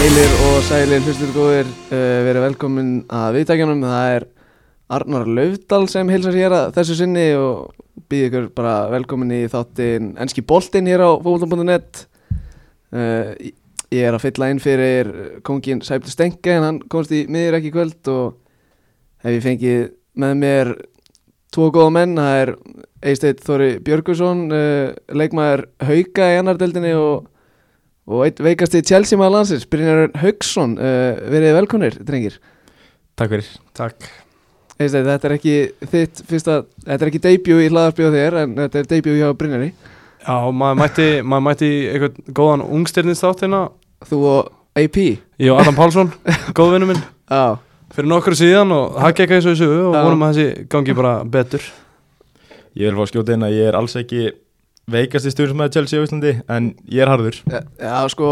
Heilir og sælir hlustur góðir uh, verið velkomin að viðtækjanum það er Arnar Laufdal sem hilsar hér að þessu sinni og býð ykkur bara velkomin í þáttin Enski Boltinn hér á fókvöldum.net uh, Ég er að fylla inn fyrir kongin Sæpti Stenke en hann komst í miður ekki kvöld og hef ég fengið með mér tvo góða menn, það er Eisteit Þóri Björgusson uh, leikmaður Hauka í annardeldinni og Og einn veikasti Chelsea maður landsins, Brynjar Haugsson, uh, verið velkonir, drengir. Takk fyrir. Takk. Eistæði, þetta er ekki þitt fyrsta, þetta er ekki debut í hlaðarpjóð þér, en þetta er debut hjá Brynjari. Já, maður mætti, maður mætti í eitthvað góðan ungstyrnist þáttina Þú og AP. Og Adam Pálsson, góðvinnu minn. Já, Fyrir nokkur síðan og það gekk eins og þessu og vonum að þessi gangi bara betur. Ég vil fá að skjóta inn að ég er alls ekki veikast í stjórnismæði Chelsea á Íslandi en ég er harður. Já, já, sko,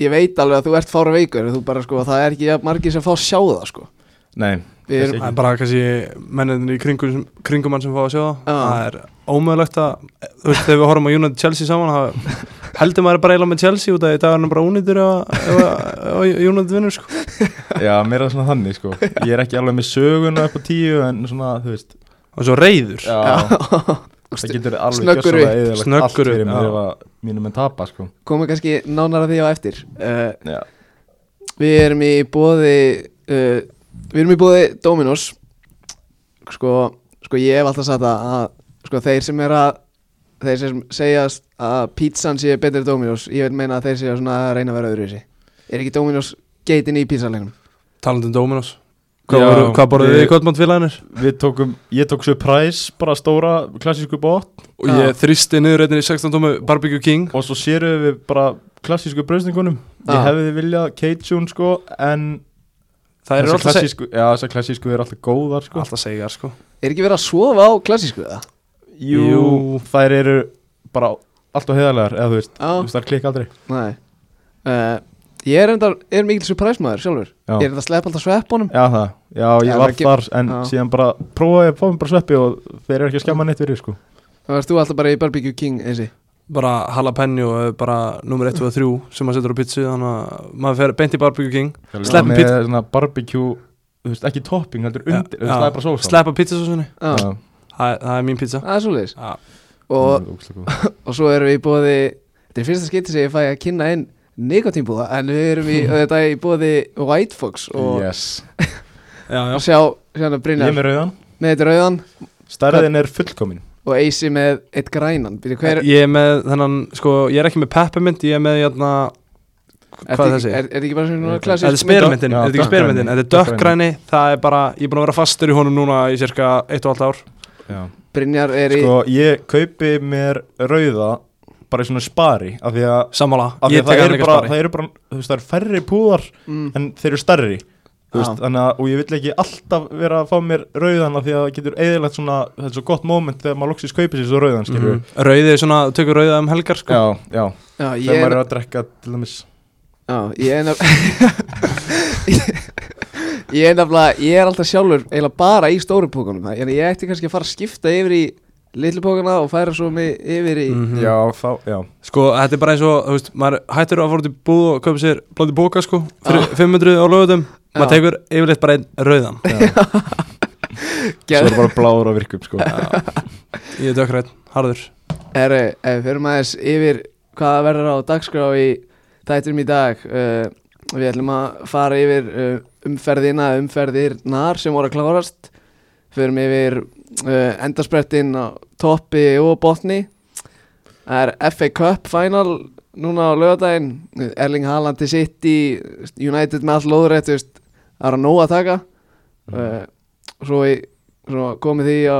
ég veit alveg að þú ert fára veikur, þú bara, sko, það er ekki jafn margir sem fá að sjá það, sko. Nei, Við erum, Þessi- Það er bara kannski menninni í kringum, kringum mann sem fá að sjá það. Já. Það er ómögulegt að, þú veist, þegar við horfum á United Chelsea saman það heldur maður bara eiginlega með Chelsea út af í dag er hann bara ef, ef United vinnur sko. Já, mér er svona þannig sko. Ég er ekki alveg með söguna upp á tíu en svona, þú veist. Og svo reyður Já, já, það getur alveg Snöggur allt Snöggur upp, sko. Komum kannski nánar að því á eftir. Uh, Já, Við erum í bóði uh, Við erum í bóði Dominos. Sko, sko ég hef alltaf sagt að sko þeir sem er að þeir sem segjast að pizzan sé betri Dominos, ég vil meina að þeir séu svona að reyna að vera öðru í sig Er ekki Dominos geitin í pizzalegnum? talandi um Dominos Hvað, við- þið í kvöldmáttfélaginir? við tókum, ég tók surprise bara stóra klassísku bót. Og ég þrýsti niður einnig í 16 tómi Barbecue King. Og svo sérum við bara klassísku bröðsningunum Ég Já. hefði viljað Cajun sko en Það er alltaf, seg klassísku, já, þessar klassísku er alltaf góðar sko. Alltaf segjar sko. Er ekki verið að sofa á klassísku það? Jú, Jú. þær eru bara alltaf heiðarlegar eða þú veist, Já, þú veist, þær klikka aldrei. Nei. Uh, Ég er enda, er mikil surprise maður sjálfur. Já, Ég er þetta að sleppa alltaf sveppunum? Já það, já ég Já, var það ge- þar en Já. síðan bara prófaði að fá mér bara sveppi og þeir eru ekki að skemma neitt fyrir sko. Það varst þú alltaf bara í Barbecue King eins Bara jalapeno er bara nummer 1 og 3 sem maður setur á pizzu Þannig að maður fer beint í Barbecue King Sleppum með pizza- svona barbecue, þú veist, ekki topping heldur Já, undir, þú já. veist, það er bara sósa Sleppa pizzasósunni. Já, Já, Það er- það er mín pizza. Það er svoleiðis. Já. Og það er ógeðslega góð. og svo erum við í bóði þetta er fyrsta skipti sem ég fæ að kynna inn nikotínbúða en við erum í, þetta er í bóði White Fox og Yes, Já, já. Og sjá hérna ég er Brynjar með rauðan. Með þetta rauðan. Stærðin er fullkomin. Og Eisi með eitt grænan. Hver, Ég er með þennan, sko, ég er ekki með peppermint Ég er með, jæna, er, hvað er er, þessi? er, er þetta ekki bara svona er klassísk Þetta er spyrirmyndin, Já, þetta er ekki spyrirmyndin Þetta er dökkgræni, það er bara Ég er búin að vera fastur í honum núna í cirka 1,5 ár. Já. Brynjar er í Sko, ég kaupi mér rauða bara í svona spari af því að, Sammála, af því að það eru bara, það eru bara veist, það eru færri púðar mm, en þeir eru Já. veist, að, og ég vill ekki alltaf vera að fá mér rauðan af því að það getur eðilegt svona, þetta er svo gott moment þegar maður loksist kaupir sér svo rauðan, skilju Mhm. Rauðið er svona, þú tekur rauðið um helgar sko. Já, já, já, ég þegar er, maður er að drekka til dæmis. Já, ég er ég er nefnilega ég er alltaf sjálfur eiginlega bara í stóru pókunum en ég ætti kannski að fara að skipta yfir í litlu pókuna og færa svo mig yfir í Mhm. Já, þá, já, Sko, þetta er bara eins og, þú veist, maður hættur að fara út í búð og kaupa sér blóti bóka, sko, fyrir 500 á lögutum, maður tekur yfirleitt bara einn rauðan. svo er bara bláður á virkum, sko. Ég er dökkrætt, harður. Herru, ef við fyrir aðeins yfir hvað verður á dagskrá í þættum í dag uh, Við ætlum að fara yfir uh, umferðina, umferðirnar sem voru að klárast. Förum yfir uh, endarsprettin á toppi og botni Það er FA Cup final núna á lögadaginn Erling Haaland til City, United með all lóðrætt Það er að nóg að taka. Uh, svo, svo komið því á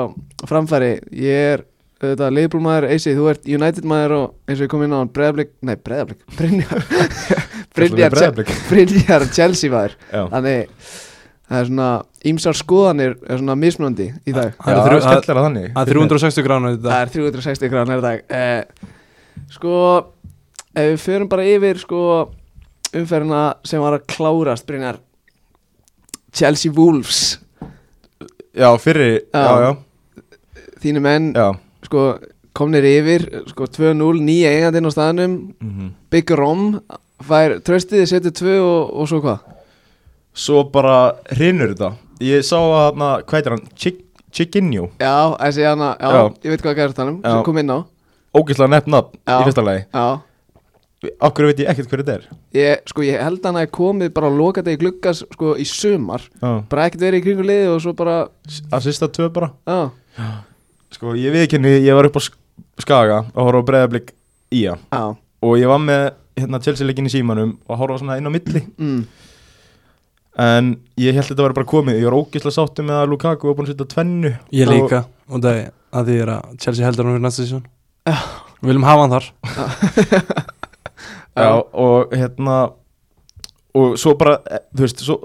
framfæri. Ég er auðvitað Liverpool maður Eisi, þú ert United maður og eins og ég kom inn á Breðablik, nei Breðablik Brynjar Brynjar, Chelsea maður þannig það er svona ímsar skoðanir er svona mismunandi í dag. Það er er skemmtilega þannig. Það er 360 grána það er 360 gránar í dag. Eh, sko ef við förum bara yfir sko umferðina sem var að klárast Brynjar. Chelsea Wolves. Já, fyrri, Já. já, já, þínu menn já. sko komnir yfir sko 2-0 nýja eigandinn á staðnum. Mhm. Big Rom fær tröstið, setur tvö og, og svo hvað Svo bara hrinur þetta. Ég sá að hana, hvað heitir hann, Chick, Chickinho Já, þessi hana, já, Já. ég veit hvað gæður þannig Já. sem kom inn á. Ógeðslega nefn nafn í fyrsta lagi. Já, Akkur veit ég ekkert hver þetta er? Ég, sko, ég held hann að komið bara að loka þetta í gluggas sko, í sumar. Já. bara ekkert verið í kringu liði og svo bara Að sista tvö bara. Já, Sko ég viðkynni, ég var upp á Sk- Skaga og horfa á breyðablík í hann. Já, Og ég var með hérna Chelsea-leikin í símanum og horfa svona inn á milli. Mm, En ég held þetta var bara komið. Ég var ógeðslega sáttu með að Lukaku var búin að setja tvennu Ég Og- líka og það er að því að Chelsea heldur hann fyrir næsta sísón Við viljum hafa hann þar. Já, og hérna og svo bara, eh, þú veist, svo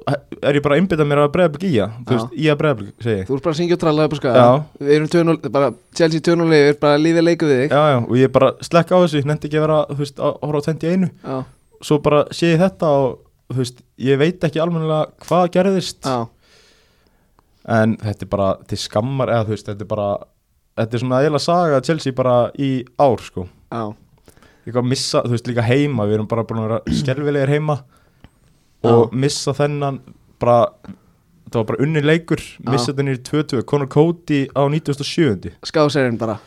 er ég bara að einbytta mér að breyðablík í hann þú veist, í að breyðablík, segi ég. Þú ert bara að syngja og tralla upp skaga. Já. Við erum 2-0, bara Chelsea 2-0 yfir, bara lífið leiku við þig. Já, já, og ég bara slekka á þessu, nefndi ekki að vera, þú veist, að horfa á 21 Já, svo bara sé ég þetta og, þú veist, ég veit ekki almennilega hvað gerðist. Já, en þetta er bara til skammar, eða þú veist, þetta er bara þetta er svona eiginlega saga Chelsea bara í ár, sko. Já. Eitthvað að missa, þú veist, líka heima við erum bara búin að vera skelvilegir heima. Og missa þennan bara, það var bara unni leikur missa þennan í 22, Conor Cody á 97. Skáserinn bara.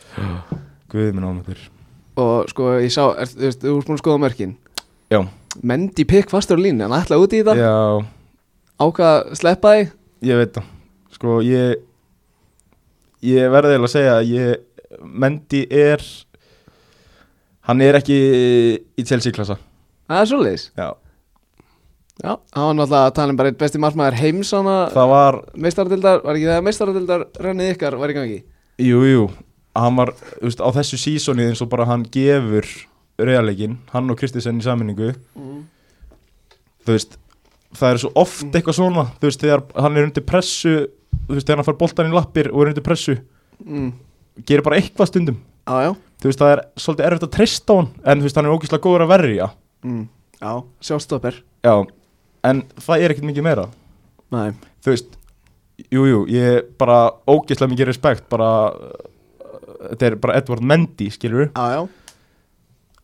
Guð minn ámættur Og sko, ég sá, er, þú veist, þú ert búin að skoða mörkin? Já, Mendy pikk fastur á línu, hann ætlaði út í þetta. Já, Ákvað að sleppa þig ég veit það. Sko, ég ég verði eiginlega að segja að ég Mendy er hann er ekki í Chelsea klassa Það er svoleiðis? Já, Já, hann var náttúrulega að tala um bara einn besti markmaður heims það var, meistaradildar, var ekki það að meistaradildar rennið ykkar var í gangi jú, jú. Hann var, þú veist, á þessu sísoni eins og bara hann gefur realleikin, hann og Kristisen í saminningu þú veist það er svo oft eitthvað svona þú veist, þegar hann er undir pressu þú veist, þegar hann fær boltan í lappir og er undir pressu mm. gerir bara eitthvað stundum. Já þú veist, það er svolítið erfitt að treysta hann en þú veist, hann er ógeðslega góður að verja. Mm. Já, sjálfstopper já, en það er ekkert mikið meira. Nei, þú veist, jújú jú, ég bara ógeðslega mikið respekt bara, uh, þetta er bara Edward Mendy, skilur já, já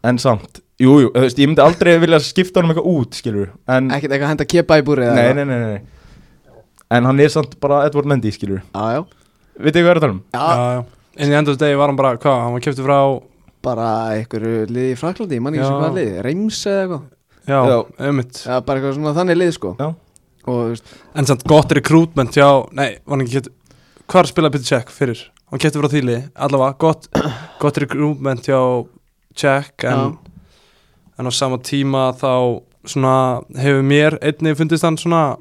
en samt, jújú, jú, þú veist, ég myndi aldrei vilja skipta honum eitthvað út, skilur en, Ekkert eitthvað að henda kepa í búrið nei, nei, nei, nei, nei en hann er samt bara Edward Mendy, skilur Já, já veit þið hvað er að tala um? Já, Já, já En í endur degi var hann bara, hvað, hann var kæftið frá bara einhverju liði í Fraklandi, ég man ekki Já. sem hvað liði, Reims eða eitthvað Já, Já. auðvitað Já, bara eitthvað svona þannig lið sko Já. Og þú veist, En samt gott recruitment hjá, nei, var hann ekki kæftið Hvar spilaði Peter Check fyrir? Hann kæftið frá þýli, allavega, gott, gott recruitment hjá Check en, en á sama tíma þá svona hefur mér einnig fundist hann svona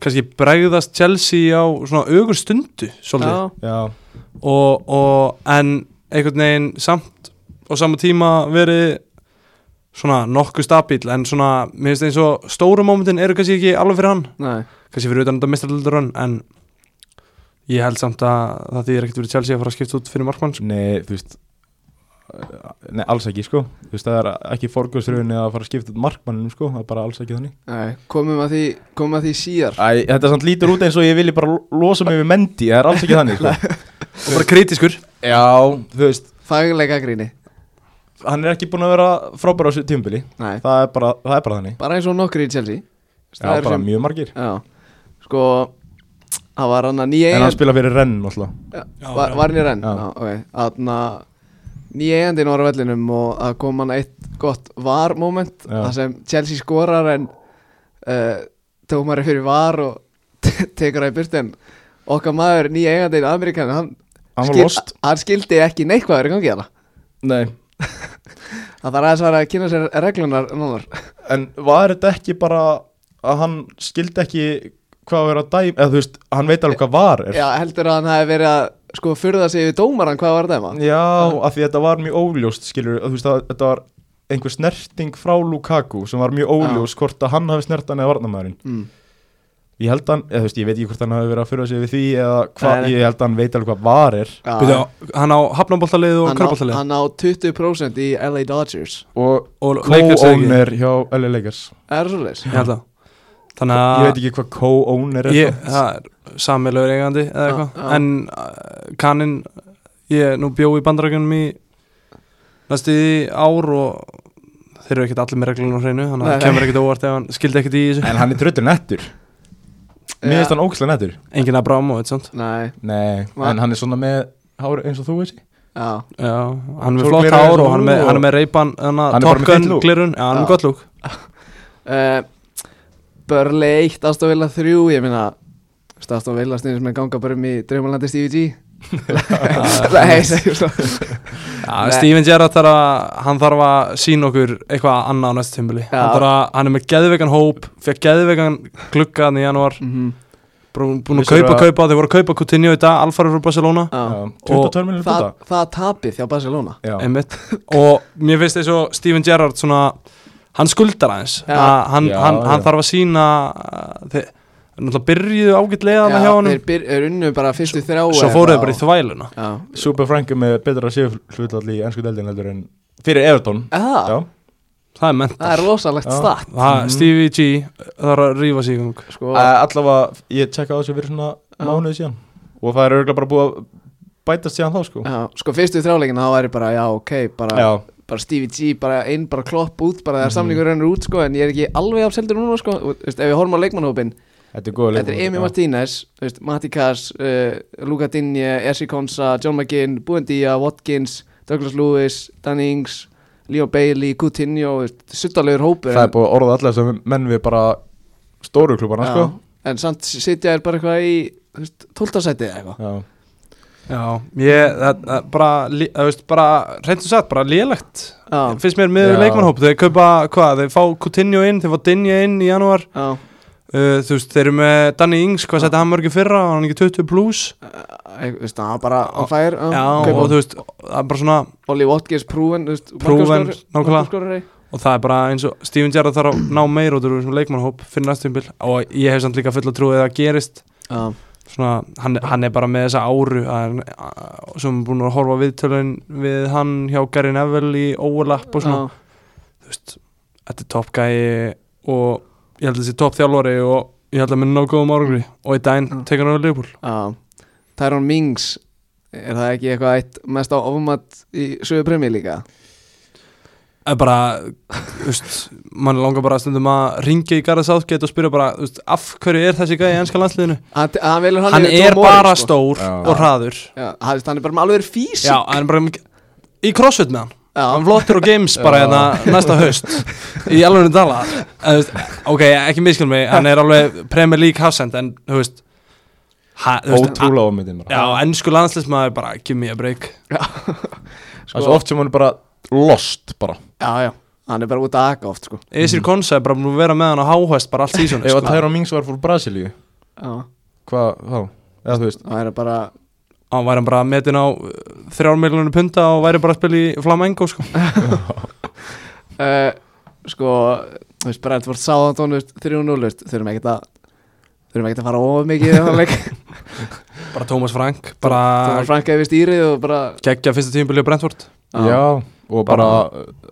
kannski bregðast Chelsea á svona augur stundu svolítið. Já, já, og, og en einhvern veginn samt á sama tíma verið svona nokkuð stabíl en svona, mér finnst eins og stóru mómentin eru kannski ekki alveg fyrir hann. Nei. Kannski fyrir utan þetta mistraldur hann en ég held samt að það því er ekkert verið Chelsea að fara að skipta út fyrir markmann sko. nei, þú veist nei, alls ekki, sko. Þú veist, það er ekki forgjóðsröðunni að fara að skipta markmannum, sko, það er bara alls ekki þannig. Nei, komum að því, komum að því síðar. Æ, þetta samt lítur út eins og ég vilji bara lo- losa mig við Mendy, það er alls ekki þannig, sko. Og bara kritiskur Já, þú veist, Faglega gríni hann er ekki búin að vera frábæra á þessu tímbili Nei, það er bara, það er bara þannig. Bara eins og nokkur í Chelsea. Já, Það er bara sem- mjög margir. Já, sko Það var hann að nýja En hann spila fyrir renn, Já, var, var hann í renn? Já, ok Þannig að nýja eigandinn var á vellinum og að kom hann eitt gott var moment það sem Chelsea skorar en uh, tómari fyrir var og tekur það í burt en okkar maður nýja eigandinn Amerikan hann, Hann skil- hann skildi ekki er í gangi hana Nei, það þarf aðeins að vera að kynna sér reglunar nánar. En var þetta ekki bara að hann skildi ekki hvað að vera að dæma eða þú veist, hann veit alveg hvað var er? Já, heldur að hann hefði verið að sko furða sig við dómaran hvað var að dæma Já, af því þetta var mjög óljóst skilur, að þú veist að þetta var einhver snerting frá Lukaku sem var mjög óljóst hvort að hann hafi snert hann eða varnamæðurinn mm. ég held hann, eða þú veist, ég veit ekki hvort hann hafi verið að fyrir sig við því eða hvað, Nei, nei. ég held að hann veit alveg hvað var er. Já, Byrja, hann á hafnaboltalið og karboltalið hann á 20% í LA Dodgers. Og og co-owner hjá LA Lakers. Er það svolítið? ég veit ekki hvað co-owner er sammeilur eigandi eða eitthvað. en uh, kannin ég nú bjó í bandarækjunum í næstu í ár og þeir eru ekkert allir með reglunum á hreinu þannig að það kemur ekkert óvart ef hann skildi ekkert í þessu. En hann er tröttur nettur. Mér finnst hann ógæslega nettur. Engin að bráma og eitthvað Nei, Nei, Va- en hann er svona með hár eins og þú veist. Já. Já, hann er með flott hár og hann er með, og- hann er með reypan Hann bara með Top Gun fínt look. glirun, já, hann er með gott lúk uh, Börli 1, Aston Villa 3 Ég meina Villa stundum sem er ganga bara um í Draumalandi Stevie G. Nei, segjum svo Nei. Steven Gerrard þarf að hann þarf að sína okkur eitthvað annað á næstu tímbili hann, að, hann er með geðveikan hóp fekk geðveikan gluggaðan í janúar. Mhm. búin búin að kaupa, að- kaupa, þeir voru að kaupa Coutinho í dag Alfari frá Barcelona. Já. 22 minnir Það, það tapið hjá Barcelona. Og mér finnst eins og Steven Gerrard svona hann skuldar aðeins. Að hann, Já, hann, hann þarf að sína þeir náttúrulega byrjuðu ágætlega þarna hjá honum. þeir er unnu bara fyrstu þrjá svo fóruðu bara í þvæluna. Já, Super Frank er með betra séfhlutall í ennsku deildin heldur en fyrir Everton. Já, það er mental það er rosalegt start það, Mhm. Stevie G þarf að rífa sig sko, allavega ég tjekka á þessu fyrir svona mánuði síðan. Og það er örgulega bara búið að bætast síðan þá sko. Já, sko fyrstu þrjáleikin þá væri bara, já ok, bara, Já, bara Stevie G bara einn bara klopp út, bara þegar Mhm. samlingur rennur út sko, en ég er ekki alveg afseldur núna sko, og, veist, ef við horfum á leikmannhópin þetta er góða þetta er Emi Martínez, Matti Kass uh, Luka Dinje, Ersi Konsa John McGinn, Buendía, Watkins Douglas Lewis, Danny Ings Leo Bailey, Coutinho, suttalegur hópur. Það er en- búið að orða allir þessum menn við bara stóru klubana Já, sko en samt sitja er bara eitthvað í tóltasæti eða eitthvað. Já, Já, ég, það, það, bara, þú veist, bara, reyndu sagt, bara lélegt. Já, finnst mér með Já. leikmannhóp, þeir kaupa, hvað, þeir fá Coutinho inn, þeir fá Dinja inn í janúar. Já uh, þú veist, þeir eru með Danny Ings, hvað setja hann mörgir fyrra, hann er ekki 20 plus? Ég veist, það var bara on fire já, kaupa og þú veist, það er bara svona Ollie Watkins, Prúven Proven, nákvæmlega. og það er bara eins og Steven Gerrard þarf að ná meir út úr þessum leikmannhóp fyrir næstum bil og ég hef samt líka full að trúið að það gerist. Já, svona, hann, hann er bara með þessa áru að, að, sem er búin að horfa á viðtölun við hann hjá Gary Neville í overlap og svona. Já, þú veist, þetta er top gæi og ég held að þessi top þjálfari og ég held að minna á góðum árangri og í daginn Já. tekur hann á Liverpool já Tyrone Mings Er það ekki eitthvað eitt mest á ofmat í sögu premjör líka? Það er bara, veist, mann langar bara stundum að ringja í Garðar Southgate og spyrja bara, veist, af hverju er þessi gæi í ennska landsliðinu? Hann, hann, velur hann, Hann er bara sko. stór Já. og hraður. Já, hann hann er bara með alveg físik Já, hann er bara í crossfit með hann. Já. Hann flottur á games bara hérna næsta haust í alveg dala. Þú veist, ok, ekki miskil mig, hann er alveg Premier League hafsend, en þú veist, ótrúlega bara Já, ennsku landsliðsmaður bara, give me a break. Það er svo oft sem hann er bara lost bara já, já, hann er bara út að aka oft sko. Esir Konsa er bara búin að vera með hann á háhæst bara allt sísón. Ef að Tyron Mings var fór Brasilíu Já, Hvað þá? Eða þú veist það er bara hann væri bara metin á uh, þrjár miljonur punta og væri bara að spila í Flamengo sko. uh, Sko, þú veist, Brentford veist, 3-0, þú veist, þurfum ekkert að þurfum ekkert að fara of mikið í þann leik. Bara Thomas Frank bara Thomas Frank hefði stýrið og bara geggja fyrsta tímabili á Brentford. Já, og bara uh,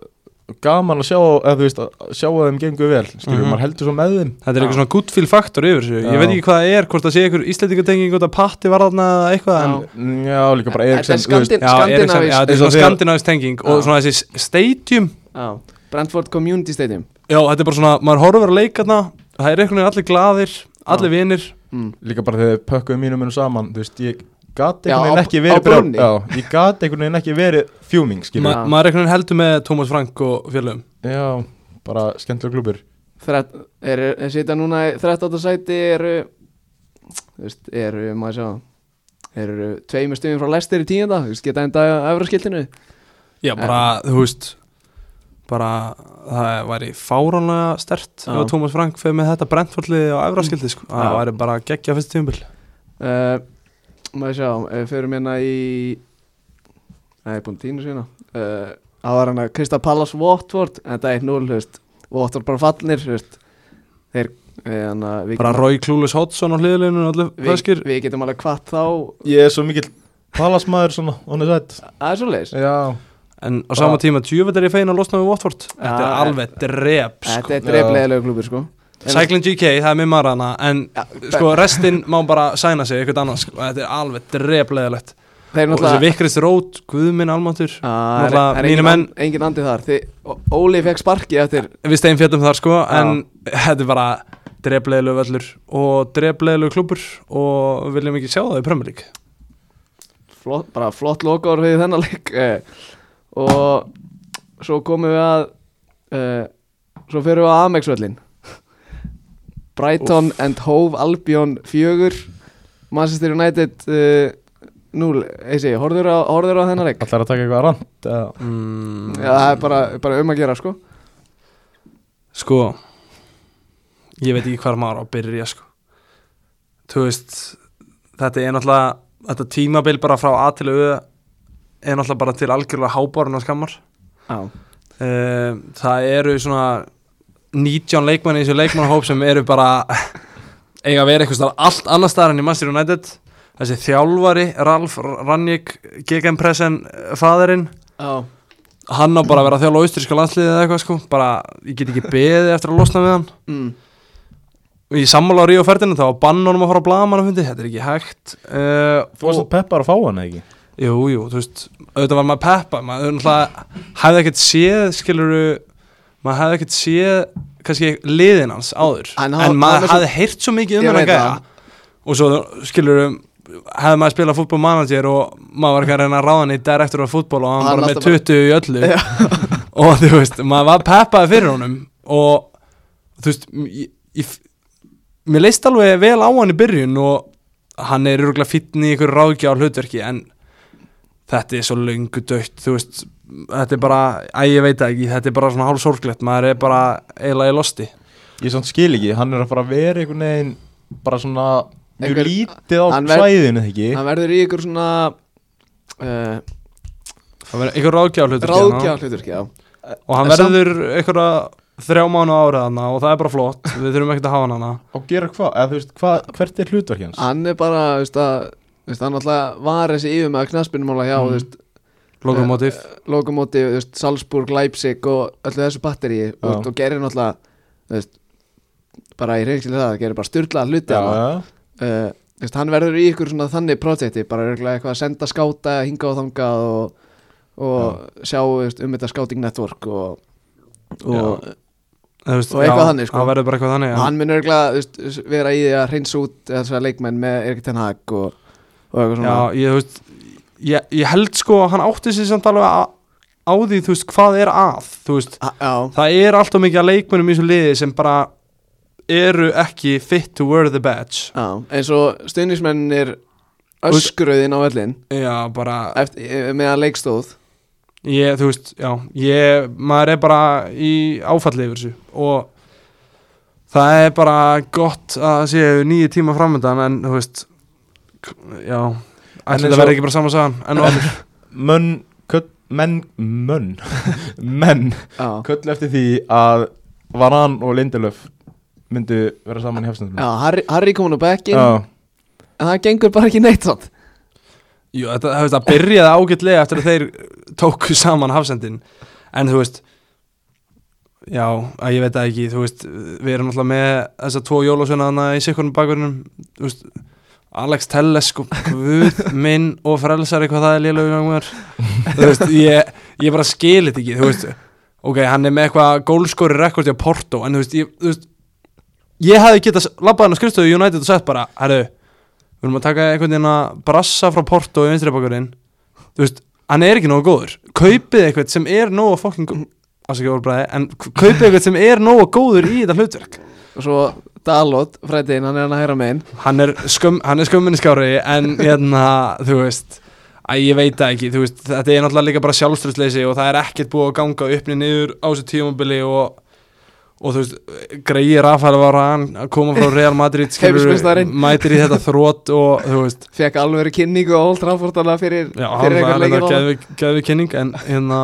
gaman að sjá þú veist að sjá að þeim gengur vel skilur, Mhm. maður heldur svo með þeim þetta er Já. eitthvað svona good feel faktor yfir þessu Já. ég veit ekki hvað það er, hvort það sé einhver íslendingatenging hvort að Patti var þarna eða eitthvað en, Mm, Já, líka bara er já, já, þetta er og skandinavist tenging og Já. svona þessi stadium Já, Brentford Community Stadium já, þetta er bara svona, maður horfur að leika þarna það er einhvern veginn allir glaðir, allir vinir mm. Líka bara þegar þið pökkuðu mínum munum saman Þú veist, ég gat Já, einhvern veginn á- ekki á verið brjál- brúnni. Já, ég gat einhvern veginn ekki verið fjúming Ma, Já. maður er einhvern veginn heldur með Thomas Frank og félögum Já, bara skemmtilega klubur Þrett, er, er sitja núna í 13. sæti eru þú veist, eru, maður sjá eru tveimur stöðum frá Lester í tíunda þú veist, geta enda efraskiltinu já, bara, þú veist bara, það væri fáránlega stert Já. ef Thomas Frank fyrir með þetta Brentfordlið á efraskildi sko. það væri bara geggja fyrsta tímabil uh, maður sjá, við förum hérna í nei, búin tínu sína uh, það var hann að Krista Pallas Watford en þetta er 1-0, þú veist. Watford bara fallnir, þeir, eh, við bara Roy Klúlis Hodgson á allir við, við getum alveg kvart þá. Ég er svo mikill palasmaður það er svo leiðis Já, en á sama tíma djúvet er ég fein að losna við Watford. Þetta er alveg drep þetta sko. er dreifleðilegu klubur sko. En- Cycling GK, það er mér marana en Ja, sko restin má bara sæna sig eitthvað annars sko. þetta er alveg drepleðilegt þeir og þessi vikrist rót, guðminn almáttur Já, það er, náttúrulega er engin, engin andi þar. Þi, Óli fekk sparki eftir við stein fjöldum þar sko en þetta er bara drefleðileg völlur og drefleðileg klubur og við viljum ekki sjá það í League. Flott, bara flott lokaður við þennan leik eh, og svo komum við að eh, svo fyrir við að Amex-völlin Brighton and Hove Albion 4 Manchester United uh, 0 Eisi, horfður á, horfður á þennan leik? Ætlar að taka eitthvað rand eða? mm, Já, það er bara, bara um að gera sko. Sko ég veit ekki hvað maður á að byrja sko. Þú veist þetta er náttúrulega þetta tímabil bara frá A til Ö er náttúrulega bara til algjörlega háborun og skammar. Já, uh, það eru svona 19 leikmenn í þessu leikmannahóp sem eru bara eiga að vera eitthvað allt annar staðar enn í Manchester United. Þessi þjálfari, Ralf Rannik gegenpressen fadurinn já, hann á bara að vera að þjálfa austríska landsliðið eða eitthvað sko. Bara, ég get ekki beðið eftir að losna við hann. Mm. og ég sammála á Ríó ferðinu þá var bann honum að fara á blagamannafundi þetta er ekki hægt uh, Þú varst að peppar að fá hann eða ekki? Jú, jú, þú veist, auðvitað var maður peppa. Maður náttúrulega hefði ekkert séð skiluru, maður hefði ekkert séð kannski liðin hans áður. En en, hann- hann maður hefði heyrt svo mikið um hennar veit gæja. og svo skiluru hefði maður spilað fútbolmanager og maður var ekki að reyna að ráða hann í direktor af fútbol og hann, Hann bara með alltaf 20 í öllu. Og þú veist, maður var peppaði fyrir honum. Og þú veist ég, ég, mér leist alveg vel á hann í byrjun og hann er örgulega fítni í ykkur ráðgjá hlutverki en þetta er svo löngu dött þú veist, þetta er bara að ég veit það ekki, þetta er bara svona hálf sorglegt maður er bara eiginlega í losti. Ég samt skil ekki, hann er að fara að vera einhvern veginn bara svona mjög Einhver- lítið á svæðinu ekki? Hann verður í ykkur svona uh, það verður ykkur ráðgjá hlutverki ráðgjá hluturki, já. Og hann verður ykkur þrjá mánu árið hana og það er bara flott við þurfum ekkert að hafa hann hana og gera hvað, eða þú veist, hvað, hvert er hlutverk hans? Hann er bara, þú veist að þú veist, hann alltaf var þessi yfir með knaspinum hjá, Mm. þú veist, lokomotiv Lokomotiv, þú veist, Salzburg, Leipzig og öllu þessu batteríi Já. og, og gerir náttúrulega þú veist, bara í reynsli það, gerir bara styrlað hluti hana. já, uh, þú veist, hann verður í ykkur svona þannig projekti, bara eitthvað að senda skáta hinga og þangað og, og sjá veist, um þetta scouting network og, og, veist, Og eitthvað já, þannig, sko. það verður bara eitthvað þannig og já. hann mun örgulega vera í því að hreins út þessar leikmenn með Erik Ten Hag og, og eitthvað svona Já, ég, þú veist, ég, ég held sko að hann átti sér samt alveg á, á því, þú veist, hvað er að þú veist, já, það er alltaf mikið að leikmennum í þessu liði sem bara eru ekki fit to wear the badge. Já, eins og stuðnismennir öskruðin á öllin Já, bara, eftir, meðan leikstóð. Ég, þú veist, já ég, maður er bara í áfalli yfir þessu og það er bara gott að séu nýju tíma framöndan en, þú veist já, þetta verði ekki bara saman sagan en og allir. Mönn, köll, menn, mönn. Menn, köll eftir því að Varan og Lindelöf myndu vera saman í hefstundum já Harry, Harry komin á bekkin Já, en það gengur bara ekki neitt satt Jú, þetta, veist, það byrjaði ágætlega eftir að þeir tóku saman hafsendin. En þú veist já, að ég veit það ekki þú veist, við erum alltaf með þessa tvo jólasveinaðana í sikkunum bakverðinum þú veist, Alex Telles sko, guð minn og frelsari hvað það er lélega gangum þú veist, ég, ég bara skilit ekki þú veist, ok, hann er með eitthvað gólskori rekord í Porto, en þú veist ég, þú veist, ég hefði getað labbað hann á skrifstöðu United og sagt bara, herru við erum að taka einhvern veginn að brassa frá Porto í vinstri bakurinn þú veist, hann er ekki nógu góður. Kaupið eitthvað sem er nógu góð ásækja orðbræði, en kaupið eitthvað sem er nógu góður í þetta hlutverk. Og svo Dalot, frættiðin, hann er hann að heyra megin. Hann er, hann er skömminni skári en hérna, þú veist að ég veit það ekki, þú veist þetta er náttúrulega líka bara sjálfströðsleysi og það er ekkert búið að ganga uppni niður á þessu tímabili og, og þú veist greiði Rafael var hann að koma frá Real Madrid skilur, mætir í þetta þrótt og þú veist. Fekk alveg kynningu á Old Trafford alveg fyrir, Já, fyrir hann einhvern var leikir þetta geðvi kynning en hérna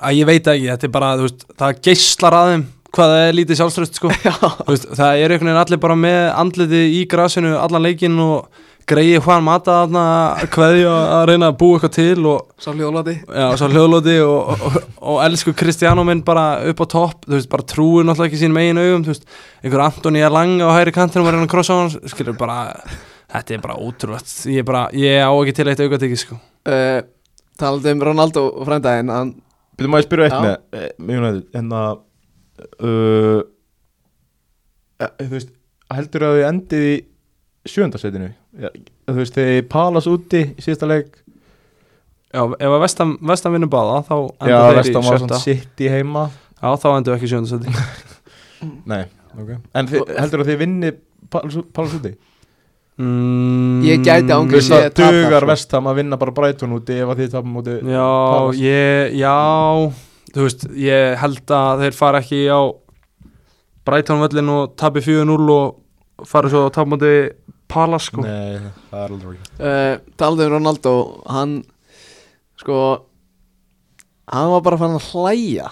að ég veit ekki, þetta er bara, þú veist, það geislar að þeim hvað það er lítið sjálfströst sko. Þú veist, það er einhvern veginn allir bara með andliti í grasinu allan leikinn og greiði hvaðan mata þarna kveðju að reyna að búa eitthvað til og sá hljóðlati já, svo hljóðlóti og, og, og elsku Kristjánó minn bara upp á topp, þú veist, bara trúir náttúrulega ekki sínum eigin augum, þú veist, einhver Antoni er langa á hægri kantinum og reyna að krossa á hann, skilur bara Þetta er bara ótrúlegt. Ég, er bara, ég á ekki til eitt aukatekki sko. uh, Talandi um Ronaldo og frændaginn hann, Byrðum að ég spyrja eitt með eh, með United? En að uh, eh, Þú veist Heldur að þau endið í sjöndasveitinu Þú veist þegar Palas úti í síðasta leik? Já, ef að vestam, vestam vinnur báða þá Já, endur þeir vestam í var sjötta. Svona sitt í heima. Já, þá endur ekki sjöndasæti Nei, ok. En þið, heldur að þið vinni Palas Palas úti? Mm, Ég gæti án Þú veist Ég að þar, dugar sko. vestam að vinna bara Brighton úti ef að þið tapum úti Já, ég, já Þú veist, ég held að þeir fara ekki á Brighton völlin og tabi 4-0 og fara svo að tapa múti Palace sko. Nei, það er aldrei ekki. Uh, Talandi um Ronaldo Hann Sko Hann var bara fann að hlæja.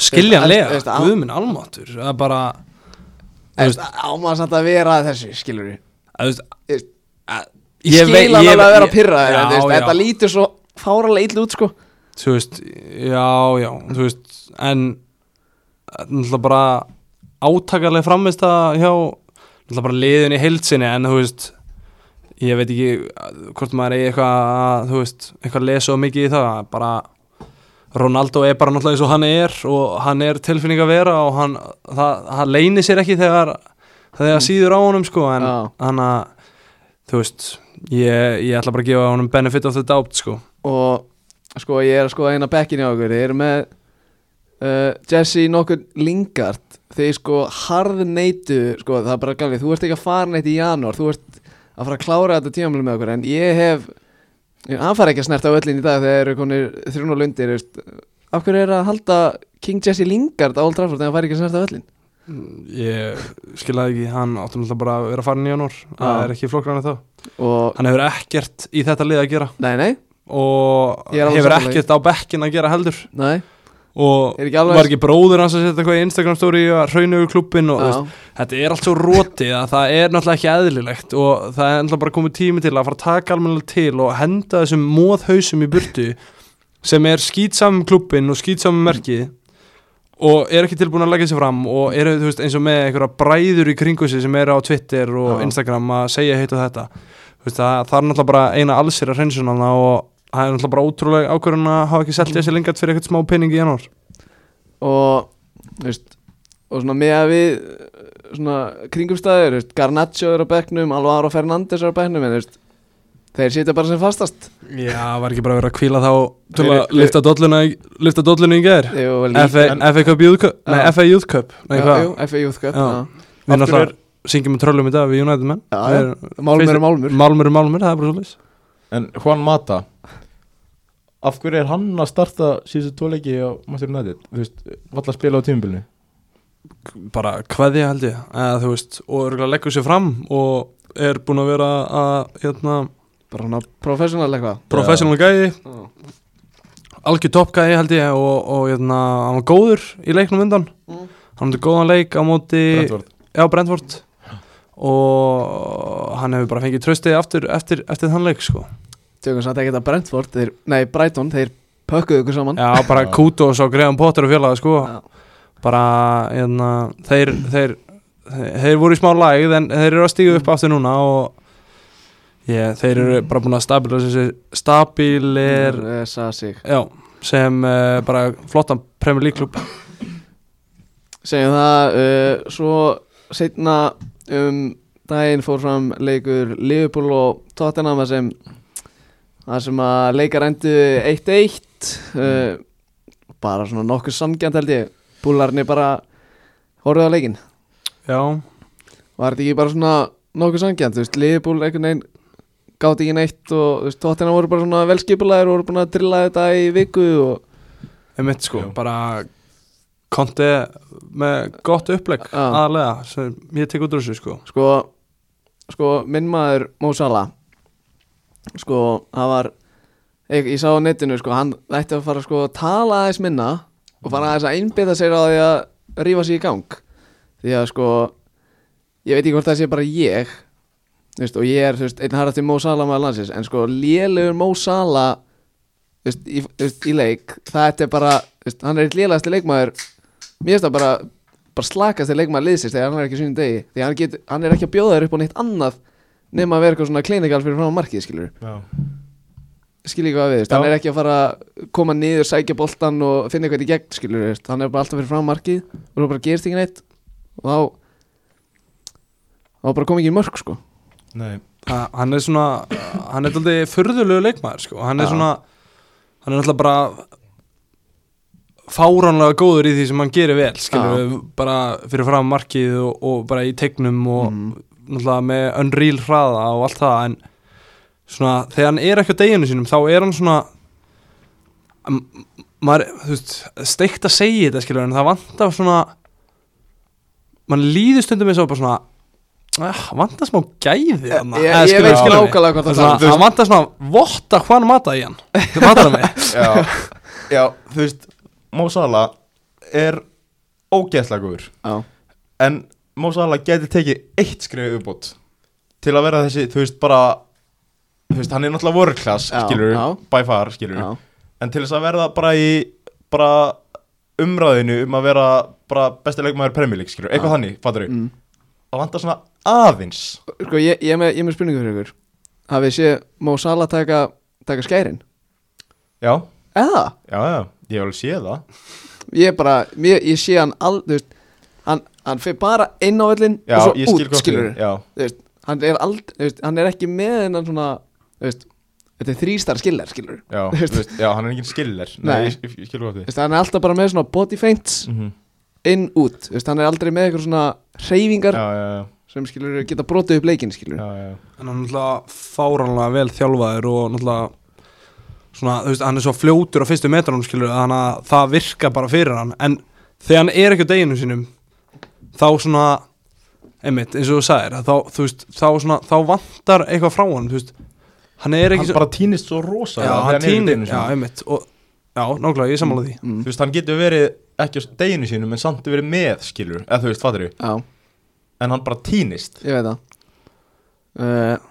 Skiljanlega, á- guðminn almatur Það er bara Þú veist, Á maður samt að vera að þessu Skilur við að, að, Ég skil hann alveg að vera veist, já. Þetta lítur svo fáralega illa út sko Þú veist, já, já Þú veist, en náttúrulega bara átakalega framist að hjá náttúrulega bara liðin í heilsinni en þú veist ég veit ekki hvort maður er eitthvað að, þú veist, eitthvað að lesa og mikið í það bara Ronaldo er bara náttúrulega eins og hann er og hann er tilfinning að vera og hann, það, hann leynir sér ekki þegar þegar síður á honum sko en hann að þú veist, ég, ég ætla bara að gefa honum benefit of the doubt sko. Og sko ég er að skoða eina bekkin í okkur. Þeir eru með uh, Jesse nokkur Lingard. Þeir sko harð neitu sko það er bara galið, þú ert ekki að fara neitt í janúar. Þú ert að fara að klára þetta tímamli með okkur. En ég hef hann fara ekki að snerta á öllin í dag þegar þeir eru konir þrjún og lundir af hverju er að halda King Jesse Lingard á Old Trafford þegar hann fara ekki að snerta á öllin? Ég skiljaði ekki, hann áttum alltaf bara að vera farin í janúar. Það er ekki en þá. Og Hann hefur ekkert í þetta lið að gera. Nei nei, Og hefur ekkert á bekkin að gera heldur. Nei. Og ekki var ekki bróður hans að setja eitthvað í Instagram story að hrauna yfir klubbin og veist, Þetta er allt svo rótið að það er náttúrulega ekki eðlilegt Og það er náttúrulega bara komið tími til að fara að taka almennilega til Og henda þessum móðhausum í burtu Sem er skýtsamum klubbin og skýtsamum merkið og er ekki tilbúin að leggja sér fram og eru þú veist, eins og með einhverja bræður í kringu sig sem eru á Twitter og Já. Instagram að segja heitt og þetta. Veist, það, það er náttúrulega bara eina allsir að hreinsunana og það er náttúrulega bara ótrúlega ákvörðun að hafa ekki selt þessi lengat fyrir eitthvað smá pening í janúar. Og þú veist, og svona með að við svona kringumstæður þú veist, Garnaccio er á bekknum, Alvaro Fernandes er á bekknum en þú veist, þeir sitja bara sem fastast. Já, var ekki bara verið að kvíla þá til að lifta dolluna, í- lifta dolluna í gær? Jú, líka- FA, Cup Youth Cup Nei. FA Youth Cup FA Youth Cup. Við náttúrulega syngjum með tröllum í dag við United menn Málmur er málmur. Málmur er málmur, það er bara svo leys En Juan Mata Af hverju er hann að starta síðustu tvo leiki á Master United? Þú veist, valla að spila á tímubilinu bara kveðja held ég eða, þú veist, og örgulega leggur sér fram og er búin að vera að hérna, bara svona professional eitthvað professional gæði algjör toppgæði held ég og, og hérna, hann var góður í leiknum undan Mm. hann hefði góðan leik á móti Brentford. já, Brentford og hann hefur bara fengið tröstið aftur eftir, eftir þann leik sko. Tökum satt ekki þetta Brentford þeir, nei Brighton, þeir pökkuðu ykkur saman já, bara Já. Kudos og Graham Potter og félaga sko. Já. bara hérna, þeir, þeir, þeir voru í smá lægð en þeir eru að stíga upp aftur núna og ég, þeir eru bara búin að stabilisa stabilir já, sem uh, bara flottan Premier League klub segjum það uh, svo setna um daginn fór fram leikur Liverpool og Tottenham sem það sem að leikar endu 1-1 uh, bara svona nokkuð sangjant held ég. Búlarni bara horfðu á leikin já, var þetta ekki bara svona nokkuð sangjant þú veist, Liverpool einhvern veginn gátt ekki neitt og þú veist, Tottenham voru bara svona velskipulæður og voru búin að drilla þetta í viku og einmitt sko, Já. bara konti með gott upplegg Já. aðalega, sem ég tek út úr þessu sko. Sko, sko minn maður Mo Salah sko, það var ég, ég sá á netinu, sko, hann ætti að fara sko, að tala aðeins minna og fara aðeins að einbytta sér á því að rífa sér í gang. Því að sko ég veit ekki hvort það sé bara ég veist, og ég er þú veist, einn harðasti Mo Salah maður landsins en sko lélegur Mo Salah þú veist, í, í leik það er bara, þú veist, hann er eitt lélegasti leikmaður. Mér finnst það bara bara slakast þegar leikmaður liðsist þegar hann er ekki sínum degi því hann, get, hann er ekki að bjóða þér upp á neitt annað nema að vera eitthvað svona klinikal fyrir frá markið skilur Já, skilur ekki hvað við, hann er ekki að fara að koma niður, sækja boltan og finna eitthvað í gegn skilur, veist, hann er bara alltaf fyrir frá markið og svo bara gerist ekki neitt. Og þá þá bara kom ekki í mörg sko. Nei. Ha- hann er svona hann er alltaf furðulegu leikmaður sko. hann er Já. svona hann er alltaf bara fáránlega góður í því sem hann gerir vel skilur, bara fyrir fram markið og, og bara í tegnum og Mhm. Náttúrulega með unreal hraða og allt það en svona þegar hann er ekki á deginu sínum þá er hann svona maður, þú veist, steikt að segja þetta skilur en það vantar svona mann líður stundum eins og bara svona ah, vantar smá gæði ég, þarna. ég, ég skilurðu, veit mig? nákvæmlega hvað það Svona, er það vantar svona votta hvað mata í hann. Það mig. Já, já, þú veist Mo Salah er Já, En Mo Salah geti tekið eitt skrifið uppbót Til að vera þessi, þú veist, bara Þú veist, hann er náttúrulega world class, Já, skilur já. By far, skilur já, En til þess að verða bara í Bara umræðinu um að vera Bara besti leikmaður Premier League, skilur Eitthvað þannig, fattur mm. Það vantar svona aðeins Sko, ég, ég, er með, ég er með spurningu fyrir ykkur Hafið séð Mo Salah taka, taka skærin? Já, Eða? já, já, ég vil sé það Ég er bara, ég, ég sé hann veist Hann, hann fyrir bara inn á völlin Já, og svo ég skil út, hvað skilur við Já, Þú veist, hann er ald, þú veist, hann er ekki með hennan svona, þú veist Þetta er þrýstar skiller, skilur já, Þú veist. þú veist, já, hann er engin skiller. Nei, Nei. ég, ég, ég skil hvað Þú við veist, hann er alltaf bara með svona body feints mm inn, út, þú veist, hann er aldrei með eitthvað svona hreyfingar Já, já, já, sem skilur geta brotið upp leikinn, skilur já, já. en hann er náttúrulega fáránlega vel þjálfaður og náttúrulega svona, þú veist, hann er svo fljótur á fyrstu metrunum skilur, þannig að það virka bara fyrir hann. En þegar hann er ekki á deginu sínum þá svona einmitt, eins og þú sagðir, að þá, þú veist þá, svona, þá vantar eitthvað frá hann veist, hann er ekki Hann bara týnist svo rosa já, hann týnir, já, einmitt og, já, nákvæmlega, ég sammála því. Mm. Þú veist, hann getur verið ekki á deginu sínum en samt verið með, skilur eða þú veist, fattur Já, en hann bara týnist. Ég veit það. Uh,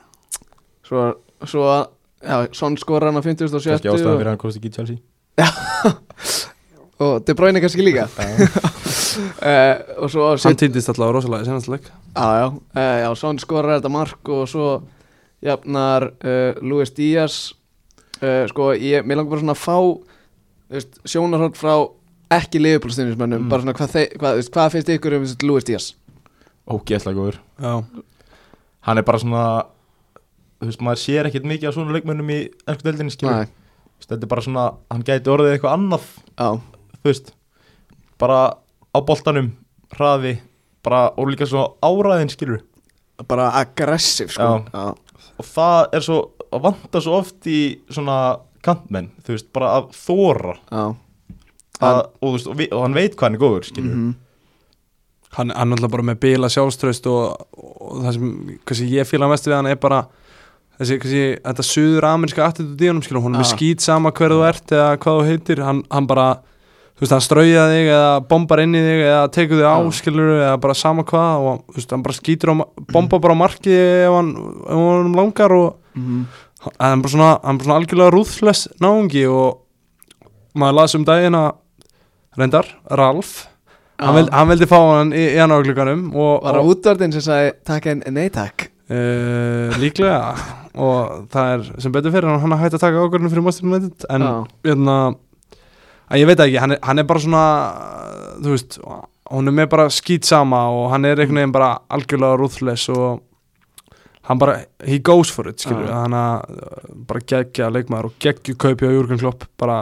Svo, svo Já, Son skora hann á 50 og 70 kannski ástæðan fyrir að hann kosti ekki í Chelsea og De Bruyne kannski líka. Uh, svo hann týndist alltaf rosalega í senast leik. Já, já, uh, já, Son skorar þetta mark og svo jafnar uh, Luis Díaz. Uh, sko, ég, mér langar bara svona að fá veist, sjónarhótt frá ekki liðupólstunismönnum, Mm. bara svona hvað, hvað, veist, hvað finnst ykkur um þessi Luis Díaz? ógeðslega góður. Já, hann er bara svona þú veist, maður sér ekkert mikið af svona leikmönnum í ennsku deildinni, skilur veist, þetta er bara svona, hann gæti orðið eitthvað annað. Já, þú veist, bara á boltanum hraði, bara og líka svo áræðin, skilur bara aggressiv sko. Já. og það er svo, að vanta svo oft í svona kantmenn þú veist, bara að þóra að, og, þú veist, og, og hann veit hvað hann er góður, skilur mhm, hann, hann er alltaf bara með bila sjálfströst og, og það sem kannski ég fíla mest við hann er bara þessi, kannski, þetta suður ameríska honum skilur, hún er skýt sama hver þú ert eða hvað þú heitir, hann, hann bara þú veist, hann strauja þig eða bombar inn í þig eða tekur þig á, Já. skilur eða bara sama hvað og þú veist, hann bara skýtur ma- bombar bara á markið ef hann, ef hann langar og mhm, hann er bara svona, hann er bara svona algjörlega rúðfless náungi og maður las um daginn að reyndar, Ralf hann, Já. vildi, hann vildi fá hann í, í janúarglugganum og, Var það og útvörðin sem sagði takk en nei takk uh, líklega og það er sem betur fyrir hann að hætta að taka ákvörðinu fyrir United en hérna að ég veit það ekki, hann er, hann er bara svona þú veist, hún er með bara skýt sama og hann er einhvern veginn bara algjörlega rúðfless og hann bara, he goes for it skilur, Já. hann bara geggja leikmaður og geggju kaupi á Jürgen Klopp bara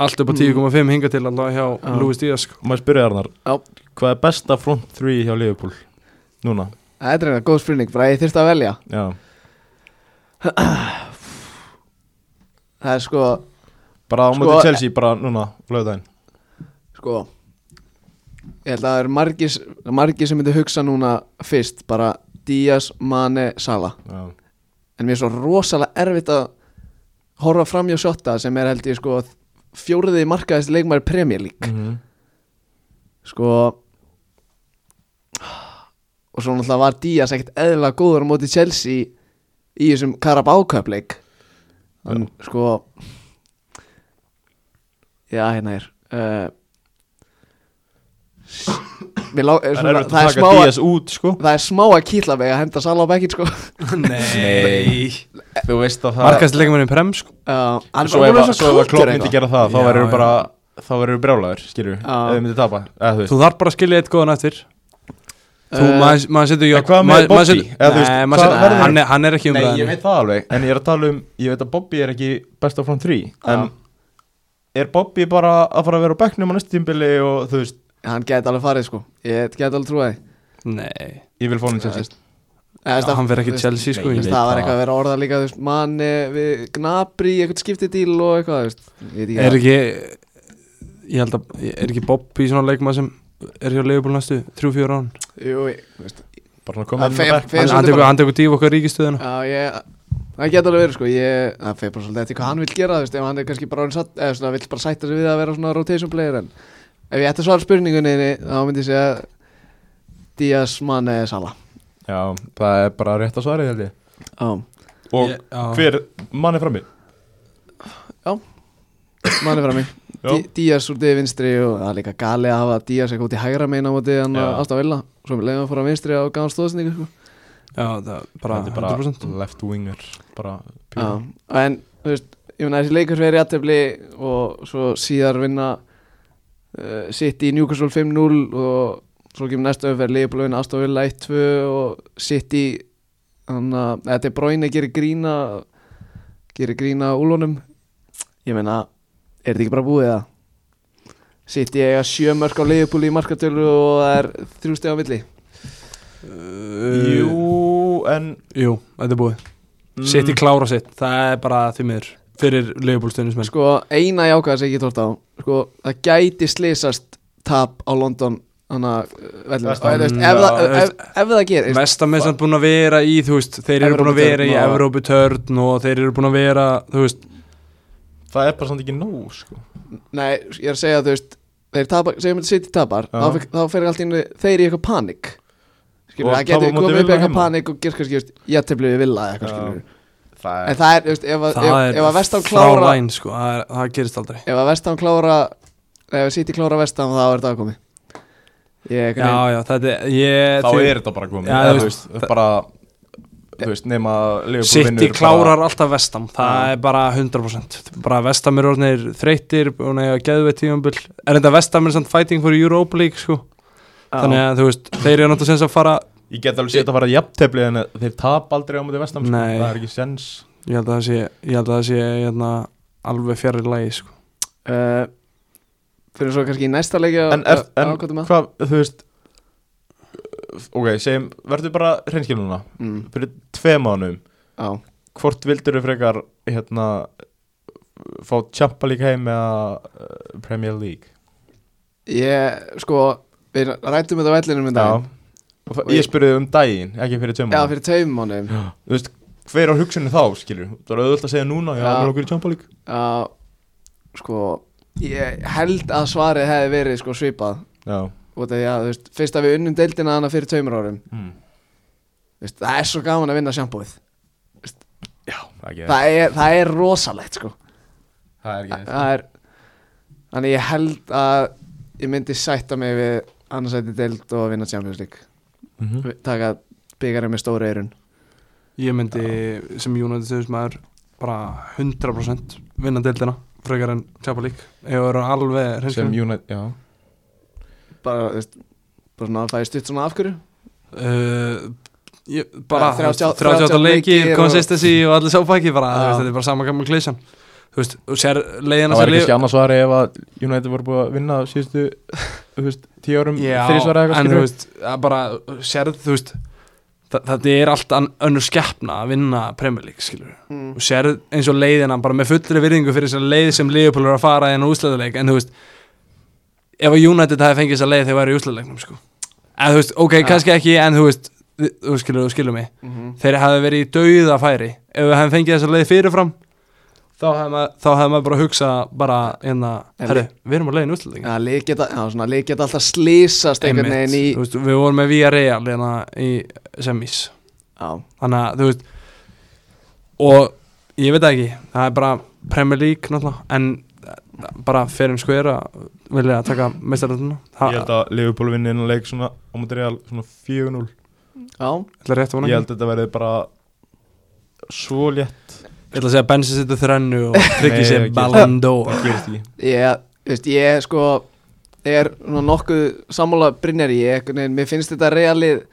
allt upp á Mm. 10,5 hinga til alltaf hjá Já. Luis Díaz sko. maður spyrja Arnar, Já. hvað er besta front 3 hjá Liverpool núna? Þetta er eina góð spurning, bara ég þyrfti að velja Já, Það er sko, bara á Sko, móti Chelsea bara núna, lögðaðinn sko Ég held að það er margir, margir sem myndi hugsa núna fyrst bara Díaz, Mane, Sala Já, En mér er svo rosalega erfitt að horfa fram hjá Sjotta sem er held ég sko fjóriði markaðist leikmæri Premier League. Mhm. sko og svo náttúrulega var Díaz ekkert eðlilega góður á móti Chelsea í þessum Carabao-köpleik hann sko já hérna er uh, lá, er svona, er erfitt það, að er smá að, út sko. það er smá að kýtla mig að henda Sala á bekkin sko. Nei. Þú veist að það Markast leikmurinn Prem sko? Já, hann er Svo ef að- að að Klopp myndi eitthvað. gera það Þá verður bara Þá verður brjálæður, skilur Já. Ef þið myndi tapa Eða þú þarf bara að skilja eitt góðan eftir. Þú, Eh, maður maður setur en maður Bobby? setur- Eða þú veist, Nei, maður setur- hann er- Hann er ekki um Nei, ég veit það alveg En ég er að tala um Ég veit að Bobby er ekki best á front 3 En er Bobby bara að fara að vera á bekknum á næstu tímbili Og þú veist? Hann geti alveg farið sko. Ég geti alveg trúið Nei, Ég vil fá hann Chelsea. Já, hann verður ekki Chelsea sko Það var eitthvað að vera orða líka þú veist, manni við gnabri eitthvað skiptidíl og eitthvað þú veist, Er ekki Ég held að Er ekki Bobby svona leikmað sem Er hjá Leifbúl næstu 3-4 án Jú, ég, þú veist, Bara Það koma inn á bekk. fer- Hann hann tekur hann díf okkar ríkistöðuna. Já, ég Það geti alveg verið sko ég, Það fyrir bara svolítið eftir hvað hann vil gera þú veist, Ef hann er kannski bara orðinn satt Eða svona vill bara sætta sig við að vera svona rotation player En ef ég ætti að svara spurningunni Þá myndi ég segja Díaz, Mane, Sala Já, það er bara rétt að svara held ég Já, Og Ég- já. hver mann er frammi? Mane frammi Já. Dí- Díaz úr diði vinstri Og það er líka gali að hafa Díaz eitthvað út í hægra meina á móti Hann Já. aðstaf vilja Svo leiðum að fóra vinstri á gáðan stóðsningu sko. Já, það er bara Þetta er bara 100% left winger Bara en þú veist, ég meina þessi leikur fyrir jættefli og svo síðar vinna uh, City í Newcastle 5-0 og svo kemur Leopold vinna Aston Villa 1-2 og City þannig að þetta er bróin að gera grína gera grína úlunum ég meina, er þetta ekki bara búið það? City eiga sjö mörg á Leopold í markatölu og það er þrjú steg milli Jú, en Jú, þetta er búið mm, Sitt í klára sitt, það er bara því miður Fyrir Leifbúl stundismenn Sko, eina ég ekki tórt á Sko, það gæti slýsast tap á London Þannig að, vellum Vestam. ef, ef, Já, það- ef, ef, það gerir Vestam er samt búin að vera í, þú veist Þeir eru búin að vera í Evróputörn og- Evróputörn og þeir eru búin að vera, þú veist Það er bara samt ekki nóg sko. Nei, ég er að segja, þú veist Þeir tapar, segjum þetta City tapar Já. þá, fer- þá fer allt inn þeir í eitthvað panik Skilur, það getur komið upp eitthvað panik og gerst kannski, ég tefli við villa eitthvað, skilur Það En það er, þú veist, ef, að- Það er að Vestam klára læn, sko, það, er, það gerist aldrei. Ef að Vestam klára Ef City klára Vestam, þá er það komið. Ég, Já, já, þetta er ég, Þá er þetta bara komið. Já, Eða, þú veist, bara Þú veist, nema Liverpool City vinnur klárar alltaf Vestam Það Já. er bara 100% Bara Vestam er orðinir þreyttir og nega geðveit tíumbil Er þetta Vestam er samt fighting for Europa League, sko Þannig að, þú veist, þeir eru náttúrulega sens að fara Ég get alveg sétt að fara jafntefli En þeir tap aldrei á mútið vestam sko. Nei. Það er ekki sens Ég held að það sé, ég held að það sé hérna, alveg fjarrir lagi, sko. Uh, Fyrir svo kannski í næsta leikja En, er, en hvað, þú veist Ok, segjum, verður bara hreinskil núna mm, Fyrir tvei mánum Já, Hvort vildur þú frekar hérna Fá Champa League heim eða uh, Premier League? Ég, sko Við rættum þetta á vellinum í dag Og það- Ég spurði um daginn, ekki fyrir tvei Já, mánum fyrir tveim mánuðum. Þú veist, hver á hugsunni þá, skilur? Það er auðvitað að segja núna, já, Já. mér okkur í League. Já, sko Ég held að svarið hefði verið sko svipað. Já. Þú veist, fyrst að við unnum deildina hana fyrir tveimur árum. Mm. veist, það er svo gaman að vinna sjampóið Já, það er það er, það er rosalegt sko. Það er ekki það. er þannig ég held að ég myndi sætta mig við annarsætti deild og vinna Champions League. Mm -hmm. taka byggarinn með stóra eirun Ég myndi sem United stuðismæður bara 100% vinna deildina frekar en Champa League. Það eru alveg Sem hreinskilin United, já. Bara, þú veist, bara svona að fæði stutt svona af hverju uh, ég, Bara Ja, 30 38 30 leiki, leikir og- consistency og allir sáfæki bara, Já. veist, þetta er bara sama gammal klísjan Þú veist, sér leiðina Það var ekki svari ef að United voru búið að vinna síðustu, þú veist, tíu árum Já, þrísvara eitthvað en þú skilur veist, að bara sérð, þú veist þetta er allt önnur skeppna að vinna Premier League, skilur mm. og sérð eins og leiðina, bara með fullri virðingu fyrir þessar leið sem Liverpool er að fara í enn úsleðuleik, en þú veist ef að United hefði fengið þessa leið þegar væri í úsleðuleiknum, sko. En þú veist, ok, Ja. kannski ekki, en þú veist þú skilur, þú skilur mig, Mm þeir hefði verið í dauða færi, ef við hefði fengið þessa leið fyrirfram þá hefði maður, þá hefði maður bara að hugsa bara, hérna, herru, við erum á leiðin úsleðuleik ja, lið geta, já, svona, lið geta alltaf slísast einhvern veginn í Þú veist, við vorum með Villarreal hérna í semis. Já, þannig að þú veist og ég veit ekki það er bara Premier League náttúrulega en bara fyrir en skoðera vilja taka meistarölduna Ég held að Liverpool vinni innan leik svona á múti Real svona 4-0 Já, Það er rétt að vona Ég held að þetta verði bara svo létt Ég ætla að segja að Bensi setja þrennu og tryggja Nei, sér Það ekki. Ég, veist, ég sko er nokkuð sammála Brynjar veginn, mér finnst þetta realið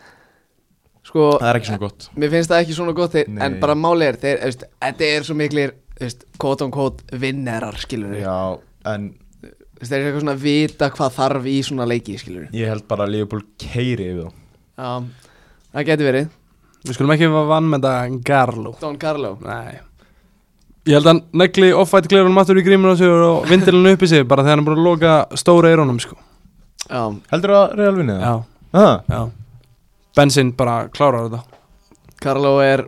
sko, Það er ekki svona gott. mér finnst það ekki svona gott þeir, en bara máli er, þeir, veist, þetta er svo miklir quote on quote vinnerar skilur við, Já, en þeir eru eitthvað svona að vita hvað þarf í svona leiki skilur við, ég held bara að Liverpool keiri yfir þá. Já, það getur verið. Við skulum ekki vann með þetta Garlo. Don Carlo, Nei Ég held að hann negli off-white glerunum aftur í gríminu á sig og vindilinu upp í sig bara þegar hann búin að loka stóra eirónum sko. já, Heldur það að Real vinni það? Já, Ah, já. Bensin bara klárar þetta. Carlo er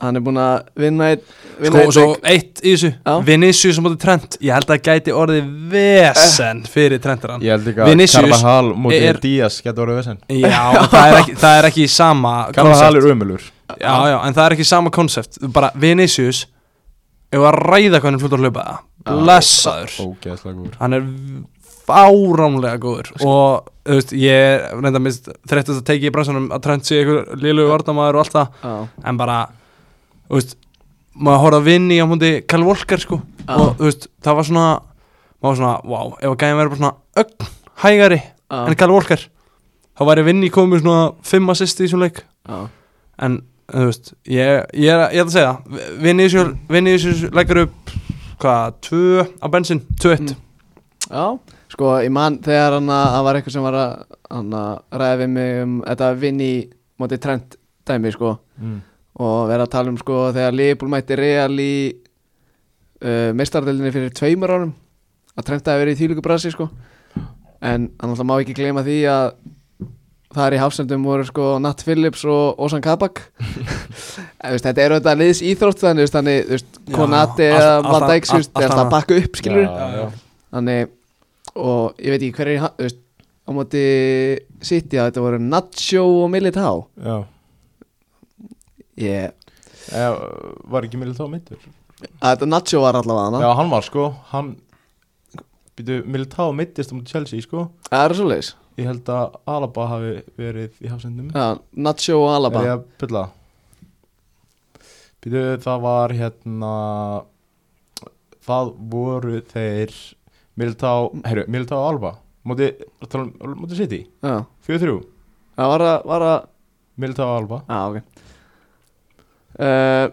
hann er búin að vinna eitt vinna Sko, einn svo eitt í þessu. Já. Vinicius sem móti Trent. Ég held að það gæti orðið vesen fyrir Trenteran Ég held ekki að Vinicius Carvajal mótið er- Díaz getur orðið vesen. Já, það er ekki, það er ekki sama Carvajal koncept. er umölur Já, já, en það er ekki sama konsept Bara Vinicius Ef að ræða er fljótt að hlaupa? Það Blessaður. Ógeðslega góður. Hann er fáránlega góður. Og, þú veist, ég reynda mist Þreyttast að teki í bransanum að Trent sé einhver Lilu vardamaður og allt það. Já, En bara, þú veist Maður horfði að vinni á múndi Kyle Walker sko. Já. Og, þú veist, það var svona Maður var svona, wow, ef að gæðin verið bara svona Ögn, hægari já, en Kyle Walker Þá væri vinni komið svona Fimm assist í þessum leik. Já. en þú veist ég, ég, er, ég ætla að segja Vinicius, Vinicius leggur upp hvað, tvö á bensin, tvö eitt Mm. Já, sko, ég man þegar hann að það var eitthvað sem var að hann að ræða við mig um þetta vinni móti trend dæmi, sko mm. og vera að tala um, sko, þegar Liverpool mætti Real í uh, meistardelinni fyrir tveimur árum að trend að verið í þýlugu brasi, sko en hann alltaf má ekki gleyma því að það er í hafsendum voru sko Nat Phillips og Ozan Kabak. Þetta er auðvitað liðs íþrótt þannig, þannig, þú veist, Já, Konati eða Van Dijk, þú veist, allt- er alltaf að bakka upp, skilur Já, já. þannig og ég veit ekki hver er þú veist, á móti City að þetta voru Nacho og Militao. Já. Ég, Eða, Var ekki Militao mittur? þetta Nacho var allavega hana Já, hann var sko Hann Býtu, Militao mittist um Chelsea sko. Það er svo leiðis Ég held að Alaba hafi verið í hafsendum. Já, Nacho og Alaba. Ég Býtu, það var hérna Það voru þeir Militao, herru, Militao og Alba Móti, um, móti City? Já, 4-3 það var að, var að Militao og Alba Já, ok. Uh,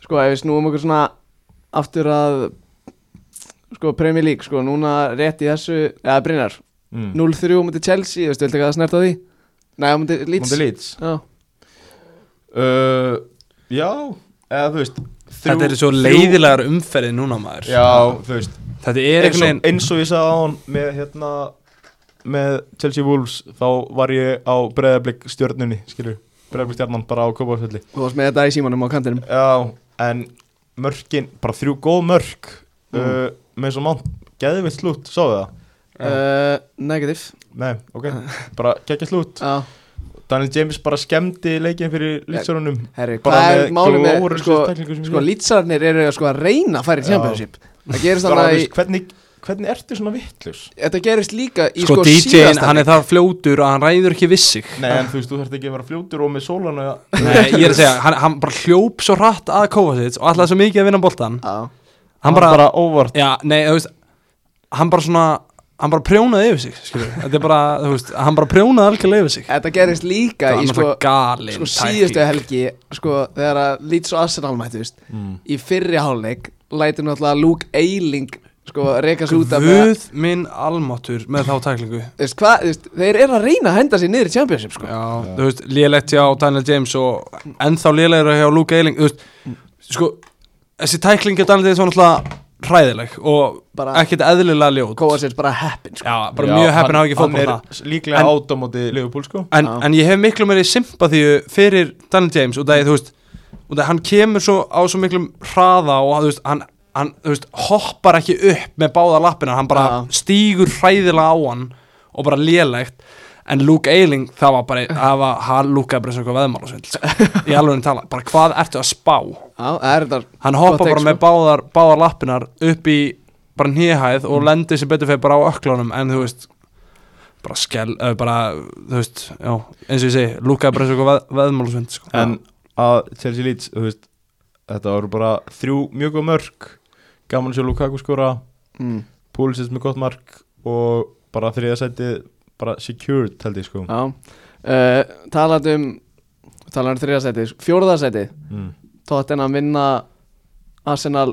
Sko, ef við snúum okkur svona aftur að sko, Premier League, sko, núna rétt í þessu eða Brynjar, mm. 0-3 á móti Chelsea, veistu, viltu ekki að snerta á því? Nei, móti Leeds Leeds Já, uh, Já, eða þú veist þetta er svo leiðilegar umferði núna maður Já, þú veist þetta er eins einhvern og, veginn eins og ég sagði á hann með hérna með Chelsea Wolves þá var ég á breðablik stjörnunni skilur, breðablik stjarnan bara á Kópavásvelli þú varst með þetta í símanum á kantinum Já, en mörkin bara þrjú góð mörk Mm. uh, með svo mánt, geðvilt slút sáðu það? Uh, Negativ Nei, ok, bara geggja slút Já, Daniel James bara skemmti leikin fyrir lýtsarunum herri, bara hvað er málið með sko, sko lýtsarnir eru sko að reyna að fara í championship. Það gerist þannig að í, hvernig, hvernig ertu svona vittlus? þetta gerist líka í sko, sko, DJ-in, síðasta hann leik. er það fljótur að hann ræður ekki við sig. Nei, en þú veist, þú þarft ekki að vera fljótur og með sólana Nei, ég er að segja, hann, hann bara hljóp svo hratt að Kovacic og alltaf svo mikið að vinna boltan Já, hann bara, bara óvart. Já, nei, þú veist hann bara svona, hann bara prjónaði yfir sig þetta er bara, þú veist, hann bara prjónaði algjörlega yfir sig. Þetta gerist líka í sko, sko síðustu helgi sko þegar að Leeds og Arsenal mættust mm. í fyrri hálfleik lætur náttúrulega Luke Eiling sko reyka sig út af Guð minn almáttur með þá tæklingu þeir eru að reyna að henda sér niður í championship sko. Já, þú veist, lélegt hjá Daniel James og ennþá lélegur hjá Luke Eiling þú veist, sko, þessi tækling hjá Daniel James var náttúrulega hræðileg og Bara- ekkert eðlilega ljót. Kovacic bara heppin sko. Já, bara mjög heppin að hafa ekki fótboll það Hann er líklega En- át á móti Liverpool sko. En, Já. en ég hef miklu meiri sympathíu fyrir Daniel James og það er, þú veist og það hann kemur svo á svo miklum hraða og þú veist, hann, hann þú veist, hoppar ekki upp með báða lappina hann bara Já. stígur hræðilega á hann og bara lélegt en Luke Eiling, það var bara það var, hann lúkaði bara sem eitthvað veðmálasvind sko. í alveg tala, bara hvað ertu að spá Já, er hann hoppa bara með báðar, báðar lappinar upp í bara nýhæð og Mm. lendi sem betur fyrir bara á öklunum en þú veist bara skell, uh, bara þú veist, já, eins og ég segi lúkaði bara eins og eitthvað veð, veðmálusvind sko. En að Chelsea Leeds, þú veist Þetta voru bara þrjú mjög góð mörg Gaman sjá Lukaku skora mm. Púlisins með gott mark Og bara þriða sæti Bara secured held ég sko. Já. Uh, Talandi um Talandi um þriðasæti Fjóruðasæti mm. Tottenham vinna Arsenal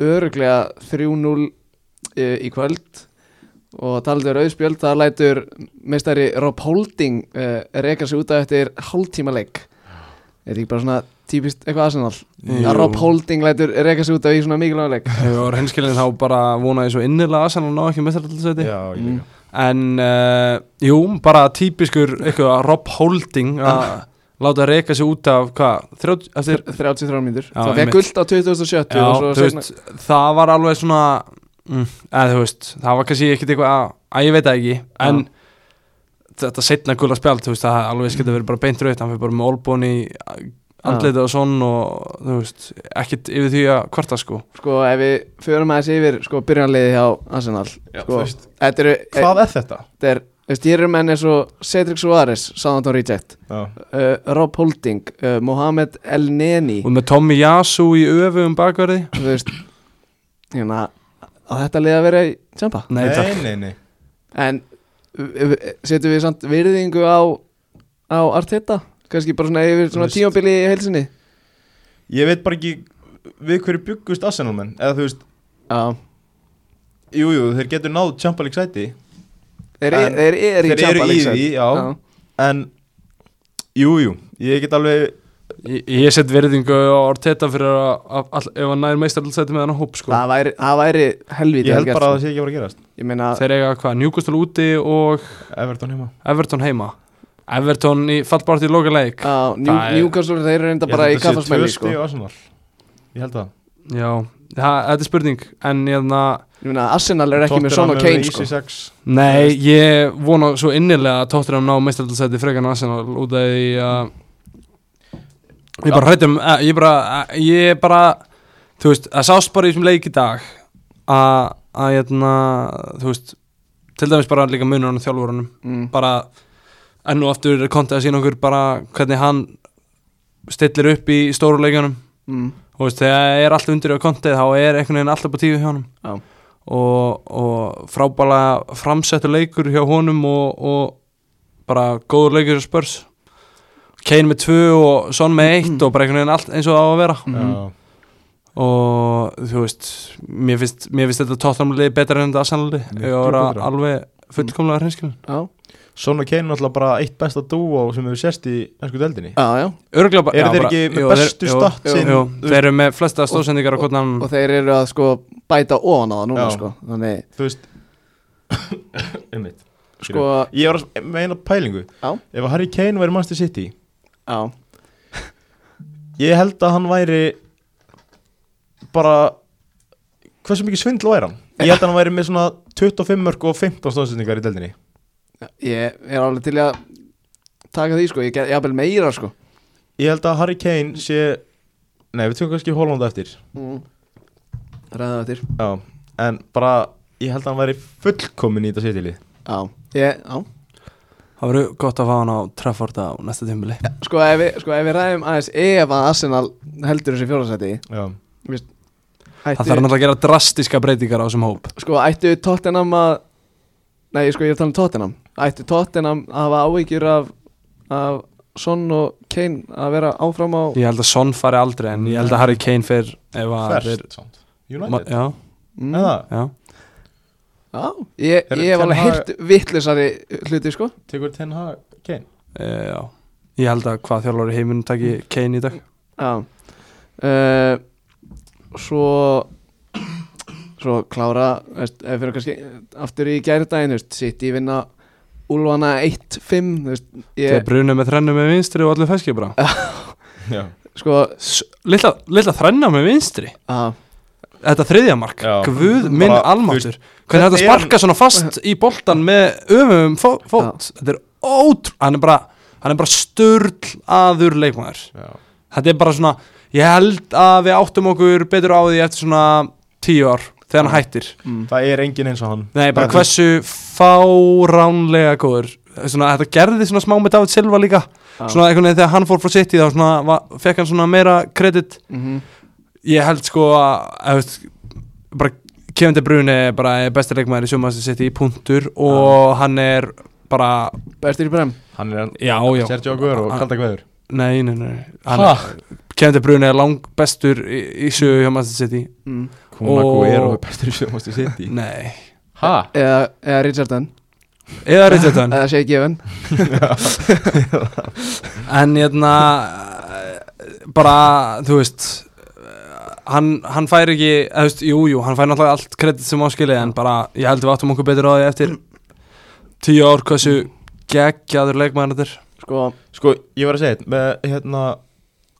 öruglega 3-0 í, í kvöld. Og talandi um rauðspjöld það lætur meistari Rob Holding uh, reyka sig út af eftir hálftíma leik. Er ekki bara svona típist eitthvað Arsenal? Jú. að Rob Holding lætur reyka sig út af í svona mikilvæg leik. Ef við vorum hinskilin þá bara vonaði svo innilega að Arsenal ná ekki þetta Já, ég Mm. En uh, jú, bara típiskur eitthvað Rob Holding að láta reyka sig út af hvað, 30, eftir 33 mínútur. Já, það fekk guld á 2070 Já, veist, það var alveg svona mm, eða þú veist, það var kannski ekkit eitthvað að, að ég veit það ekki, en þetta setna gula spjald, þú veist, það alveg skilja verið bara beint rautt, hann fyrir bara með olbón í andlitið og svon og þú veist, ekkit yfir því að kvarta sko. Sko ef við förum aðeins yfir sko byrjanliði hjá Arsenal Já, sko, þú veist, eru Hvað er þetta? þetta er, veist, hér eru menn eins og Cedric Suárez, Southampton Reject uh, Rob Holding, uh, Mohamed El Neni. Og með Tommy Yasu í öfum bakverði. Þú veist hérna, á þetta liða að vera í tjampa Nei, takk. nei, nei, nei. en setjum við samt virðingu á á Arteta, kannski bara svona yfir svona tímabili í heilsinni Ég veit bara ekki Við hverju byggust Arsenal menn. Eða þú veist, já, jú, jú, þeir getur náð Champa League sæti. Þeir, En þeir, í Þeir eru í League því, sæti. já. En, jú, jú Ég get alveg Ég, ég set virðingu á Arteta fyrir að, ef hann nær meistaraldsæti með hann hóp sko. Það væri, það væri helvítið Ég held bara að sko. það sé ekki að fara að gerast. Ég meina, Þeir eiga hvað, Newcastle úti og Everton heima. Everton heima Everton í fallbárt í loka leik á, New, Það er- Newcastle þeir eru reynda Ég bara held í að tvö sko. Ég held það Já, það, þetta er spurning En ég þannig að ég meina, Arsenal er ekki með og Kane sko. sko. Nei, ég vona svo innilega að Tottenham ná meistaraldsæti frekar en Arsenal út af því að Ég bara hrættum Ég bara, ég bara Þú veist, það sást bara í þessum leik í dag að, að hérna, þú veist til dæmis bara líka munurinn á þjálfurunum mm. bara enn og aftur kontið að sína okkur bara hvernig hann stillir upp í stóru leikjunum. Mm. og veist, þegar er allt undir á kontið þá er einhvern veginn alltaf på tíu hjá honum. Já. og, og frábælega framsettur leikur hjá honum og, og bara góður leikur hjá Spurs. Kane með tvö og Son með eitt og bara einhvern veginn allt eins og það á að vera. Mhm. og þú veist mér finnst, mér finnst þetta tóttamlið betra en þetta Arsenal Miklu ég var betra. alveg fullkomlega hreinskilin já, Son og Kane er náttúrulega bara eitt besta dúo sem hefur sérst í ennsku deldinni já, já. Örgulega bara Eru já, þeir bara- ekki með jú, bestu jú, statsin? jú, Þeir eru með flesta stóðsendingar á hvern annan og þeir eru að sko bæta ofan á það núna Já. sko. Þannig Þú veist sko Ég var að meina pælingu. Já. Ef Harry Kane væri Manchester City já, Ég held að hann væri bara hversu mikið svindl væri hann? Ég held að hann væri með svona 25 mörg og 15 stóðsendingar í deldinni ég er alveg til að taka því sko, ég get jafnvel meira sko. Ég held að Harry Kane sé Nei, við tökum kannski Hollanda eftir. Mm. ræða þetta Já, en bara Ég held að hann væri fullkomin í þetta setjali já, ég, já. Það verður gott að fá hann á Trafford á næsta tímuli sko ef við, sko, ef við ræðum aðeins ef að Arsenal heldur þessi fjórðarsæti Já, Það þarf náttúrulega að gera drastiska breytingar á þessum hóp. Sko ættu Tottenham að nei sko ég er að tala um Tottenham. Ættu Tottenham að hafa áhyggjur af, af Son og Kane að vera áfram á Ég held að Son fari aldrei en ég held að Harry Kane fer þeir færst United? Já, mm, Eða, já. Já, ég, Eru ég hef alveg heyrt vittlisari hluti sko. Tekur Ten Hag Kane? E, Já. Ég held að hvað þjálfur í heiminum taki Kane í dag? Já. Uh, Svo Svo klára veist, ef við erum kannski aftur í gærdaginn sitt í vinna Úlfana 1-5 þú veist, Þegar ég, brunum með þrennu með vinstri og allir feskja bara. Já, sko Litla, litla þrenna með vinstri. Að, Þetta þriðja mark, Já. guð minn almáttur Hvernig þetta sparka svona fast í boltan með öfum fó, fót? Þetta er ótrú Hann er bara, hann er bara sturl aður leikmaður. Já. Þetta er bara svona Ég held að við áttum okkur betur á því eftir svona 10 ár þegar hann hættir. Mm. Það er engin eins og hann. Nei, bara er- hversu fáránlega góður svona, Þetta gerði svona smá með David Silva líka. Já. Svona einhvern veginn þegar hann fór frá City þá svona, va, fekk hann svona meira kredit. Mhm. Ég held sko að, að veist, bara Kevin De Bruyne er bara besti leikmaður í sjómaðast City punktur og hann er bara, Bestur í brem. Hann er já, já. Sergio Aguero og Hann- kalda hverður Nei, nei, nei. Hann, Ha? Kevin De Bruyne er lang bestur í, í sögu hjá Manchester City. Mm. Kun Aguero er bestur í sjöfumastu City. Nei. Ha? eða, eða Richardson Eða Richardson eða Shea Given. En hérna bara, þú veist hann, hann fær ekki eða, þú veist, jú, jú, hann fær náttúrulega allt kredit sem áskilið en bara, ég held við áttum okkur betur á því eftir tíu ár, hversu geggjaður leikmaður þetta er. Sko, Sko, ég var að segja með, hérna,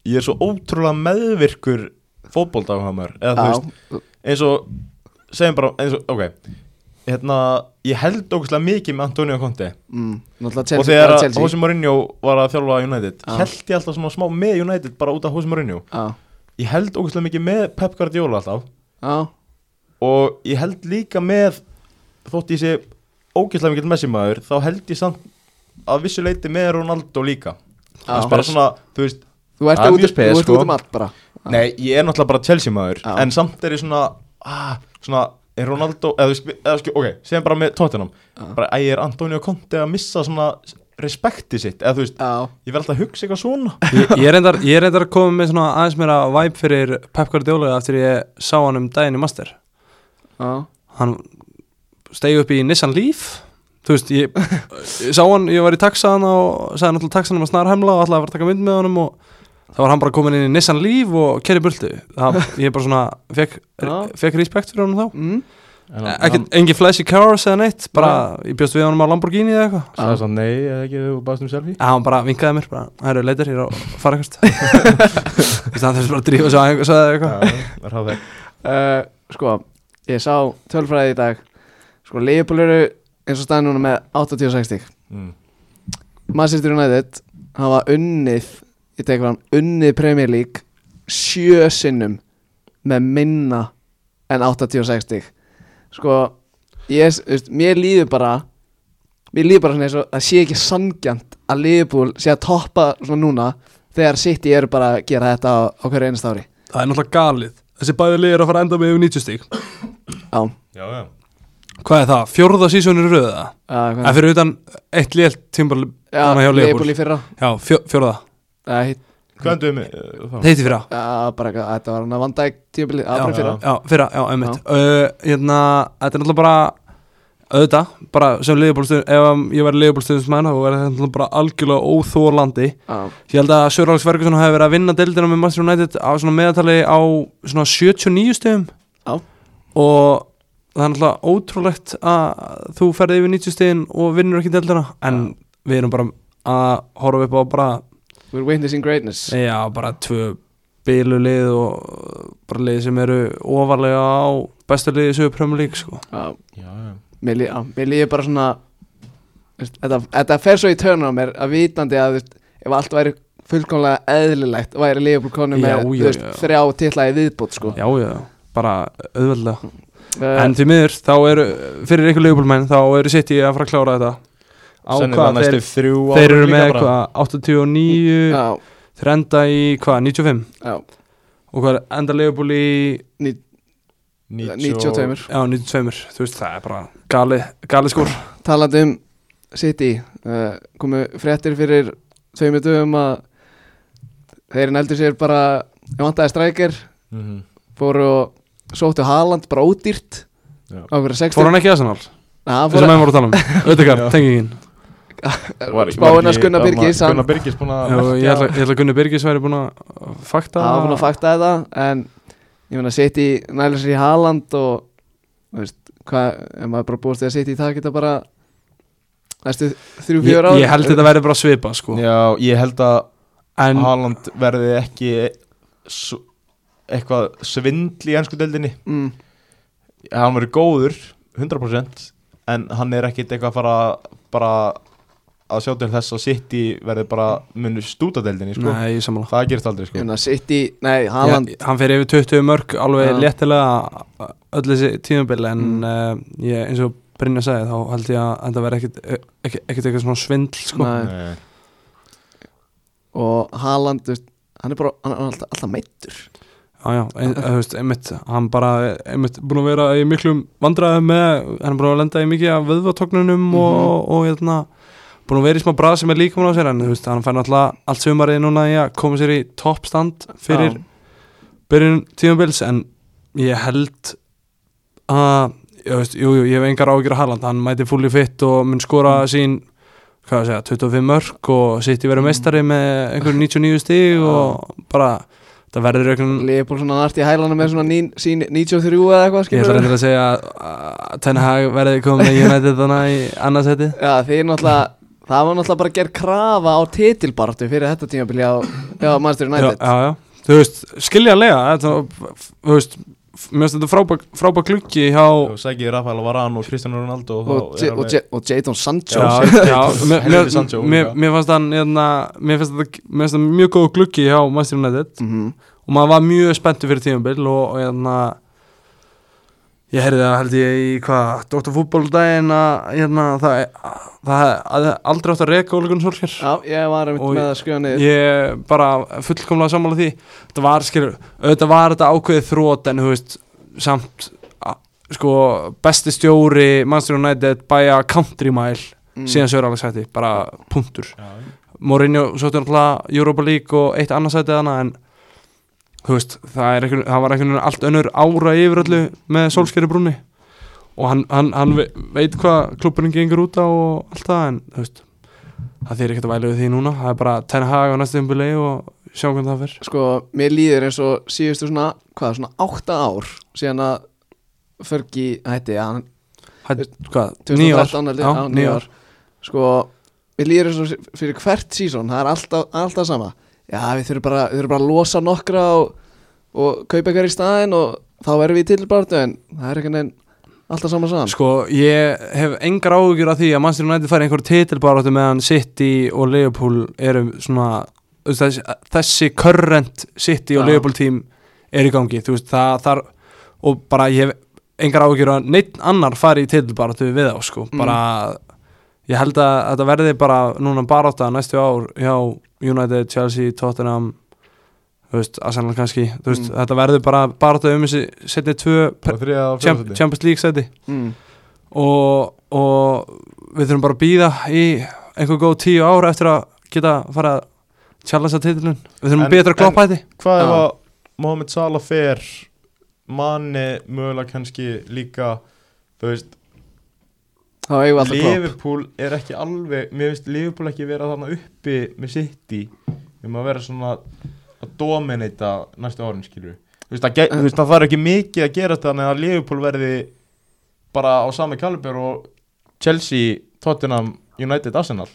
Ég er svo ótrúlega meðvirkur fótboldagamar Eða þú veist, eins og Segjum bara, eins og, ok Hérna, ég held ógustlega mikið með Antonio Conte mm, Og þegar. Jose Mourinho var að þjálfa United Já. Held ég alltaf smá með United bara út af Jose Mourinho já, Ég held ógustlega mikið með Pep Guardiola alltaf já, Og ég held líka með Þótt ég sé ógustlega mikið Messi maður Þá held ég samt að vissu leiti með Ronaldo líka já. Bara svona, þú veist þú ert Það er út, sko. út um allt bara Nei, ég er náttúrulega bara Chelsea maður Já. En samt er ég svona ah, Svona, er Ronaldo Eða, þú veist, eða sko, ok, segjum bara með Tottenham. Já. Bara, æ, er Antonio Conte að missa svona Respekti sitt, eða þú veist já, Ég verð alltaf að hugsa eitthvað svona. Ég, ég er reyndar, ég er reyndar að koma með svona aðeins meira væp fyrir Pep Guardiola eftir ég sá hann um daginn í Master. Já, hann stegi upp í Nissan Leaf. Þú veist, ég, ég sá hann ég var í taxaðan og sagði náttúrulega taxanum að snar hemla og að fara að taka mynd með honum og þá var hann bara komin inn í Nissan Leaf og kerri bultu ég bara svona, fekk, fekk respekt fyrir honum þá. Mm, En ekki, engin flashy cars eða neitt bara, ég bjóst við honum á Lamborghini eða eitthvað. Það er svona, nei, eða ekki þú baðst um selfie. Ja, hann bara vinkaði mér, bara, það eru leitar, ég er að fara eitthvað Þú veist, hann þurfti bara að drífa á einhver sagði eitthvað. Uh, sko, ég sá tölfræði í dag. Sko, Leopold eru eins og staðin núna með 86 stík mm. Manchester United hafa unnið ég tek fram, unnið Premier League sjö sinnum með minna en 86 stík sko ég, veist, mér líður bara mér líður bara svona eins og það sé ekki sangjant að Liverpool sé að toppa svona núna þegar City eru bara að gera þetta á, á hverju einast ári. Það er náttúrulega galið. Þessi bæði liður að fara enda með yfir 90 stík Já, Já, já. Hvað er það? Fjórða sísónir röða? Það? fyrir utan eitt lélt tímbar hjá Liverpool. Liverpool í fyrra. Já, fjó, fjórða þá? Það heiti fyrra. Uh, bara eitthvað, þetta var hann að vanda ekki tímabili, að Já, bara í fyrra. Já, fyrra, já, einmitt. Uh, Hérna, þetta er náttúrulega bara auðvitað, bara sem liðbólstuð ef ég væri liðbólstuðins mann þá verður þetta náttúrulega bara algjörlega óþórlandi Já, Ég held að Sör Alex Ferguson hefði verið að vinna deildina með Manchester United á svona meðatali á svona 79 stegum Já. og það er náttúrulega ótrúlegt að þú ferði yfir 90 stegin og vinnur ekki deildina. En við erum bara að horfa upp á bara, we're witnessing greatness já, bara tvö bilu lið og bara lið sem eru ofarlega á bestu liði sögur Premier League sko. Já, mér líður, bara svona þetta, þetta fer svo í törnum á mér að vitandi að veist, ef allt væri fullkomlega eðlilegt væri Liverpool konu með Já, þú já, veist, já. þrjá titla í viðbútt sko. Já, já, bara auðveldlega uh, En því miður, þá eru, fyrir ykkur leifbólmenn þá eru sitt í að fara að klára þetta á hvað, þeir, þeir eru með hvað, 89 Já, þeir enda í hvað, 95 já, og hvað er enda ní, 92 já, 92, þú veist, það er bara gali, gali skór talandi um City uh, komu fréttir fyrir tveimur dögum að þeir neldur sér bara ég vantaði strækir Mhm. fóru og sóttu Haaland bara ódýrt Já. á hverju 60 Fór hann ekki að Arsenal, Nei, hann þess að menn voru að tala um. Auðvitað, Var- var spáinn að Birgis hann Gunnar Birgis búin að ég merkja- ætla, ég ætla að Gunni Birgis væri búin að fakta hann var búin að fakta þetta en ég meina City næla sér í Haaland og þú veist, hvað, ef maður bara búist því að City það geta bara næstu þrjú, ég, fjör ár? ég held þetta væri bara svipa sko. Já, ég held að en Haaland verði ekki eitthvað svindl í ennsku deildinni. Mm, hann verður góður 100% en hann er ekkit eitthvað að fara bara að sjá til þess að City verði bara munu stútadeldinni sko. Nei, ég sammála það gerist aldrei sko. Ég City, nei, Haaland Já, hann fer yfir 20 mörg alveg Já. léttilega öll þessi tímabil en Mm. uh, ég, eins og Brynja sagði þá held ég að þetta verði ekkit, ekkit eitthvað svona svindl sko. Nei. Nei. og Haaland, hann er bara hann er alltaf, alltaf meittur Já, já, ein, þú veist, einmitt hann bara, einmitt, búin að vera í miklum vandræðum með, hann er búin að lenda í mikið af vöðvatóknunum Mhm. og, og hérna, búin að vera í smá brað sem er líka á sér en veist, hann fær náttúrulega allt sumarið núna í að koma sér í toppstand fyrir byrjun tímabils en ég held að ég veist, jú, jú, ég hef engar ágjur að Haaland. Hann mæti fulli fitt og mun skora sín hvað að segja, 25 mörg og sitt í verið meistari með einhverjum 99 stig og bara það verður einhvern Leopold svona nært í hælana með svona ní- sín 93 eða eitthvað ég ætla reyndar að segja að Ten Hag verði komið með United þannig í annarsæti Já, þeir náttúrulega Það var náttúrulega bara að gera krafa á titilbartu fyrir þetta tímabili á, á Manchester já, United. já, já, þú veist, skiljanlega þetta, þú veist mér finnst þetta frábær frábær gluggi hjá og sækið Rafael Varane og Cristiano Ronaldo og, þá og, og, alveg- og Jadon Sancho. Já, Já, já, mér, helviti mér, Sancho mér, líka. mér fannst hann hérna, mér finnst þetta mér finnst þetta mjög góð gluggi hjá Manchester United. Mhm. og maður var mjög spenntur fyrir tímabil og, og hérna ég heyrði það held ég í hvað Dr. Fútból daginn að hérna, það, það hafði aldrei átt að reka Ólegun Solskjær Já, ég var einmitt Og með að skrifa niður ég bara fullkomlega sammála því þetta var, skilur, auðvitað var þetta ákveðið þrótt en þú veist, samt sko, besti stjóri Manchester United bæja country mile Mm. síðan Sör Alex hætti, bara punktur Já, Mourinho sótti náttúrulega Europa League og eitt annarsætið hana en veist, það, einhvern, það var veginn allt önnur ára yfir öllu með Solskjæri brúnni. Og hann, hann, hann ve- veit hvað klubburinn gengur út á og allt það en veist, það þýr ekkert að væla við því núna. Það er bara Ten Hag á næstu umbili og sjá hvernig það fyrr Sko, mér líður eins og síðustu svona Hvað, svona átta ár Síðan að Fergie hætti ja, hann, hvað, nýja ár? 2013 held ég, Já, ár. Sko, mér líður eins og fyrir hvert sísón Það er alltaf, alltaf sama Já, við þurfum bara, við þurfum bara að losa nokkra og, og kaupa eitthvað í staðinn og þá verðum við í tilbartu en það er einhvern veginn alltaf sama saman Sko, ég hef engar áhugjur af því að Manchester United fari einhver titilbaráttu meðan City og Liverpool eru svona þessi, þessi current City og Já. Liverpool tím er í gangi þú veist, það þar og bara ég hef engar áhugjur að neitt annar fari í titilbaráttu við þá sko, Mm. bara ég held að þetta verði bara núna barátta næstu ár hjá United, Chelsea, Tottenham þú veist, Arsenal kannski þú veist, Mm. þetta verður bara barátta um þessi setni tvö bara Champions League seti mm. og, og við þurfum bara að býða í einhver góð tíu ára eftir að geta fara að challengea titilun við þurfum En- að betra kloppa þetta hvað ef Já. að Mohamed Salah fer manni mögulega kannski líka þú veist Þá eigum við alltaf klopp Liverpool er ekki alveg mér finnst Liverpool ekki vera þarna uppi með City. Um að vera svona að dominata næstu árin skilur þú veist, það, það þarf ekki mikið að gera þannig að Liverpool verði bara á sami kaliber og Chelsea, Tottenham, United, Arsenal.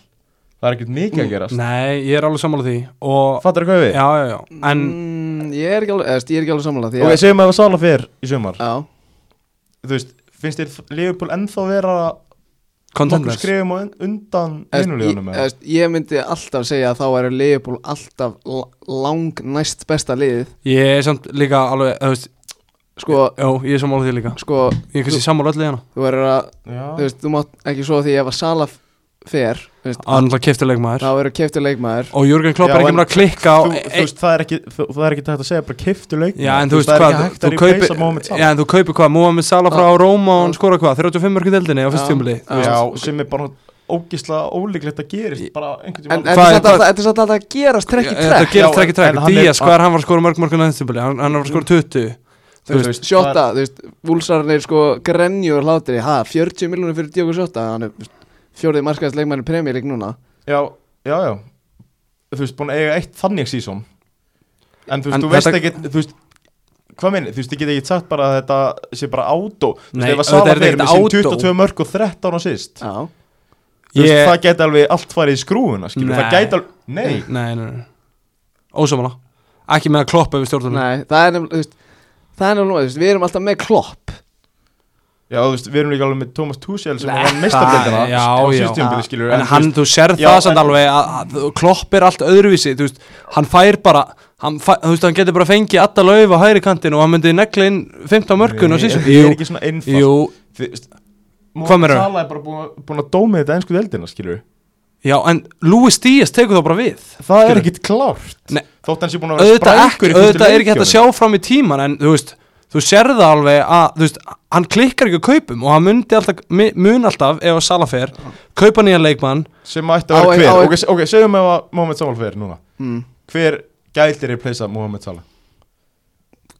Það er ekkert mikið að gerast. Nei, ég er alveg sammála því og fattar þú hvað við? já, já, já, en mm, Ég er ekki alveg, eðst, ég er ekki alveg sammála því og við segjum að það Salah fer í sumar. Já, þú veist, finnst þér Liverpool ennþá vera nokkur skrifum un- undan Eðst, ég, ég myndi alltaf segja að þá er Liverpool alltaf la- lang næst besta liðið. Ég er samt líka alveg, þú veist, Sko, já, ég er sammála því líka. sko, ég er kannski sammála öll í hana. þú verður að Þú veist, þú mátt ekki svo því ef að Sala f- fer þú veist, að náttúrulega keftileg maður Þá verður keiftur leikmaður og Jürgen Klopp Já, er ekki en mér að klikka á þú, þú veist, það er ekki þú, það er ekki hægt að segja bara en þú veist það er hvað, ekki hægt þú að kaupir replacea Mohamed Salah. Já, en þú kaupir hvað, Mohamed Salah frá. Róma og hann skora hvað, 35 mörgum deildinni á Já. fyrst tjómuli Já. Já, sem er bara ógislega ólíklegt að gerist bara einhvern En tímann Hvað þetta er- er samt alltaf- þetta er samt alltaf að gerast trekk í Þetta trekk. gerist Já, trekk í trekk, en hann er- Díaz, hvað er hann var að skora mörg hann hann 20 Þú veist, Sjóta, þú veist, Vúlsarnir sko grenjur hlátri, ha, 40 miljonir fyrir Diogo Sjóta, hann er þú veist, fjórið markaðist leikmæri Premier League núna. Já, já, já. Þú veist, búin að eiga eitt þannig sísón En þú veist, En þú veist þetta- ekki Þú veist, hvað minni, þú veist, ég get ekki sagt bara að þetta sé bara átó Þú veist, ef að Sala er fyrir með sín átó. 22 mörg og 13 á síst Já, Þú veist, Ég- það geti alveg allt farið í skrúfuna, skilur Það Nei. geti alveg, nei. Nei, nei, nei. Ósamála Ekki með að kloppa yfir stjórnum nei, það er nefnilega, þú veist Það er nefnilega, við erum alltaf með klopp Já, þú veist, við erum líka alveg með Thomas Tuchel sem var meistarbildina Já, á já. en hann, þú sérð Já, það samt alveg að, að klopp er allt öðruvísi þú veist, hann fær bara hann, þú veist, hann getur bara fengið alla lauf á hægri kantinu og hann myndi negla inn 15 mörkun og síðan er jú, veist, Hvað Mohamed meinarðu? Salah er bara búin, að- dómi þetta einsku deildina skilur já, en Luis Díaz tekur það bara við Það er ekkit klárt. Þótt hann sé búin að vera sprækur auðvitað er ekki hægt að sjá fram í tíman en þú veist, þú sérð það alveg að þú veist, hann klikkar ekki á kaupum og hann myndi alltaf, mun alltaf ef að Sala fer, kaupa nýjan leikmann. Sem ætti að vera á- hver Ok, s- ok, segjum við að Mohamed Salah fer núna. Mm. Hver gæti replacea Mohamed Salah?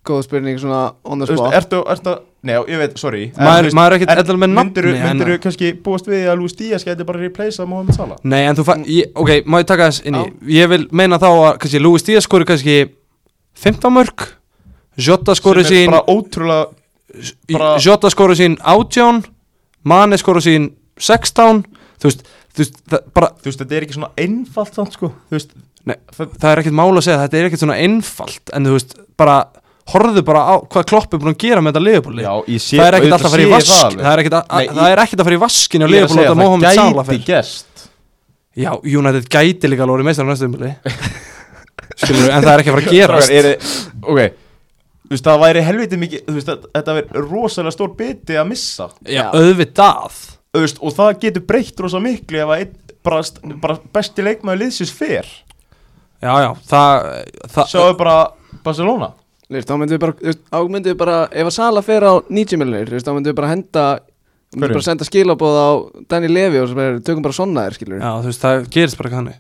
Góð spurning svona on the Þú spot. ertu, ertu Nei, ég veit, sorry. En, maður, þú veist, maður er ekkert en eðla með nafni en- myndirðu kannski búast við að Luis Díaz gæti bara replacea Mohamed Salah? Nei, en þú fæ, ég, ok, má ég taka þess inn í Ég vil meina þá að, kannski, Luis Díaz skori kannski 15 mörg Jota er sín bara Jota skori sín 18 Mane skori sín 16 Þú veist, þú veist, það, bara Þú veist, þetta er ekki svona einfalt samt sko. Veist, Nei, það er ekkert mál að segja, þetta er ekkert svona einfalt En þú veist, bara Horfðu bara á hvað klopp er búin að gera með þetta liðbúli Það er ekkert alltaf að fara í vask alveg. Það er ekkert að, að, það að fara í vaskin á að liðbúli að Mohamed það Salah gerst. Já, United gæti líka alveg meistar á næstu Skilur en það er ekki að fara að gerast. er, Ok Þú veist, það væri helviti mikið Þú veist, þetta væri rosalega stór biti að missa. Já, auðvitað. Þú veist, Og það getur breytt rosa miklu Ef að einn bara, bara besti leikmaður liðsins fer. Já, já, það, það Sjáðu bara Barcelona. Lýst, þá myndum við bara, þú veist, þá myndum við bara ef að Sala fer á 90 miljonir þá myndum við bara henda myndum við bara senda skilabóð á Danny Levy og bara tökum bara svona þér skilur Já, þú veist, það gerist bara ekki þannig.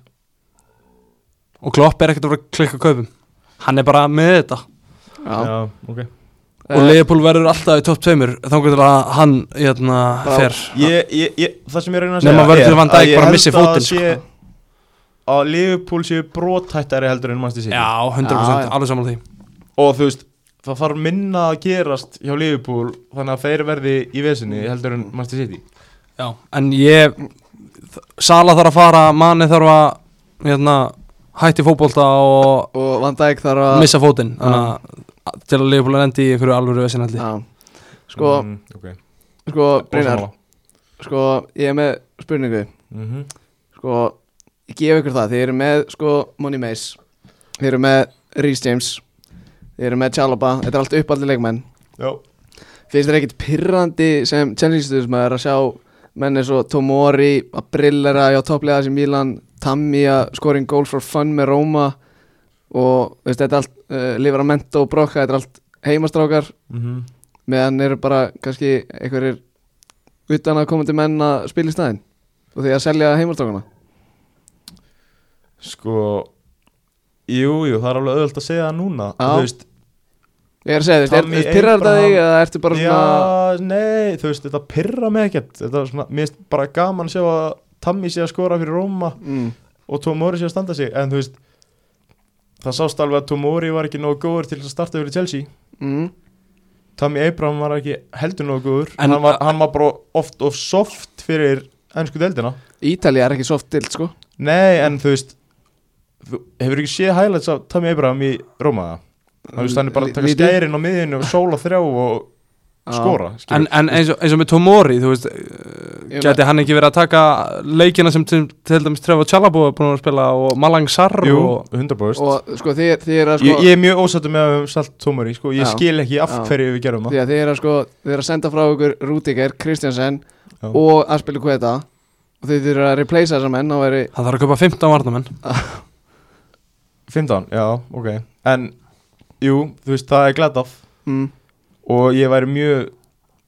Og Klopp er ekkert að vera að klikka kaupum. Hann Já. ok. Og Leopold verður alltaf í topp tveimur Þá getur að hann, hérna, fer. ég, ég, ég, Það sem ég reyna að segja Nema verður er til Van að Dijk ég bara held missi að fótinn, sé, Að Liverpool séu brothættari heldur en Manchester City. Já, 100% Já, já. alveg saman því. Og þú veist Það þarf minna að gerast hjá Liverpool Þannig að þeir verði í vesinni heldur en Manchester City. Já, en ég Sala þarf að fara, manni þarf að hérna, hætti fótbolta og og Van Dijk þarf að missa fótinn Þannig að til að Leopold endi í einhverju alvöru vesinaldi Já. sko, mm, okay. sko, Brynjar sko, ég er með spurningu Mhm. sko, ég gef ykkur það þið eru með, sko, Money Mace þið eru með Rhys James þið eru með Chalaba, þetta er allt uppaldi leikmenn Já finnst þér ekkit pirrandi sem Chelsea-stuðismæður að sjá menn eins og Tomori að brillera hjá topplega sem Milan Tammy að scoring goals for fun með Roma og veist, þetta er allt uh, Livramento og Brocca, þetta er allt heimastrákar. Mm meðan eru bara kannski einhverjir utan að komandi menn að spila í staðinn og því að selja heimastrákana. Sko Jú, jú, það er alveg auðvöld að segja það núna. Já. Þú veist Ég er að segja, þú veist, er- er þetta Abraham- þig eða ertu bara svona Já, nei, þú veist, þetta pyrra mig ekkert. Þetta er svona, mér finnst bara gaman að sjá að Tammy sé að skora fyrir Róma mm, og Tomori sé að standa sig. En þú veist Það sást alveg að Tomori var ekki nógu góður til að starta fyrir Chelsea. Mm, Tammy Abraham var ekki heldur nógu góður. En- hann, var, hann var bara oft of soft fyrir ennsku deildina. Ítalía er ekki soft dild sko. Nei, en þú veist hefur ekki séð highlights af Tammy Abraham í Róma? Það veist, hann er bara að taka skærin á miðinu og sóla þrjá og. Skora En, en eins, og, eins og með Tomori, þú veist Ég Gæti hann ekki verið að taka leikina sem til, til dæmis Trevor Chalabo er búin að spila og Malang Sarr Jú, og 100% og sko þið, þið er að sko ég, ég er mjög ósattur með selt Tomori sko. Ég Já. skil ekki af Já. hverju við gerum það. Því að þið er að sko þið er að senda frá ykkur Rúdiger, Kristjansen og Aspili Kveta og þið eru að replacea þessa menn og veri hann þarf að köpa 15 varnamenn 15, já, ok. En, jú, þú veist, það er glætt mm, Og ég væri mjög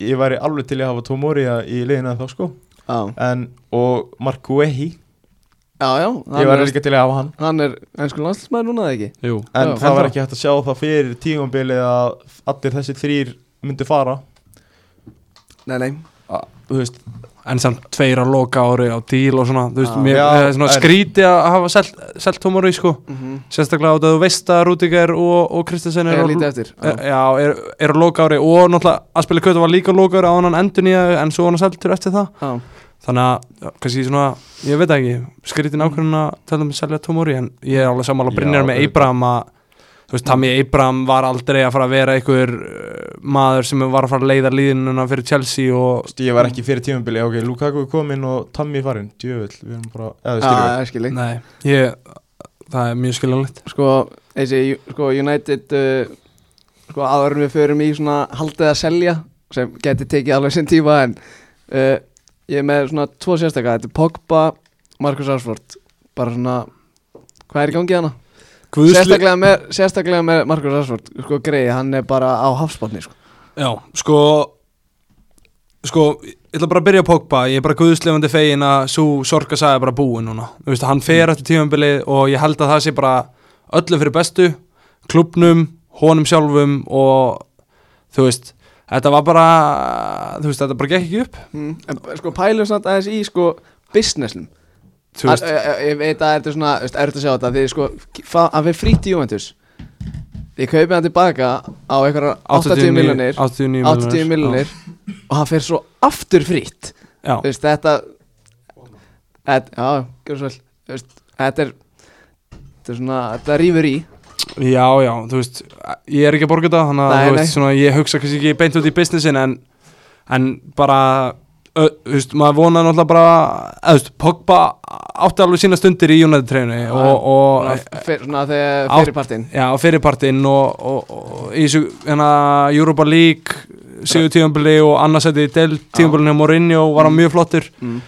Ég væri alveg til að hafa Tomori í liðina þá sko. Já, En, og Mark Guehi já, já Ég hann væri líka til að hafa hann. hann er ennsku landslæsmaður núna eða ekki? Jú. En Já, það var ekki hægt að sjá það fyrir tímabilið að allir þessi þrýr myndi fara. Nei, nei, að, veist, en samt tveir á loka ári á díl og svona, þú veist, Já. mér Já, er svona en- skríti að hafa selt, selt Tomori sko, mm sérstaklega á þetta þú veist að Rúdiger og, og Kristensen er er, eftir. Er, er, er á loka ári og náttúrulega að spila kvötu var líka á loka ári á hann endur nýja en svo var hann seltur eftir það. Já, þannig að, kannski svona ég veit ekki, skrítin ákveðin að tala um að selja Tomori en ég er alveg sammála Já, Brynjar með. Abraham að þú veist, Tammy Abraham var aldrei að fara að vera einhver uh, maður sem var að fara að leiða líðinuna fyrir Chelsea og Ég var ekki fyrir tímabili, ok, Lukaku er kominn og Tammy er farinn, djöfull, við erum bara, eða ég skilji nei, ég, það er mjög skiljanlegt. Sko, þessi sko, United uh, sko, en við förum í svona haldið að selja sem geti tekið alveg sinn tíma en uh, ég er með svona tvo sérstaka, þetta er Pogba Marcus Rashford. Bara svona, hvað er í gangi hana? Sérstaklega með, sérstaklega með Marcus Rashford sko greið, hann er bara á hafsbotni sko. já, sko sko, ég ætla bara að byrja á Pogba. Ég er bara guðslefandi fegin að svo sorga sagði bara búin núna, þú veist, hann fer eftir tímabilið og ég held að það sé bara öllu fyrir bestu, klubnum honum sjálfum og þú veist, þetta var bara þú veist, þetta bara gekk ekki upp. Mm. en sko pælum samt aðeins í sko businessnum veist, Að- að- að- Ég veit að þetta er svona, erfitt að sjá þetta Því sko, að við frýtt í Juventus. Þið kaupið hann tilbaka á einhverjar 80 miljonir 89 80 miljonir Og hann fer svo aftur Þú veist, þetta þetta- Já, veist, Þetta er Þetta er svona, þetta rýfur í. Já, já, þú veist ég er ekki að borga þetta, þannig að ég hugsa kannski ekki beint út í businessin en, en bara ö, veist, maður vonaði náttúrulega bara veist, Pogba átti alveg sína stundir í United treynu og, og Svona, fyr, svona þegar Á- fyrir partinn Já, fyrirpartinn og, og, og í hérna, Europa League sigur tíðanbili og annarsætti í del tíðanbilinu hjá Mourinho var hann mjög flottur. Mm.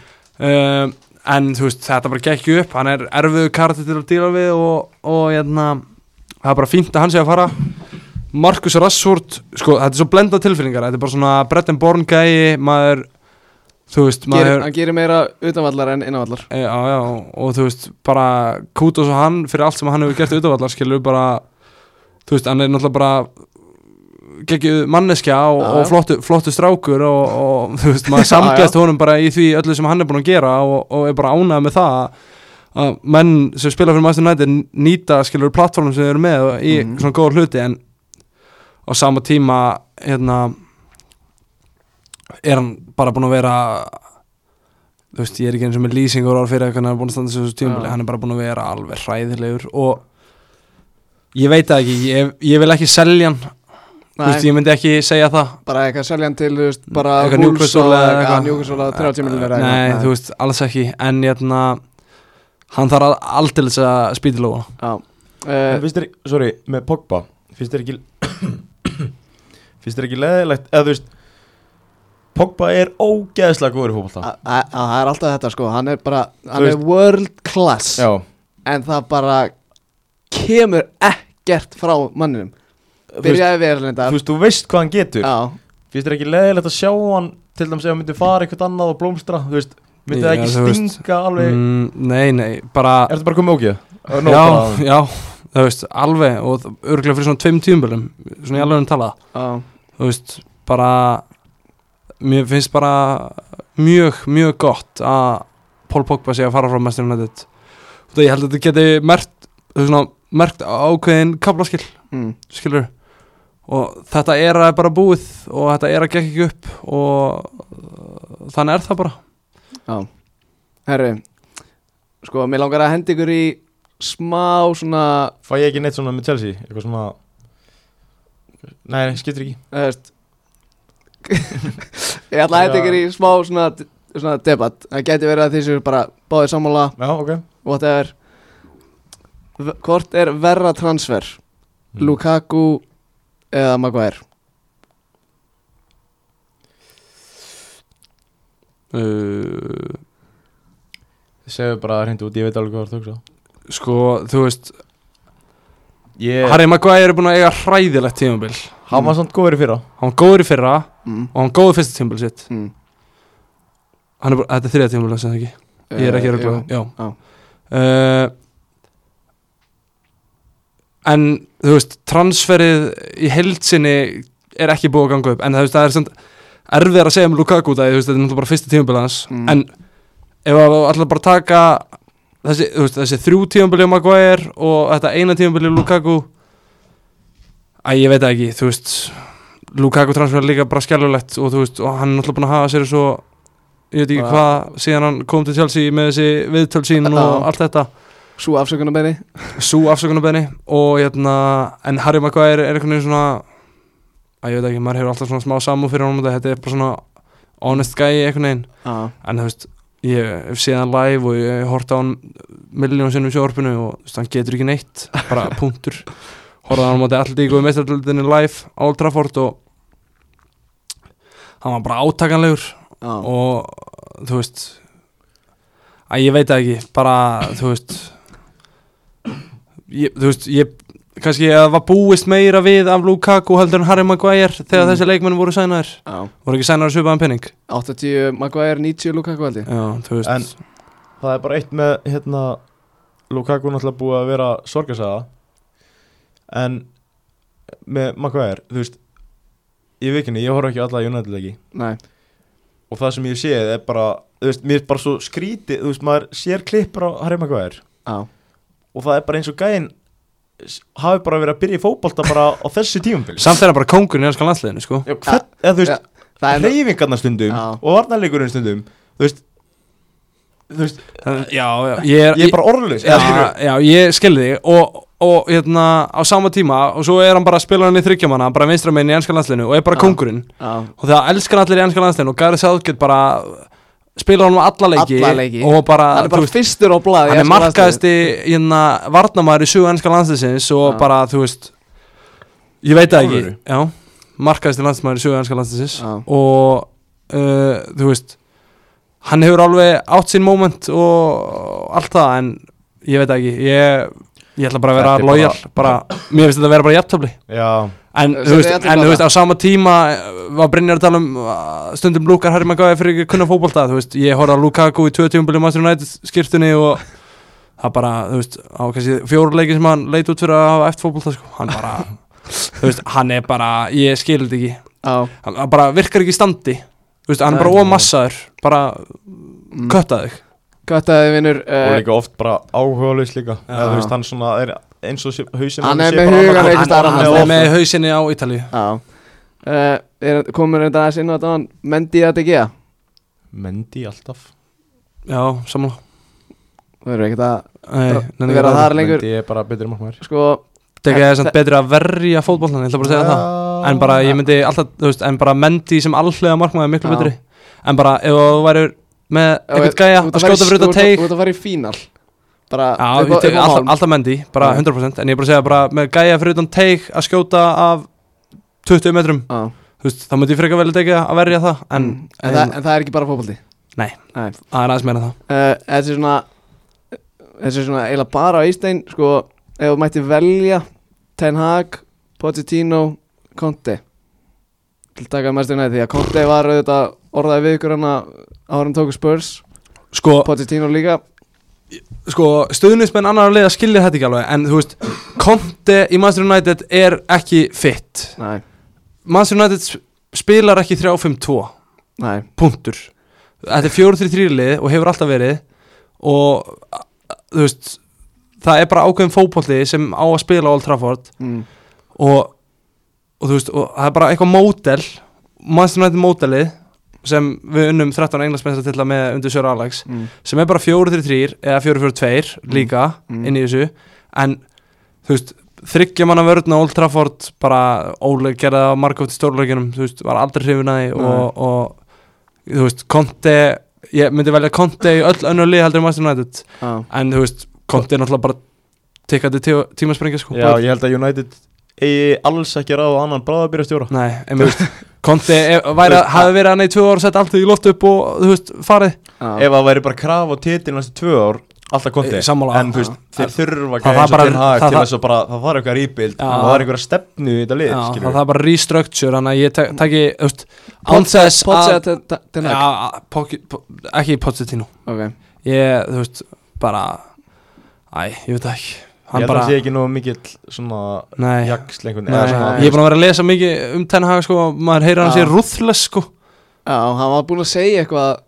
uh, en veist, þetta bara gekk upp. Hann er erfiðu karti til að díla við og, og hérna, það er bara fínt að hann sé að fara. Marcus Rashford, sko, þetta er svo blenda tilfinningar. Þetta er bara svona Brett and Born gæi maður, þú veist maður, Hann gerir meira utanvallar en innanvallar. E, Já, já, og þú veist, bara kútos og hann fyrir allt sem hann hefur gert auðvallar skilur bara, þú veist, hann er náttúrulega bara geggjuð manneskja og, og flottu, flottu strákur og, og þú veist, maður samgæst honum bara í því öllu sem hann er búin að gera og, og er bara ánægð með það að menn sem spila fyrir Master United nýta skilur plattformum sem þeir eru með í Mhm. svona góða hluti en á sama tíma hérna er hann bara búin að vera þú veist, ég er ekki eins og með lýsingur ár fyrir eitthvað hann er búin að standa þessu tímabili, Já. hann er bara búin að vera alveg hræðilegur og ég veit það ekki, ég, ég vil ekki selja hann, þú veist, ég myndi ekki segja það. Bara eitthvað selja hann til, þú veist, bara Eitthvað Newcastle og eða eitthvað eitthvað. Newcastle að 30 miljonir nei, þú veist, alls ekki. En hérna, hann þarf að aldils að spýta lóa Já. Uh, finnst þér, sorry, með Pogba Finnst þér ekki Finnst þér ekki leðilegt Eða þú veist Pogba er ógeðslega góður í fótbolta. Það er alltaf þetta sko. Hann er bara, Þú hann er veist- world class. Já. En það bara kemur ekkert frá manninum. Þú Byrjaði við þú erlendar veist, þú veist hvað hann getur. Já, Finnst þér ekki leðilegt að sjá hann Til dæmis ef hann myndi fara eitthvað annað og blómstra? Þú veist, myndi það ekki þú veist. stinga alveg? Mm, nei, nei, bara Er þetta bara komið ógeð? já, já, það veist, alveg og örgulega fyrir svona tveim tíumbölum svona í alveg um talað. Já, þú veist, bara mér finnst bara mjög, mjög gott að Paul Pogba sé að fara frá Master United. Og það ég held að þetta geti veist, svona, mert ákveðin kaplaskill, mm. skilur og þetta er að bara búið og þetta er að gekk ekki upp og uh, þannig er það bara. Já. Herru Sko, mér langar að henda ykkur í smá svona Fæ ég ekki neitt svona með Chelsea? Eitthvað svona Nei, skiptir ekki Ég ætla að henda ykkur í smá svona, svona debatt. Það geti verið að þessu bara báðir sammála. Já, ok. Whatever. Hvort er verra transfer? Mm. Lukaku eða Maguire? Uh, Segðu bara að hreint út, ég veit alveg hvað það er að hugsa. Sko, þú veist Ég, Harry Maguire er búin að eiga hræðilegt tímabil. Hann var samt góður í fyrra. Hann var góður í fyrra mm. og hann var góður fyrsta tímabil sitt Mm. hann er bara, þetta er þriða tímabil sem það ekki ég er ekki að Eh, já Já. uh, en þú veist transferið í heildsinni er ekki búið að ganga upp en það, veist, það er svona erfiðar að segja um Lukaku það, veist, þetta er náttúrulega bara fyrsta tímabil hans Mm. en ef að allar bara taka þessi, veist, þessi þrjú tímabil á Maguire og þetta eina tímabil á Lukaku Æ, ég veit það ekki, þú veist Lukaku transfer er líka bara skjálfulegt og þú veist, og hann er náttúrulega búin að hafa sér svo ég veit ekki Bara- hvað, síðan hann kom til Chelsea með þessi viðtöl sín og allt þetta. Svo afsökunarbenni Sú afsökunarbeðni og hérna en Harry Maguire er einhvern veginn svona að ég veit ekki, maður hefur alltaf svona smá samúð fyrir honum þetta er bara svona honest guy einhvern veginn, Já, en þú veist ég hef séð hann live og ég hef hort á hann milljón sinnum í sjórfinu og þú veist, hann getur ekki neitt, bara punktur. Horfði á hann á móti allir í góðu meistardöldinni live á Old Trafford og hann var bara átakanlegur já, og þú veist að ég veit það ekki bara þú veist ég, þú veist ég kannski að það var búist meira við af Lukaku heldur en Harry Maguire þegar Mm. þessi leikmenn voru sænaðir. Voru ekki sænaðir svipaðan penning 80 Maguire, 90 Lukaku held ég. Já þú veist. En- Það er bara eitt með hérna Lukaku náttúrulega búið að vera sorgarsaga En með Maguire, þú veist Í vikinni, ég horf ekki á alla United leiki. Nei, Og það sem ég séð er bara Þú veist, mér er bara svo skrítið Þú veist, maður sér klippur á Harry Maguire. Já, Og það er bara eins og gæinn Hafi bara verið að byrja í fótbolta bara á þessu tímumbil samt þeirra bara kongurinn í hanskan landsliðinu sko. Já, hvern, eða þú veist, er reyfingarnar stundum Já. Og varnarleikurinn stundum Þú veist Þú veist, já já. Ég er, ég er bara já ég skilði þig og, og hérna á sama tíma og svo er hann bara að spila hann í þryggjamanna bara vinstramenn í hanskan landsliðinu og er bara Já. kongurinn Já, og það elskar allir í ennska landslegin og Gareth Southgate bara spila hann alla leiki, Alla leiki. og bara, hann er bara veist, fyrstur á blaði hann er markaðasti hérna, varnamæður í sögu ennska landsliðsins og Já. bara, þú veist ég veit það ekki já, markaðasti landsmæður í sögu ennska landsliðsins Já. og uh, þú veist hann hefur alveg átt sín moment og allt það en ég veit það ekki ég, ég ætla bara að vera er lojal bara, mér finnst þetta að vera bara jafntöfli Já, En, þú veist, allir en bara þú veist, á sama tíma eh, var Brynjar að tala um uh, stundum Lukar Harry Maguire fyrir ekki að kunna fótbolta þú veist, ég horfði á Lukaku í tvö tímabili Master United skýrtunni og það bara, þú veist, á kannski fjóru leiki sem hann leit út fyrir að hafa eftir fótbolta sko. hann bara, þú veist, hann er bara ég skil þetta ekki, Já, hann, hann bara virkar ekki í standi. Þú veist, hann er bara ómassaður bara mm. kötta þig Göttaði vinnur og uh, líka oft bara áhugalaus líka. Eða þú veist hann svona er eins og sé- hausinn Hann er sé með annað- einhvers staðar hann er með hausinni á Ítalíu. Já. Uh, er, Komur þetta aðeins inn á þetta hann Mendy að DG Mendy alltaf. Já, samanlá Það eru ekkert að ekki vera að þar lengur. Mendy er bara betri markmaður. Sko Þetta er samt betri að verja fótboltan, ég ætla bara að segja það. En bara, ég myndi alltaf, en bara Mendy sem allhlega markmaður er miklu betri. En bara, ef þú væri með einhvern gæja að skjóta fyrir þetta teig Þú ert að fara í fínal alltaf, Mendy, bara Já. 100% En ég er bara að segja, bara með gæja fyrir þetta teig að skjóta af 20 metrum. Þú veist, þá myndi ég frekar vel að tekja að verja það En, Mm. en, það, en það er ekki bara fótbolti Nei. Það er aðeins meira en það Uh, Þessi svona svona eiginlega bara á Ístein Sko, ef þú mætti velja Ten Hag, Pochettino Conte Til að taka mestur næði því að Conte var auðvitað orðaði við ykkur hana áður en tóku Spurs. Sko, Pochettino líka. sko stöðnismenn annar að leiða skilja þetta ekki alveg En þú veist, Conte í Manchester United er ekki fit. Nei, Manchester United sp- spilar ekki 3-5-2 nei, punktur. Þetta er 4-3-3 lið og hefur alltaf verið og þú veist það er bara ákveðin fótbolli sem á að spila á Old Trafford. Mm. og, og þú veist og það er bara eitthvað mótel Manchester United mótelið sem við unnum 13 englandsmennsta til að með undir Sjöra Alex Mm. sem er bara 4-3-3 eða 4-4-2 líka Mm. inn í þessu en þú veist þryggja manna vörðna Old Trafford bara Óleg á margótt í stórleikinum þú veist, var aldrei hrifin að því Nei. og, og þú veist, Conte ég myndi velja Conte í öll önnur lið heldur en Master United Já, en þú veist, Conte er náttúrulega bara tikkandi tí tímaspringja sko Já, ég held að United eigi alls ekki ráð á annan bráðabýrastjóra Nei, einmitt. að- hafi verið hann í tvö ár sett allt í loft upp og þú veist, farið? Já, Ef það væri bara kraf á titil næstu tvö ár Alltaf konti. Eh, sammála. En þú veist, þeir þurfa ekki var eins og til hag það- til þess að bara Það þarf eitthvað rýpild það er einhverja stefnu í þetta lið Já, skilurðu. það, er bara restructure þannig að ég taki, þú veist án Poche- þess að Poche Ten Hag Já, Poche- Po- ekki Pochettino. Ok, Ég, þú veist, bara Æ, ég veit ekki Ég Hann held að bara, það sé ekki nógu mikill Svona jaksl einhvern svona, Ég er búin að vera að lesa mikið um Ten Hag sko, maður heyrir hann sé ruthless sko. Já, hann var búinn að segja eitthvað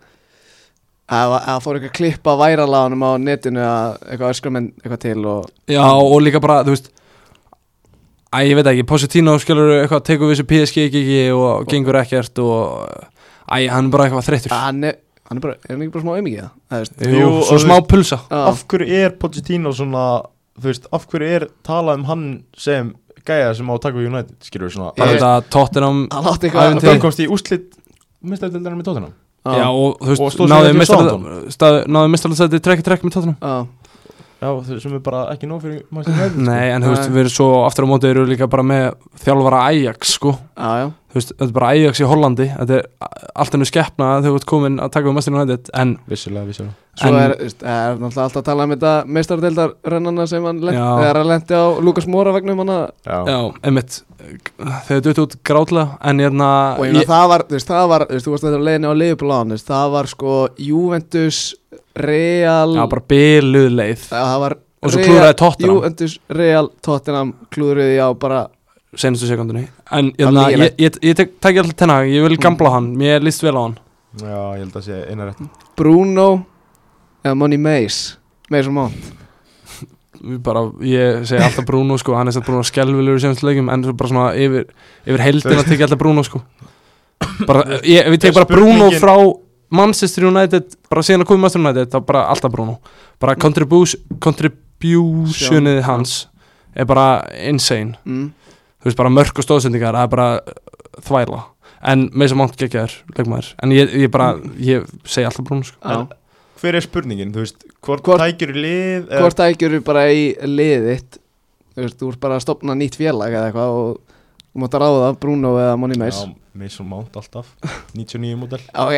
að það fór eitthvað klippa værala á honum á netinu að eitthvað öskramenn eitthvað til og Já, og líka bara, þú veist Æ, ég veit ekki, Pochettino skilur eitthvað tekur við þessu PSG ekki, ekki og gengur ekkert og Æ, hann er bara eitthvað þreyttur. Að hann er, hann er bara, er hann ekki bara smá auðmikið Jú, og smá pulsa. Af hverju er Pochettino svona Þú veist, af hverju er talað um hann sem gæja sem á við United skilur við svona Bara Ég- þetta Tottenham hann átti eitthvað Ævintýri. Hann komst í úslit Mistættildarinn með tóttunum Já, og þú veist, náðu sæti trekk í trekk með Tottenham. Já, Já, þau sem er bara ekki nóg fyrir United sko. Nei, en þú veist, Nei. við erum svo aftur á móti eru líka bara með þjálfara Ajax, sko. Já, já veist, þetta er bara Ajax í Hollandi Þetta er allt hennu skeppna þegar þú ert komin að taka við Master United En, Vissulega, vissulega. Svo En- er, er náttúrulega alltaf að tala um þetta meistardeildar rennana sem hann lent, er að lendi á Lukas Móra vegnum hann að Já, já, einmitt. Þegar dutt út grátlega En hérna og ég meina það var, þú veist, það var, þú veist, þú varst þetta leiðin á Leifuplan, það var sko Juventus, Real Já, bara byluð leið. Það var Og svo klúðraði Tottenham. Juventus, Real, Tottenham klúðruði á bara Senustu sekundinni En hérna, ég, ég, ég tek, tek alltaf tenna Ég vil gamla hann, mér líst vel á hann. Já, ég held að sé eina rétt Bruno eða Money Mace? Mason Mount? Við bara, ég segi alltaf Bruno sko, hann er sett Bruno skelvilur í semstu leikjum en svo bara svona yfir, yfir heldina tekja alltaf Bruno sko. Bara, ég, við tek bara Bruno frá Manchester United, bara síðan að koma Manchester United, þá bara alltaf Bruno. Bara contribution, contributionið hans er bara insane, mm. Þú veist bara mörg og stóðsendingar, er bara uh, þvæla, en með þess að mátt geggjaður leikmaður, en ég, ég bara ég segi alltaf Bruno sko. Hver er spurningin, þú veist Hvort, Hvort- tækir í lið eða- Hvort tækjur bara í liðitt Þú veist, þú ert bara að stopna nýtt félag eða eitthvað og þú mátt að ráða Bruno eða Money Mace. Já, Mason Mount alltaf. 99 módel. Ok.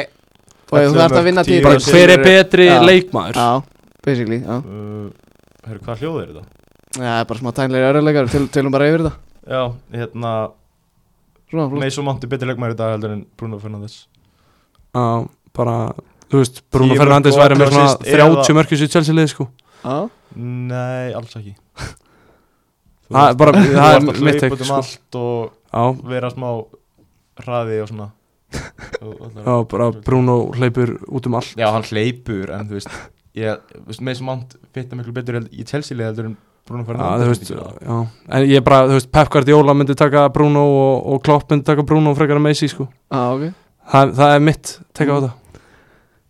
Og þú þarf að vinna Tíu. tíu. Bara hver er betri Já. leikmaður? Já, basically, já. Uh, Herru, hvað hljóð er þetta? Já, bara smá tænlega öruleikar til, Tilum bara yfir þetta Já, hérna Mason Mount er betur leikmæri í dag heldur en Bruno Fernandes. Já, bara, þú veist, Bruno Tíu Fernandes og væri með svona assist eða- 30 mörkis í Chelsea liði sko. Já, Nei, alls ekki. Þú Það er bara- þú það er ert að mitt hlaupa take, út um sko. allt og Já, vera smá hraði og svona. Og já, bara Bruno hleypur út um allt. Já, hann hleypur en þú veist ég, þú veist, Mason Mount fitta miklu betur í Chelsea lið heldur en Bruno Fernandes En ég bara, þú veist, Pep Guardiola myndi taka Bruno og, og Klopp myndi taka Bruno frekar að Messi sko. Já, ok. Það, það er mitt, teka á það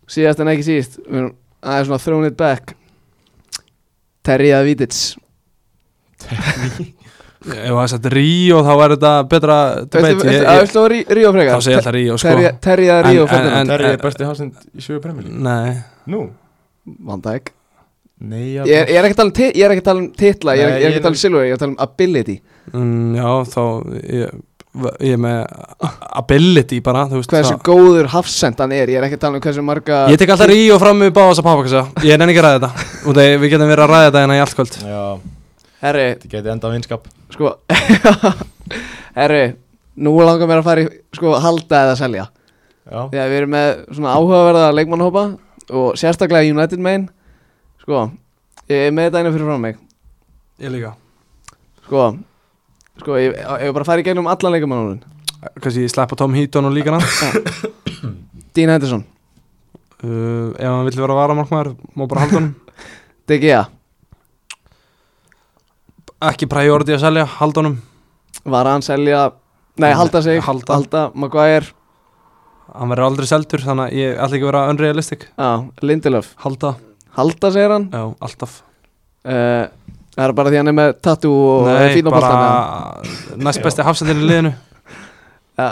Síðast en ekki við erum aðeins svona thrown it back. Terry Avidits. Ef það er sett Ríó þá er þetta betra debate. Þá segja alltaf Ríó sko. Að Ríó en- er besti hafsend í Premier League. Nei, Nú? Van Dijk Nei, já Ég er, ég er ekki að tala um ég er ekki að tala um titla Ég er, er ekki að tala um silver Ég er að tala um ability. Mm, já, þá ég, ég er með ability bara, þú veist Hversu það- góður hafsend hann er Ég er ekki að tala um hversu marga Ég tek alltaf Ríó fram með báðast að pappakassa Ég nenni ekki að ræða þetta. Út af við getum verið að ræða þetta hérna í allt kvöld. Já, Herri, þetta geti enda á vinskap. Sko Herri, nú langar mér að fara í Sko, halda eða selja. Já, að við erum með svona áhugaverða leikmannhópa Og sérstaklega United main Sko, ég er með þetta einu fyrir frá mig. Ég líka. Sko, sko, ég, ég bara að fara í gegnum allan leikmannhópin Kanski ég sleppa Tom Heaton og líka hann. Dean Henderson, uh, Ef hann vill vera varamarkmaður Má bara halda hann De Gea. Ekki priority að selja, halda honum. Var hann selja Nei, halda sig Halda. halda Maguire. Hann verður aldrei seldur Þannig að ég ætla ekki að vera unrealistic. Já, Lindelöf Halda, Halda segir hann. Já, alltaf. Uh, Það er bara því hann er með tattoo og Nei, fín á bara Næst besti hafsendin í liðinu. Ja,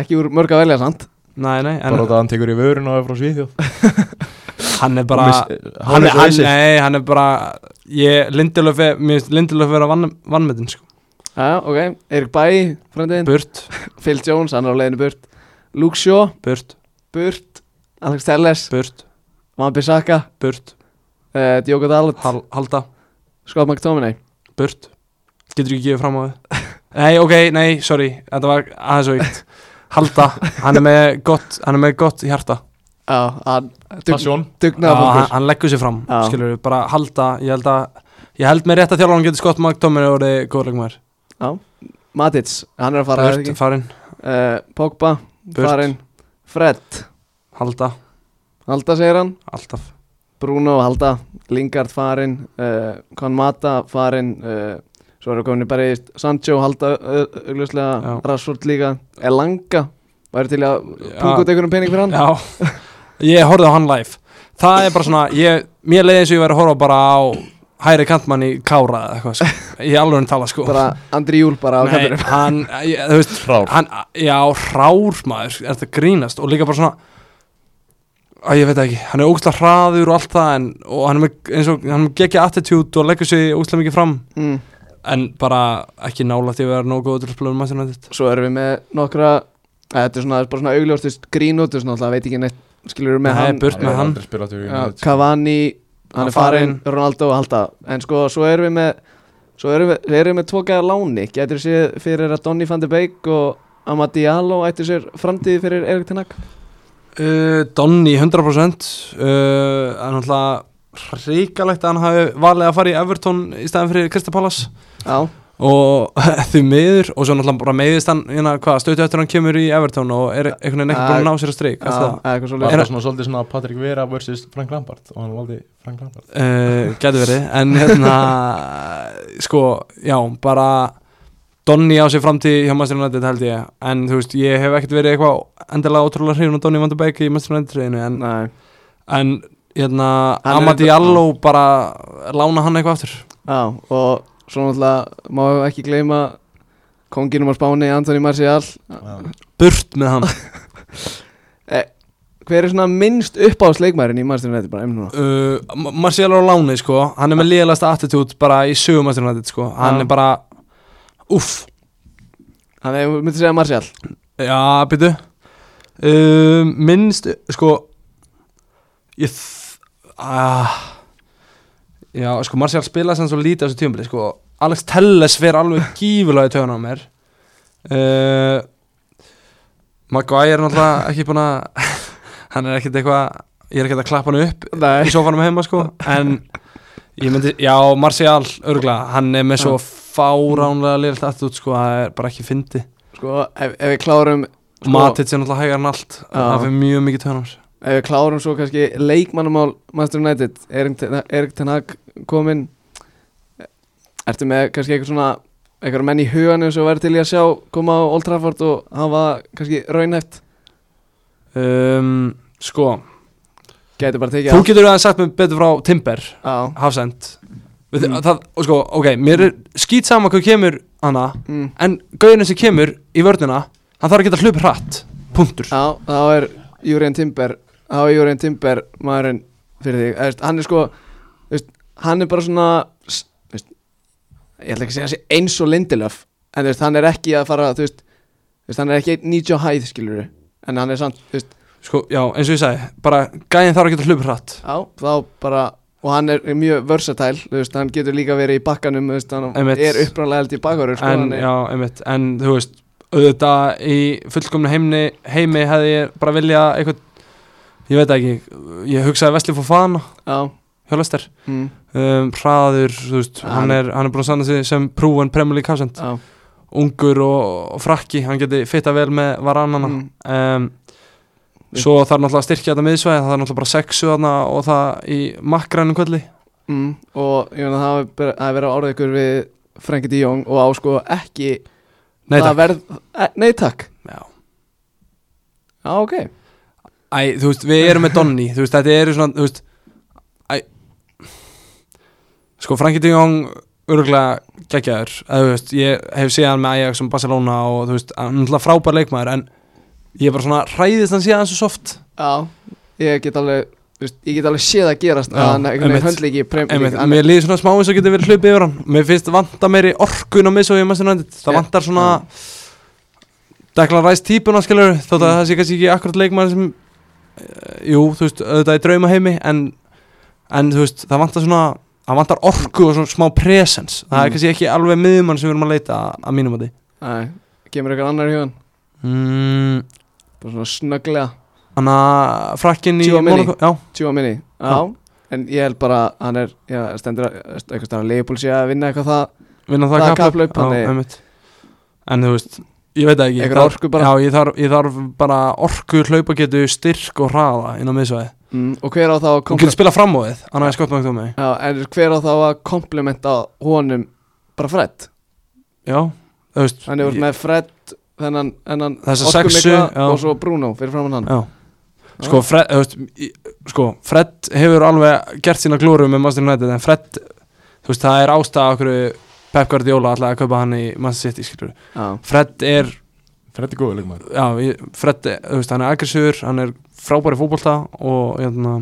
Ekki úr mörg að velja, sant? Nei, nei, en bara að hann tekur í vörun og er frá Svíþjóð. Hann er bara hann, er, hann. Nei, hann er bara ég, Lindelöf er, Lindelöf vera vann, vannmetin sko. Já, ok. Erik Bæ, frændin Burt, Phil Jones, hann er á leiðinu burt. Luke Shaw, burt, burt. Alex Telles, burt, Van Bissaka. Burt uh, Diogo Dalot, hal, Halda, Scott McTominay. Burt. Getur ekki gefið fram á þið Nei, ok, nei, sorry. Þetta var aðeins og eitt Halda, hann er með gott Hann er með gott hjarta. Já, hann Passion. Já, Dugnaða hann, fólkur hann leggur sér fram Já. Skilur við, bara halda. Ég held að Ég held með rétt að þjálfa hann getur skott McTominay og orðið góðleikmaður Matits, hann er að fara Burt, farinn, uh, Pogba, Burt. farinn. Fred, halda, halda segir hann. Alltaf Bruno, halda Lingard, farinn uh, Konmata, farinn uh, Svo erum við komin í í Sancho, halda uh, augljóslega. Rashford líka. Elanga Væri til að punga út einhverjum pening fyrir hann? Já, ég horfði á hann live. Það er bara svona, ég, mér leiði eins og ég væri að horfa bara á hæri kantmann í Kára eða eitthvað, sko. ég alveg hann tala sko. Bara Andri Júl bara á Nei, hann, ég, þú veist Hrár. hann, já, hrár maður, er þetta grínast? Og líka bara svona að ég veit það ekki, hann er ógæslega hraður og allt það en, og hann er með, eins og, hann er með geggja attitude og leggur sig ógæslega mikið fram. Mm. en bara ekki nála til að vera nógu góður til að spila um Manchester United. Svo erum við með nokkra þetta er svona, bara svona grínút, svona alltaf veit ekki neitt skilur við með Nei, hann? burt með hann. Já, Cavani, hann er farin Ronaldo og halda, en sko svo erum við með svo erum við, við erum með tvo gæða láni. Getur séð fyrir að Donny van de Beek og Amad Diallo ættu sér framtíði fyrir Erik Ten Hag uh, Donny 100% uh, en náttúrulega ríkalegt að hann hafi valið að fara í Everton í staðin fyrir Krista Pallas já, og því miður og svo náttúrulega bara meiðist hann hérna, hvað, stötu eftir hann kemur í Everton og er einhvern veginn ekki búin að ná sér að streik uh, svo Var Er- það svona svolítið svona Patrik Vera versus Frank Lampard? Og hann valdi Frank Lampard? Gæti verið, en hérna sko, já, bara Donny á sig framtíð hjá Master United held ég, en þú veist ég hef ekkert verið eitthvað endilega ótrúlega hrifun og Donny van de Beek í Master United treyðinu en, Nei, en hérna, Amadi Allo bara lána hann eitthvað aftur. Já, og svo náttúrulega má ekki gleyma konginum á Spáni, Antoni Marcial burt með hann. Hver er svona minnst uppáðsleikmærin í Manchester United bara einnig núna? Uh, Ma- Marcial á láni sko. Hann er með liðalasta attitude bara í sögum Master United sko, hann Já. er bara uff, hann er, myndi segja Marcial Já, byrju um, Minnst, sko Ég ah, Já, sko Marcial spilaði sem svo lítið á þessu tímabili sko. Alex Telles fer alveg gífulega í töðun á mér. Uh, Maguire er náttúrulega ekki búin að Hann er ekkert eitthvað Ég er ekkert að klappa hann upp Nei. í sofanum heima sko. En myndi, já, Marcial örgla, hann er með svo fáránlega liðalt attútt sko, það er bara ekki fyndi sko, ef, ef við klárum sko, Matic er náttúrulega hægar en allt. Það fyrir mjög mikið tönum ef við klárum svo kannski leikmannumál Manchester United Erik Ten- Hag kominn ertu með kannski eitthvað svona eitthvað menn í huganum sem verður til í að sjá koma á Old Trafford og hafa kannski raunhæft? Um, Sko gæti bara tekið Þú allt. getur aðeins sagt mér betur frá Timber Já, Hafsend. Mm. það, og sko, ok, mér er skýt sama hvað kemur hana mm, En gauðin sem kemur í vörnina Hann þarf að geta hlupið hratt Punktur. Já þá er Júriðan Timber þá er Júriðan Timber maðurinn fyrir þig. Eðst, hann er sko veist, hann er bara svona veist, ég ætla ekki að segja þessi eins og Lindelöf en veist, hann er ekki að fara þú veist, veist, hann er ekki 90 hæð skilur en hann er samt veist, Sko, já, eins og ég sagði Bara gæðin þarf að geta hlupið hratt. Já, þá bara og hann er mjög versatile, þú veist, hann getur líka verið í bakkanum, þú veist, hann Einmitt. er uppræðanlega held í bakvarur, sko, En, hann er, já, einmitt. En, þú veist, auðvitað í fullkomnu heimni Heimi hefði ég bara vilja eitthvað Ég veit ekki Ég hugsaði Vesli Fofana já, hjá Lester mm, um, hraður, þú veist, hann er, hann er búin að sanna sig sem prúin Premier League Hafsend ungur og, og frakki, hann geti fitta vel með varannana Mm. um, svo þarf náttúrulega að styrkja þetta miðsvæði, það er náttúrulega bara sexu þarna og það í makkrænum kvöldi. Mm, og ég hafi ber- það hafi verið orðið ykkur við Frenkie de Jong og á sko ekki Nei takk, verð, e, nei takk. Já. Já, ok. Æ, þú veist, við erum með Donny þú veist, þetta eru svona, þú veist Æ Sko, Frankie de Jong örgulega geggjaður, þú veist, ég hef séð hann með Ajax og Barcelona og þú veist, hann er náttúrulega frábær leikmaður en ég er bara svona hræðist hann síðan svo soft. Já, ég get alveg veist, ég get alveg séð að gerast veginn höndli ekki prem, Einmitt, hann, mér líður svona smá eins og getur verið hlupið yfir hann. Mér finnst vanta meiri orkun á United. Það vantar svona Declan Rice típuna skilur Þótt að það sé kannski ekki akkurat leikmann sem uh, Jú, þú veist, auðvitað í drauma heimi en, en þú veist, það vantar svona Það vantar orku og svona smá presence. Það er Mm. kannski ekki alveg miðjumann sem við erum að leita að, að mínum að því Nei, kemur eitthvað annar í hugan mm, bara svona snögglega. Þannig að frakkin í tjúa minni en ég held bara að hann er já, stendur að- stafn að vinna eitthvað það vinna Það einmitt. En þú veist, ég veit ekki orku bara. Já, ég þarf, ég þarf bara orku hlaupagetu, styrk og hraða inn á miðsvæði mm, og hver á þá komple- getur spila fram á þið, en hver á þá að komplementa honum bara Fred? Já, þú veist hann hefur ég- með Fred þennan, þennan Þessa orkumikla og svo Bruno fyrir framann hann. Já. Sko, Fred, veist, sko, Fred hefur alveg gert sína glóru með Master United en Fred, þú veist, það er ástæða okkur Pep Guardiola alltaf að kaupa hann í Manchester City, skilur Já, Fred er, Freddi góður leikmaður. Já, ég- Fred, þú veist, hann er aggressíður, hann er frábæri fótbolta og, hérna,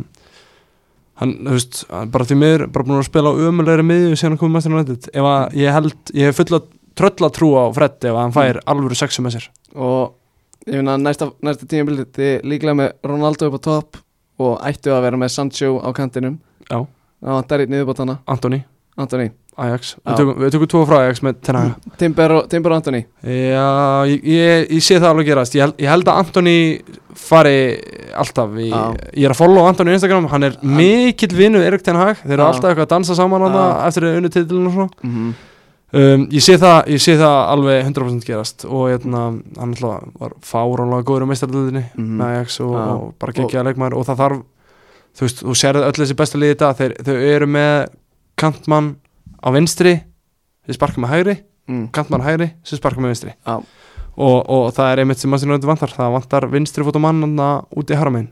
hann, þú veist, hann er bara því miður, bara búin að spila á ömulegri miðju síðan hann komið Master United. Ef að ég held, ég hef fulla trölla trú á Fred ef hann fær alvöru sexu með sér. Og ég finna að næsta, næsta tímabil þið líklega með Ronaldo upp á topp og ættu að vera með Sancho á kantinum. Já. það vantar í niðurbótana Antoni, Antoni, Ajax, Já. við tökum, við tökum tvo frá Ajax með tennaga Timber og, Timber og Antoni Já, ég, ég, ég sé það alveg gerast. Ég held, ég held að Antoni fari alltaf í, ég er að follow Antoni á Instagram, hann er mikill vinnu Erik Ten Hag, þeir eru alltaf eitthvað að dansa saman Já. ja. eftir unnu titilin og svona. Mm -hmm. Um, ég, sé það, ég sé það alveg 100% gerast og hérna, hann alltaf var fáránlega góður á meistarliðinni Mhm. með Ajax og, Já. og bara geggjaða leikmaður og það þarf, þú veist, þú sérðu öll þessi bestu liði þetta, þeir, þau eru með kantmann á vinstri sem sparka með hægri mm. kantmann hægri sem sparka með vinstri Já. og, og það er einmitt sem Manchester United vantar það vantar vinstri fótum mann út í haramein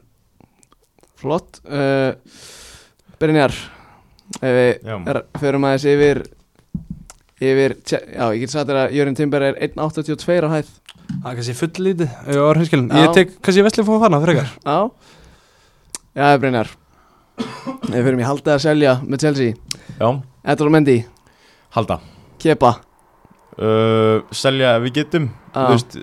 flott uh, Brynjar ef við förum aðeins yfir yfir, já ég get sagt þér að Jörin Timber er 1.82 á hæð. Það er kannski full lítið ef ég var hinskilin ég tek kannski vesli fóða þarna frekar. Já. Já, Brynjar. Við förum í haldið að selja með Chelsea. Já, Edvard Mendy, halda. Kepa. Uh, Selja ef við getum. Já. Þú veist,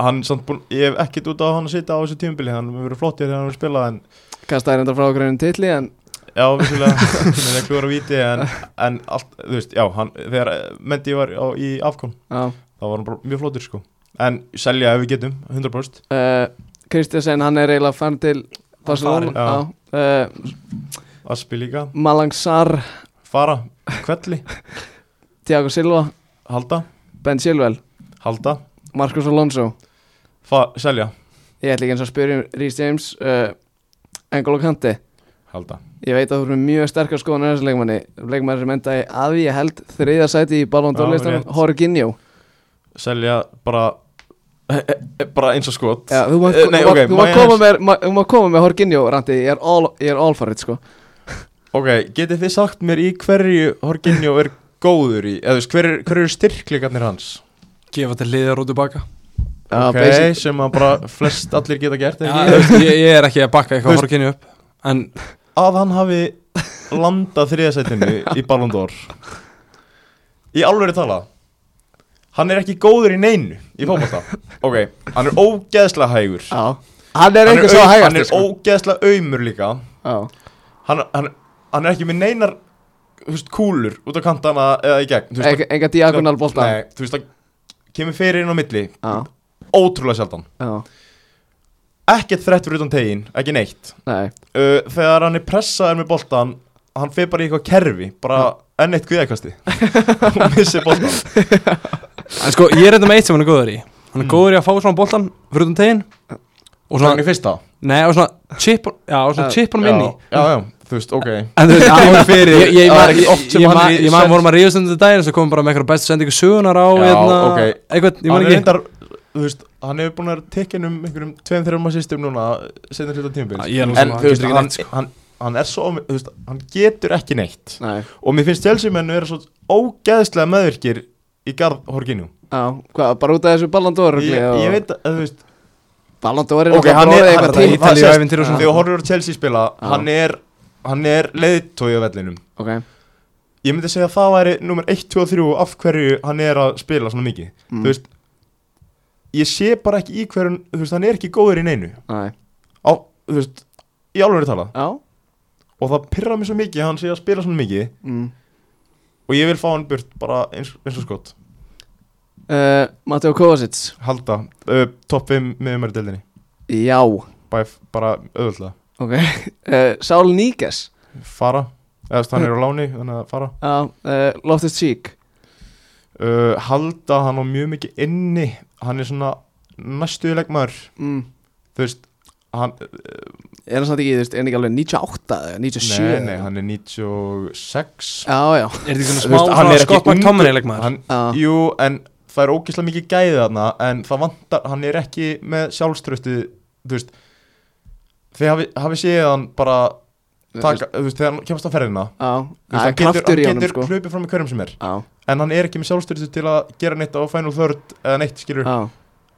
hann samt búin Ég hef ekkert út á hann að sitja á þessu tímubili Hann hefur verið flottir þegar hann hefur spilað En Kastaði reyndar frá okkur einu titli en já, vissulega. Með að klúra víti En, en allt, þú veist, já hann, Þegar Mendi var á, í afkon Já. þá var hann bara mjög flottir sko. En selja ef við getum, 100% uh, Kristjansen, hann er eiginlega fann til Barcelona. Já. uh, Aspi líka. Malang Sarr Fara, kvelli, Thiago Silva. Halda. Ben Chilwell. Halda, Marcos Alonso. Fa selja. Ég ætla ekki eins að spyrja um Rhys James uh, Engolo Kante. Halda Ég veit að þú erum mjög sterkar skoðan þessu leikmanni. Leikmanni sem endaði að ég held þriðja sæti í Ballon Já, d'Or-listanum rétt. Jorginho. Selja bara Bara eins og skot. Já, þú mátt Eh, nei, ok, má ég mátt koma með Jorginho Randi, ég er all, ég er all for it sko. Ok, getið þið sagt mér í hverju Jorginho er góður í Eða þú veist, hver, hver eru styrkleikarnir hans? Gefa til liðar og tilbaka Já, Ok, basic- sem að bara flest allir geta gert Já, ekki? ég, ég er ekki að bakka eitthvað horkinni upp en Að hann hafi landað þriðasætinu í Ballon d'Or. Í alveg tala Hann er ekki góður í neinu Í fótbolta. Ok, hann er ógeðslega hægur. Já. Hann er er, er ógeðslega aumur líka. Hann, hann, hann er ekki með neinar veist, kúlur út á kantana eða í gegn veist, Enga- Enga diagonal bolta. Nei, þú veist það kemur fyrir inn á milli. Já. Ótrúlega sjaldan. Já ekkert þrætt fyrir utan tegin, ekki neitt. Nei. Uh, þegar hann er pressaður með boltan hann fer bara í eitthvað kerfi bara enn eitt guðækasti og missir boltan En sko, ég er þetta með eitt sem hann er góður í. Hann er Mm. góður í að fá svona boltan fyrir utan tegin Og Svona hann svona, í fyrsta. Nei, og svona chip Já, og svona chip honum inn í. Já, já, þú veist, ok. En þú veist, ég- fyrir, ég- ég það er ekki ég- oft sem ég hann Ég sens- vorum að ríðast undir daginn Svo komum bara með eitthvað bestu sendingu sögunar á Já, hérna, ok. Eitthvað, ég hann man er ekki. þú veist, hann hefur búin að tekja um einhverjum tveim þeirra system núna senur hluta tímabils nú en þú veist, ekki hann, sko. hann, hann er svo þú veist, hann getur ekki neitt. Nei. Og mér finnst Chelsea menn vera svo ógeðslega meðvirkir í garð Hvað, bara út af þessu Ballon d'Or ég, ég veit að þú veist Ballon d'Or er ok, hann hann, bara það, Ítalíu það sést, ævintýri og svona. þegar horfur á Chelsea spila hann er, hann er leiðtói á vellinum. Ok. Ég myndi segja að það væri nummer 1, 2 og 3 af hverju hann er að spila svona mikið. Mm. þú veist ég sé bara ekki í hverjum þú veist, hann er ekki góður í neinu. Nei. Á, þú veist, í alveg talað. Já. Og það pyrra mér svo mikið að hann sé að spila svona mikið. Mm. og ég vil fá hann burt bara eins, eins og skott uh, Matteo Kovacic. Halda, uh, topp 5 með umhverju deildinni. Já. Bæf, bara auðvöldlega Ok. Uh, Saul Níges fara, eða þú veist, hann er á láni þannig að fara. Já uh, Loftus Cheek uh, halda hann á mjög mikið inni hann er svona næstuði leikmaður. Mm. þú veist hann, Er hann samt ekki, þú veist, er hann ekki alveg 98 eða 97 nei, nei, hann er 96 Já, já. Er þetta svona smá veist, hann svona er ekki Scott ungur- McTominay leikmaður? hann, Já. jú, en það er ógeðslega mikið gæðið þarna en það vantar, hann er ekki með sjálfströsti þú veist þið hafi, hafi séð hann bara taka, þú veist, þegar hann kemst á ferðina. Já, þú veist, það hann er kraftur í hann honum getur sko. hlupið fram í hverjum sem er. Já, en hann er ekki með sjálfstyrstu til að gera neitt á final third eða neitt skilur. Já.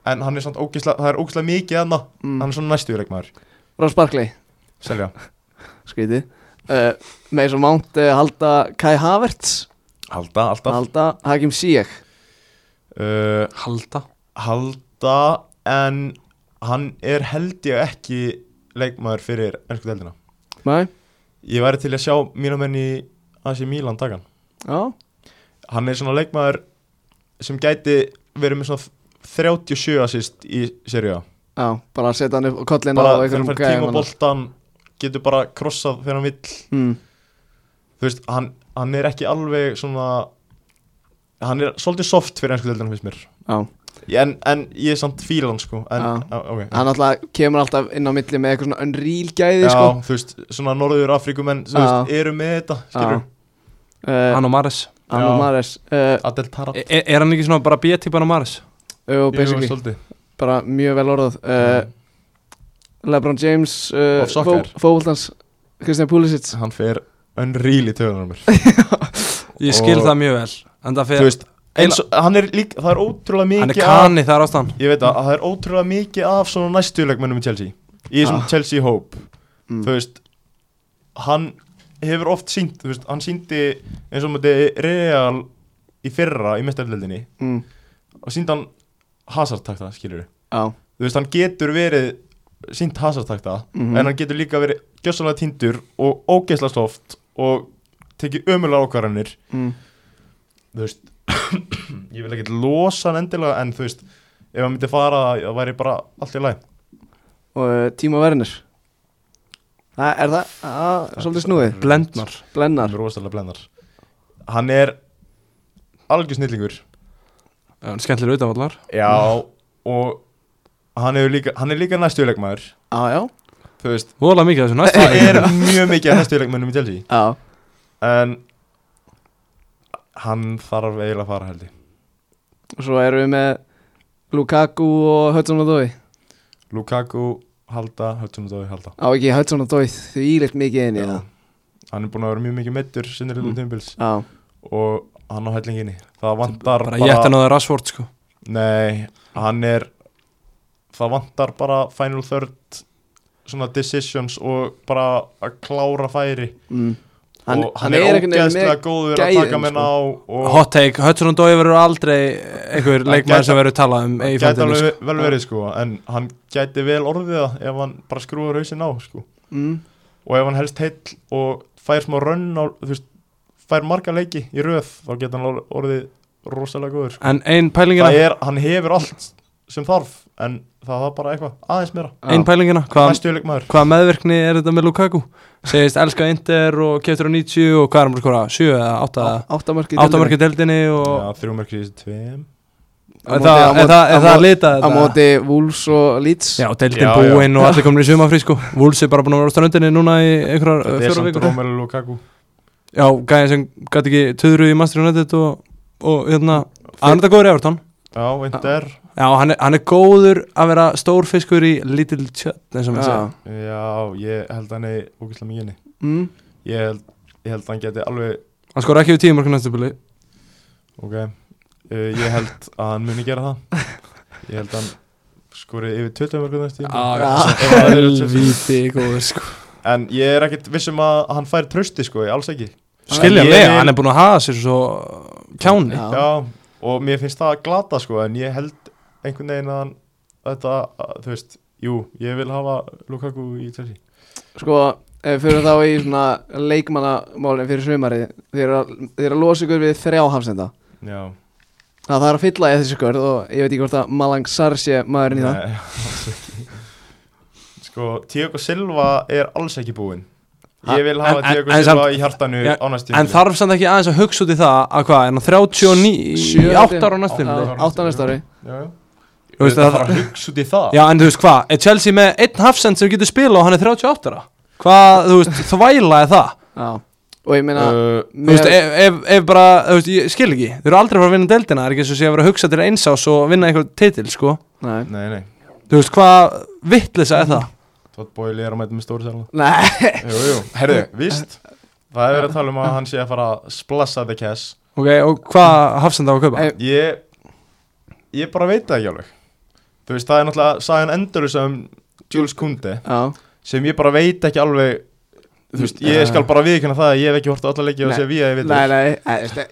En hann er samt ógislega, það er ógislega mikið hann mm. hann er svona næstu leikmaður. Ross Barkley, selja. Skrítið. Uh, Mason Mount uh, halda Kai Havertz. Halda alltaf halda Hakim Ziyech. Uh, Halda. halda en hann er held ég ekki leikmaður fyrir ennsku deildina. Nei, ég væri til að sjá mínu menn í AC Milan takan já, hann er svona leikmaður sem gæti verið með svona 37 assist í seríu A. Já, bara að setja hann upp á kollina bara og þegar hann fær tíma boltan getur bara krossað þegar hann vill. Mm. þú veist, hann, hann er ekki alveg svona hann er svolítið soft fyrir ennsku deildina finnst mér. Já, en, en ég er samt fílan sko. En, á, okay. hann alltaf kemur alltaf inn á milli með eitthvað svona unreal gæði Já, sko. þú veist, svona Norður Afrikumenn veist, eru með þetta, skilur uh, Hann og Maris Anno Já. Mares uh, Adel Tarat er, er hann ekki svona bara B-típan á Maris? Jú, basically, bara mjög vel orðað uh, Lebron James uh, Of soccer. Fóvoltans Kristján Pulisic Hann fer unreal í töðunar Ég skil Og- það mjög vel En það veist, eins er líka, það er ótrúlega Hann er mikið af, kanni þar ástæðan Ég veit að það er ótrúlega mikið af svona næstuleikmennum í Chelsea Í þessum Já. Chelsea Hope mm. Þú veist, hann hefur oft sínt, þú veist, hann síndi eins og mútið Real í fyrra í mestarleldinni mm. og síndi hann hasartakta, skilur Já, Þú veist, hann getur verið sínt hasartakta Mhm. en hann getur líka verið gjössalega tindur og ógeðslega soft og tekið ömulega ákvarðanir mm. þú veist ég vil ekki losa hann endilega en þú veist ef hann myndi fara það væri bara allt í læg Og Tíma Werner Það er það, að, svolítið snúið. Blendnar. Blennar hann er rosalega blendar hann er algjör snillingur. Skemmtilega utanvallar já og hann, hefur líka, hann er líka næstuleikmaður Já, já, þú veist Vola mikið af þessu það er mjög mikið af næstuleikmennum í Chelsea. Já. En hann þarf eiginlega að fara held ég. Og svo erum við með Lukaku og Hudson og Dói Lukaku halda, Hudson og Dói halda. Á ekki Hudson og Dói því íleitt mikið inn í það hann er búin að vera mjög mikið meittur sinni hlutum Mm. tímbils Já, og hann á hellinginni það vantar Bara ég ætti að náða Rashford sko. Nei, hann er það vantar bara final third svona decisions og bara að klára færi. Mm. Hann, og hann, er, einhvern veginn ógeðslega góður að taka menn sko. á og Hot take, Hudson og Dói verður aldrei einhver Hann leikmaður gæti- sem verður talað um í gæti alveg sko. vel verið sko en hann gæti vel orðið það ef hann bara skrúður hausinn á sko mm. og ef hann helst heill og fær smá rönn á, þú veist, fær marga leiki í röð þá geta hann or- orðið rosalega góður sko. En ein pælingina það er, hann hefur allt sem þarf en það var bara eitthvað aðeins meira. Ein pælingina, hvað, hvað meðvirkni er þetta með Lukaku? Segist elska Inter og keftur á 90 og hvað er hann bara skora? 7 eða 8 eða Áttamörki 8 markið deildinni og Já, þrjú mörkir í þessu tveim. Er það, er það, er það að lita Á þetta? móti Wolves og Leeds. Já, já. búinn og allir komin í sumafrí sko. Wolves er bara búin að vera á ströndinni núna í einhverjar uh, Þetta er fjóra samt vikur. Romelu Lukaku. Já, gæðin sem gæti ekki töðru í Master United og, og hérna Hann er þetta góður í Evertón Já, Inter Já, hann er, hann er góður að vera stór fiskur í Little Chut eins og maður segja. Já, ég held hann er ógæslega mikið inni. Mm. Ég held, ég held hann geti alveg Hann skor ekki við tíu mörgum næstu bili. Ok. Uh, Ég held að hann muni gera það. Ég held að hann skori yfir 20 mörgum næst tíma Já, helvíti góður sko. En ég er ekkert vissum að hann fær trösti sko, ég alls ekki. Skiljanlega, Ég hann er búin að hafa sér svo kjáni. Já. Já, og mér finnst það glata sko En ég held einhvern veginn að Þetta, að, þú veist Jú, ég vil hafa Lukaku í Chelsea. Sko, ef við fyrir þá í svona leikmannamálinn fyrir sumarið Þið eru að, eru að losa ykkur við þrjá hafsenda. Já. Það þarf að fylla í þessi skörð og ég veit ekki hvort að Malang Sar sé maðurinn í það. Nei, alls ekki. Sko, Tiago Silva er alls ekki búinn. Ég vil hafa En- en- Tiago en Silva í hjartanu Já, á næst En þarf samt ekki aðeins að hugsa út í það að hvað, er hann 39 í Sjö, 8 ára á næstu Já. tímabili? Átta næsta ári Já, já Þú veist Það að- þarf að hugsa út í það? Já, en þú veist hvað, er Chelsea með einn hafsend sem getur spila og hann er 38 ára? Hvað, þú veist, þvæla er það? Já. Og ég meina Uh, Þú veist, ef, ef, ef bara, þú veist, ég skil ekki. Þú eru aldrei að fara að vinna deildina, það er ekki eins og sé að vera að hugsa til eins ás og vinna eitthvað titil, sko. Nei. Nei, nei. Þú veist, hvað vittlisa er það? Todd Boyle er að mæta með stóri selna Nei, Jú, jú, herðu, víst? Það er verið að tala um að hann sé að fara að splassa the cash. Ok, og hvað hafsenda á að kaupa? Ei. Ég Ég bara veit það ekki alveg Þú veist, það er náttúrulega sagan endurus um Jules Kunde já, sem ég bara veit ekki alveg Þú veist, ég skal bara viðkynna það að ég hef ekki hort á alla leiki og sé við að ég veit nei, nei,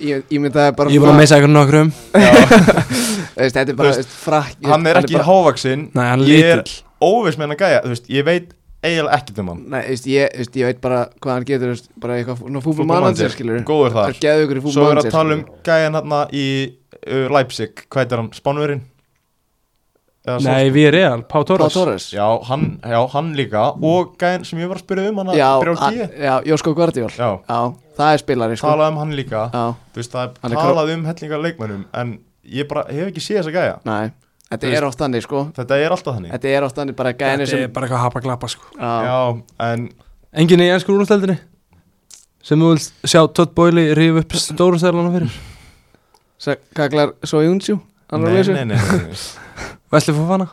Ég, að bara Ég er búin að meisa eitthvað nokkrum. Veist, Þetta er bara frakk Hann er ekki bara, hávaksinn Nei, hann er Ég er óviss með hann að gæja Þú veist, ég veit eiginlega ekkert um hann. Nei, veist, ég, veist, ég veit bara hvað hann getur bara eitthvað fútbol Fútbolmanager, manager skilur Góður þar. er Svo er að tala um gæjan hann í uh, Leipzig. Hvað heitir hann? Spánverinn? Nei, við erum real, Pá Pá Torres. Torres. Já, hann, já, hann líka. Og gæjan sem ég var að spyrja um hann já, a- já, Jósko Guardiol Já, Já, það er spilari sko. Talað um hann líka. Já, Þú veist, það Hann er talað um hellingar leikmennum En ég bara hef ekki séð þessa gæja. Nei Þetta er oft þannig sko. Þetta er alltaf þannig. Þetta er oft þannig bara gæðinni Þetta sem er bara eitthvað hapa glappa sko. Já, en Engin í ennsku úrstældinni sem þú vilt sjá Todd Boyle rífa upp stóru stælana fyrir? Kaklar að lesa nei, nei, nei, nei. Vesli Fofana,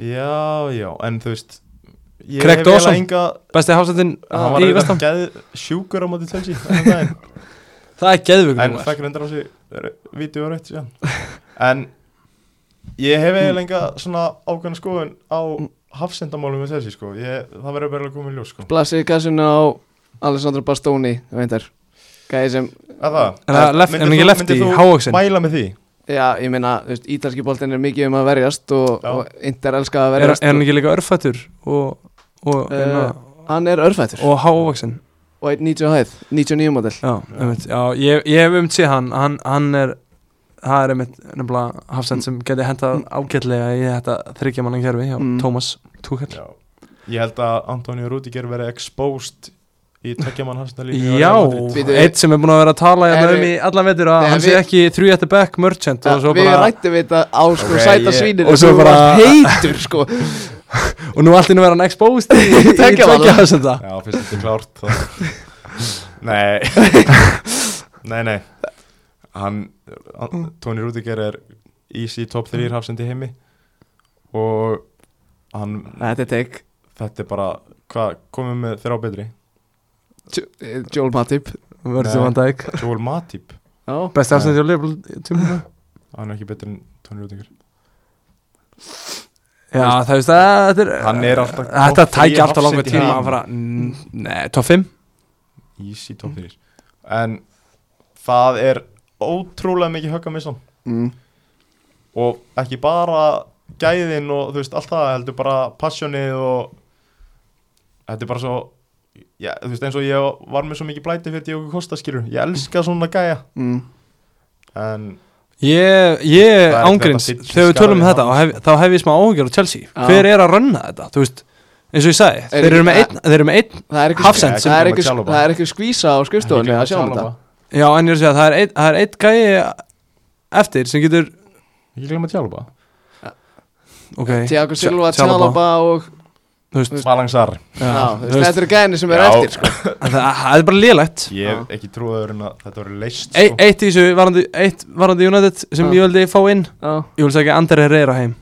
Já, já, en þú veist Ég Craig Dawson. enga besti hafsendin Hann var í vestam geð sjúkur á móti daginn. Það er geðvöggur En fekk reyndar á sig Vídeó og rétt síðan En Ég hef eiginlega enga svona ákveðna skoðun á hafsendamálum með Chelsea sko ég, Það verður bara að koma í ljós sko Blassi kassinu á Alessandro Bastoni Veintar Gæði sem Er það? En það left- Myndir en ekki þú hávaxinn? Mæla með því Já, ég meina, þú veist, ítalski boltin er mikið um að verjast og, og Inter elskað að Er, verjast er hann ekki líka örfættur og, og, Uh, Hann er örfættur og hávaksin og 1.90 á hæð, 99 model. Já, einmitt, já ég, ég hef um séð hann, hann hann er það er einmitt nefnilega hafsend sem geti hendað ágætlega í þetta þryggja mannan kerfi hjá Mm. Tómas Túkall Já. Ég held að Antonio Rudiger verið exposed í tveggjaman hafsendalínu Já, eitt sem er búin að vera að tala hérna um í allan vetur að hann sé ekki at the back merchant og svo Við bara rættum við þetta á sko sæta svínir og svo bara- heitur sko. Og nú allt inni vera hann exposed í, hafsenda Já, fyrst þetta er klárt. Nei. Nei, nei. Hann, Tony Rudiger er easy top 3 hafsendi í heimi. Og hann, Þetta er tek þetta er bara hvað, komum við með þrjá betri Joel Matip Nei. Van Dijk. Joel Matip, Besti hafsendi á Liverpool hann er ekki betri en Tony Rudiger Já, það veist að þetta er Hann er alltaf Þetta topp þrír tækja alltaf langa tíma að fara Nei, top 5 easy top 3 en það er ótrúlega mikið högg að missa mm. og ekki bara gæðin og þú veist allt það heldur bara passionið og þetta er bara svo já, þú veist eins og ég var með svo mikið blæti fyrir Diogo Costa skilur, ég elska svona gæja. Mm. en Ég, ég ángríns, þegar við tölum um þetta hef, þá hef ég smá áhugjör á Chelsea. Já. Hver er að rönna þetta, þú veist? Eins og ég sagði, Er þeir eru með einn, þeir eru með einn er Hafsend það er ekki, er skvísa á skrifstofunni að sjá um þetta. Já, en ég er að segja, það er einn, það er einn gæi eftir sem getur ekki glemma tjálfa ok, Tiago Silva. Tjalaba og Malangsar þetta eru gæðinni sem Já. eftir sko. það, það er bara lélegt. Ég hef ekki trúið að þetta voru leist e, sko. Eitt í þessu varandi, eitt varandi United sem Já. ég vildi fá inn. Já, Ég vil segja Ander Herrera heim.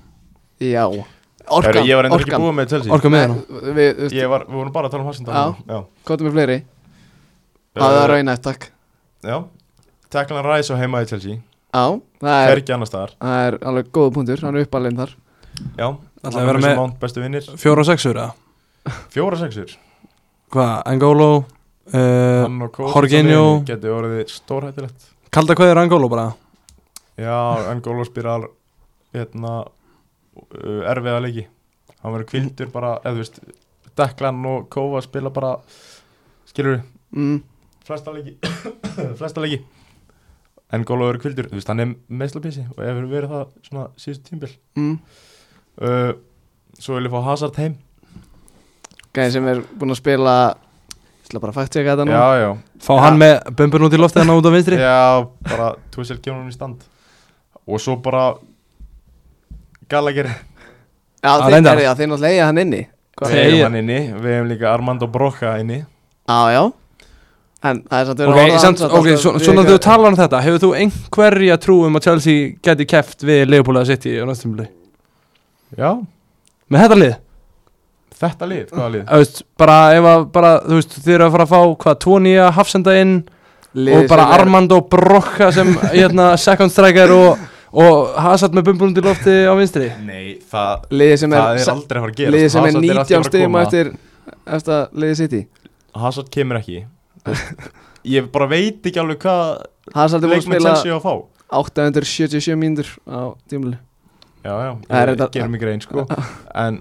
Já. Heru, Orkan, ég var enda ekki orkan. búið með Chelsea. Orka með hann Við, við, ég var, við vorum bara að tala um Hassan er með fleiri? Það Uh, er raunætt, takk. Já. Teklan Ræs og heima í Chelsea. Já, það er, Fergi annar staðar. það er alveg góða punktur, hann er uppalinn þar. Já, Ætlaði að hann vera er með- með Mount bestu vinnir Fjóra og sexur eða? Fjóra sexur? Hvað, Angolo uh, og Jorginho. getur orðið stórhættilegt Kalda kveður Angolo bara? Já, Angolo spyrar hérna uh, erfiða leiki. Hann verður kvildur bara, eða þú veist Deklan og Kóva spila bara skilur við, mm. flesta leiki flesta leiki. Angolo verður kvildur, þú veist, hann er meðslapísi og hefur verið það svona síðustu tímbil Mm. Uh, svo vil ég fá Hazard heim. Gæði sem er búinn að spila Ég ætla bara að fakta þetta nú já, já, Fá Já. hann með bumbun út í loftið hann út á vinstri? Já, bara Tussel kemur hann í stand. Og svo bara Gallagher. Já, þeir, náttúrulega eiga hann inni. Þeir- hefum hann inni, við hefum líka Armando Broca inni. Já, já. En það er samt verið Ok, samt, hans ok, svo, svona þegar þú talar um þetta Hefur þú einhverja trú um að Chelsea geti keft við Leopold að City á næstumli Já, Með þetta lið? Þetta lið, hvaða lið? Þú veist, bara ef að, bara, þú veist, þið eru að fara að fá hvað, tvo nýja hafsenda inn Liðið og bara sem er- Armando Brocca sem, hérna, second striker og, og Hazard með bumbulund í lofti á vinstri. Nei, það, sem er, það er aldrei að fara að gera liðið sem er 19 stigum eftir eftir liðið sitt í. Hazard kemur ekki. Ég bara veit ekki alveg hvað Hazard er búin að spila Chelsea á að fá. 877 mínútur á tímuli Já, já, er ég gerum ekki reyn sko. En,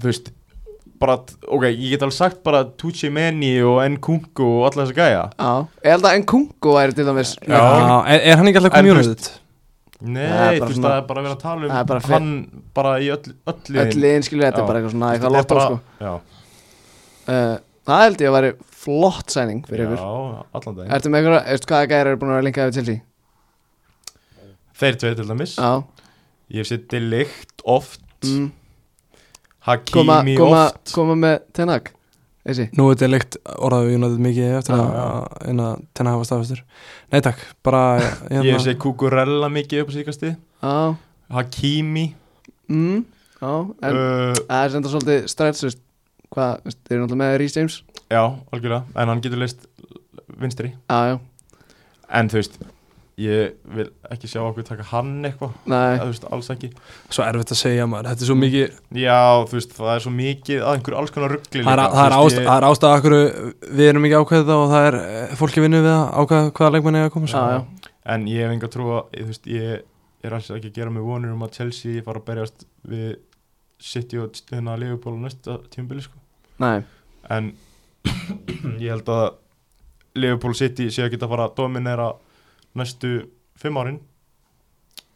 þú veist bara, ok, ég get alveg sagt bara Tucci Meni og Nkunku og alla þessa gæja. Já, ég held að Nkunku væri til dæmis Já. er, er hann ekki alltaf community? Nei, þú veist, það er bara að vera að tala Það er bara um hann bara í öll, öll öll liðin liðin skilur þetta er bara eitthvað svona eitthvað lotto bara- sko. Já, uh, Það held ég að væri flott sæning fyrir ykkur. Já, allan dag Ertu með eitthvað, veistu hvaða gæri eru búin að vera linkað við Chelsea? Þeir tveit til dæmis. Já, Ég hef sér delikt oft. Mm. Hakimi koma, oft. koma með Tenag Þessi Nú er þetta leikt orðaðu United mikið eftir Já, að, að tenna hafa staðfestur. Nei takk, bara hérna, Ég hef sér Kukurella mikið upp á síkasti Já, Hakimi. Mm, já En uh, það er sem þetta svolítið stræts veist, Hvað, þeir eru náttúrulega með Rhys James. Já, algjörlega. En hann getur leist vinstri. Já, já, En þú veist Ég vil ekki sjá okkur taka hann eitthvað. Nei. Þú veist, alls ekki. Svo erfitt að segja maður, þetta er svo mikið Já, þú veist, það er svo mikið að einhver alls konar ruggli Það er, það er, ást, það er ástæða okkur við erum ekki ákveðið og það er eh, fólki vinnu við að ákveða hvaða leikmenn er að koma. Já, já. En ég hef enga trú að, þú veist, ég er alls ekki að gera mig vonur um að Chelsea fara að berjast við City og hérna Liverpool á næsta tímabili, sko. Nei, En ég held að Liverpool City sé að geta að fara að dominera næstu fimm árin.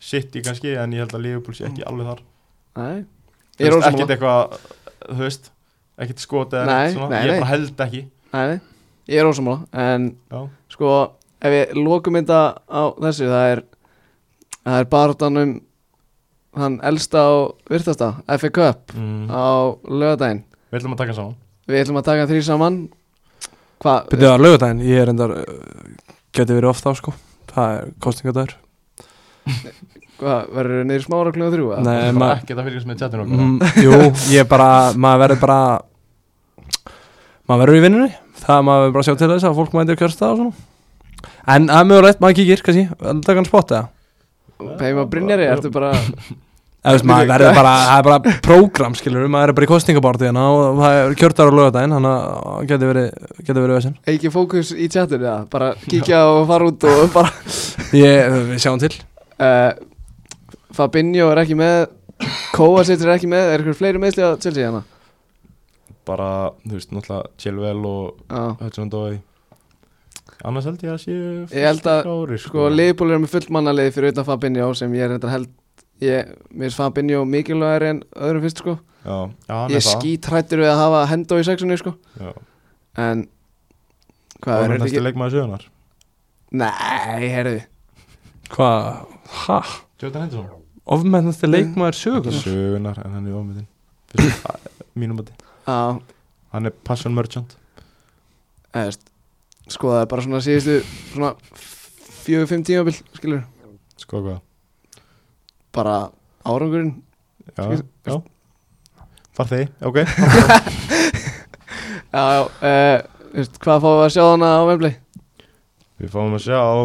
City kannski, en ég held að Liverpool sé ekki alveg þar. nei Ég er ekkert ósammála eitthvað, þú veist, ekkert skotið eða Nei, neitt svona. nei, Ég nei. bara held ekki. Nei, nei, ég er ósammála En Já. sko, ef við lokum þetta á þessu Það er Það er barðan um Hann elsta og virtasta FA Cup Mm. á lögadaginn Við ætlum að taka saman. Við ætlum að taka þrý saman Hvað? Byrjuðu að lögudaginn, ég er endar geti verið ofta á sko Það er kostingadagur Hvað? Verður niður smára kljóða þrjú? Nei, Það er bara ekkert að fylgjast með chatinu okkar. mm, Jú, ég bara, maður verður bara maður verður í vinnunni það maður verður bara að sjá til þess að fólk mætir kjörsta og svona En það er mögulegt, maður kíkir, kannski, að taka hann spott eða Heima Brynjari, ertu bara Eða, veist, maður verður bara, það er bara prógram skilur, maður er bara í kostningabártu hérna og það er kjörtar á lögadaginn þannig að það geti verið, verið ekki fókus í chatinu eða? Bara kíkja og fara út og bara Ég, við sjáum til uh, Fabinho er ekki með Kovacic er ekki með Er ykkur fleiri meðsli að Chelsea hana? Bara, þú veist, náttúrulega Chilwell og Já Hudson Dói. Annars held ég að séu Ég held að, klárir, Sko, Liverpool er með fullmannalið fyrir utan Fabinho sem ég er reyndar held ég, Mér er Fabinho mikilvægari en öðrum fyrst sko Já, já hann Ég er það. skítrættur við að hafa Hendo í sexunni sko Já. En Hvað Það er næstu ekki leikmaður sögunar. Nei, heyrðu Hvað, hæ? Jordan Henderson. Ofmennasti leikmaður sögur Sögunar, en hann er ofmyndin. Fyrst, mínum að Já, Hann er passion merchant. eða Sko er bara svona síðustu Svona Fjögur, fimm tímabil Skilur Sko hvað. Bara árangurinn Já, já. Far þig, ok. Já, já uh, veist, Hvað fáum við að sjá hana á Wembley? Við fáum að sjá á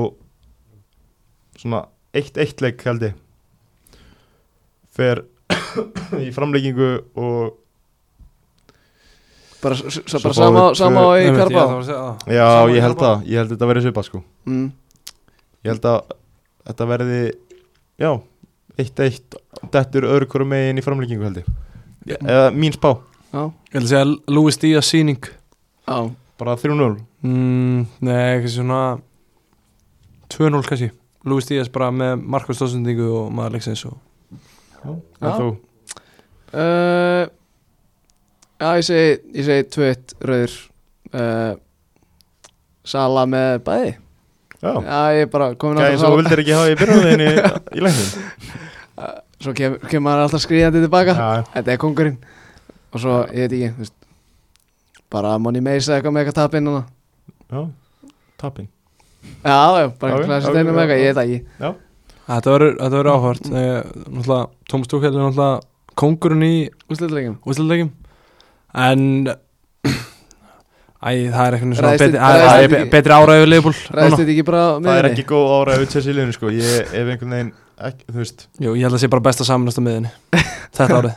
svona 1-1 leik held ég. Fer í framleikingu og Bara, bara sama, við sama á í Karpa að. Já, ég held það, ég held þetta verði svipað sko mm. Ég held að þetta verði, já, 1-1 Dettur öðru hverju megin í framlíkingu held ég. Eða mín spá, Já, Ég ætla að segja Louis Díaz síning já. Bara 3-0 mm, Nei, ekki svona 2-0 kannski. Louis Díaz bara með markastóðsendingu og maður leiksins og Já, þú? Uh, Já, ég segi, ég segi 2-1 rauður. Uh, Sala með bæði. Já, Já, ég er bara komin á gæði það svo vildir ekki hafa í byrjunarveginni í læknum Svo kem, kemur maður alltaf skriðandi tilbaka. Já, Þetta er kongurinn Og svo, ég veit ekki, þú veist Bara Money Mace eitthvað með eitthvað tapinn já, tapin Já, já, bara Ok, klassi ok, steinu með eitthvað, ég veit ekki. Þetta verður, áhvert Tómas Túkell er náttúrulega kongurinn í úsleikleikim En Æ, það er eitthvað svona betri, þið- æ, ræðst æ, þið be- ekki- betri áræðu leifbúl Ræðist þetta ekki bara á Það er ekki góð ára við Chelsea liðinu sko. Ég ef einhvern veginn ekki, Þú veist. Jú, ég held að sé bara best að samanast á miðinni Þetta árið.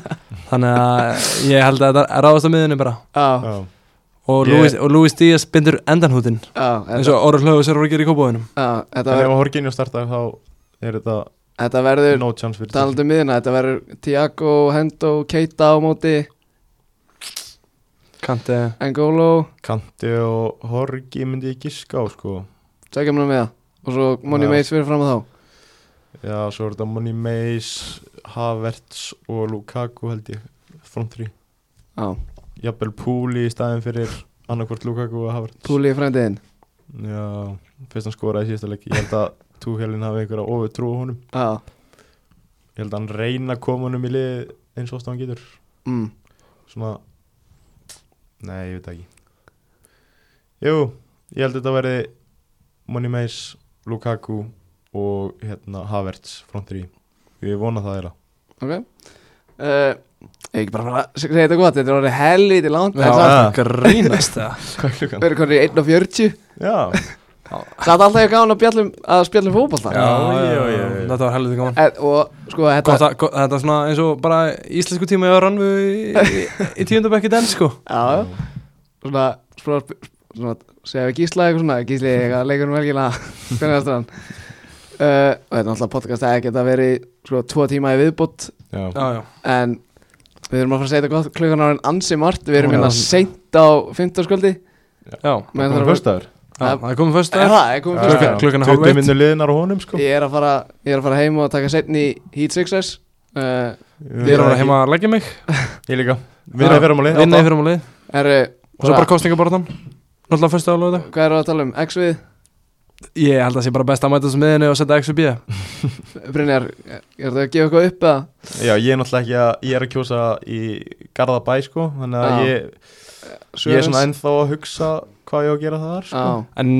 Þannig að ég held að þetta ráðast á miðinni bara. Já, Já. Og Ég- Luis, og Luis Díaz bindur endanhútin. Já, eins þetta, og Orður Hlöðu sér voru að gera í kópáðunum já, þetta, En ef ver, að Horginjó starta þá er þetta þetta verður no chance fyrir talandi um miðuna, þetta verður Tiago, Hendo, Keita á móti. Kanti Engolo, Kanti og Horgi myndi ég giska á sko. Tveikja mér með það. Og svo Moni Já. Meis fyrir fram að þá Já, svo er þetta Money Mace, Havertz og Lukaku held ég Front 3 Já, Jafnvel Púli í staðin fyrir annarkvort Lukaku og Havertz. Púli í frændiðin Já, fyrst hann skoraði í síðasta leik. Ég held að Túhelin hafi einhverja ofur trú á honum. Já, Ég held að hann reyna að koma honum í lið eins og hann getur. Mm, Svona Nei, ég veit ekki. Jú, ég held að þetta verði Money Mace, Lukaku og hérna Havertz front 3 Ég vona það eða ok. Uh, Ég ekki bara fara að segja þetta gott, þetta er orðið helviti langt. Já, það- samt grínast. Það Hvað er klukkan? verður konið í 1.40 Já, Satt alltaf ég gáðan að spjallum að spjallum fótbolta. Já, já, já, já. Þetta var helviti gaman. En, Og sko þetta Gott að, gott, þetta er svona eins og bara íslensku tíma ég var rannu í, í, í tíundabekki den sko. Já, svona Svona, svona segja við Gísla eitthvað svona. Gísli, eitthvað leikur um velgina Hvernig er það uh, Og þetta er náttúrulega podcast að geta verið Sko tvo tíma í viðbútt Já, Já, já. En við erum að fara að segja þetta gott Klukkan ára en ansi margt. Við erum hérna seint á 15 sköldi Já, Men það það er það er komið fyrst Er það, er komið Já, fyrst Klukkan- klukkan er hálf 20 eitt. minnur liðnar á honum sko. Ég er að fara, er fara heim og taka setni Heat Sixers uh, Ég er að vera heima að leggja mig. Ég líka. Vinna í fyrramáli Vinna í fyrirmáli er, Og svo bara kostningaborðan Náttúrulega fyrst að alveg Hvað eru að tala um? X við? Ég held að það sé bara best að mæta þessu miðinni og setja X og B. Brynjar, er það að gefa eitthvað upp eða? Já, ég er náttúrulega ekki að Ég er að kjósa í Garðabæ sko Þannig að ég, ég er svona ennþá að hugsa Hvað ég á að gera þar sko. Já, En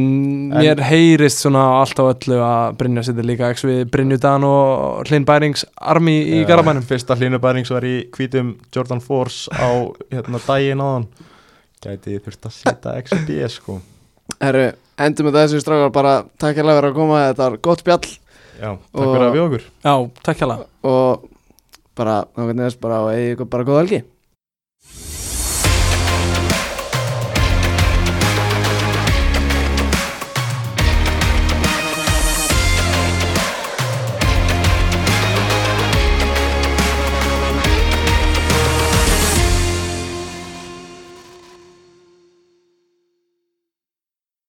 mér heyrist svona allt á öllu að Brynja setja líka X við Brynju Dan og Hlinn Bærings armi í Já, Garabænum Fyrsta hlínubærings var í hvítum Jordan Force á hérna daginn áðan. Gæti ég þurft að setja XB sko. Herru, endur með þessu strákar bara takk hérlega fyrir að koma, þetta var gott spjall. Já, takk fyrir að við okkur. Já, takk hjá og bara, þá hvernig þess bara, og eigi ykkur bara góða helgi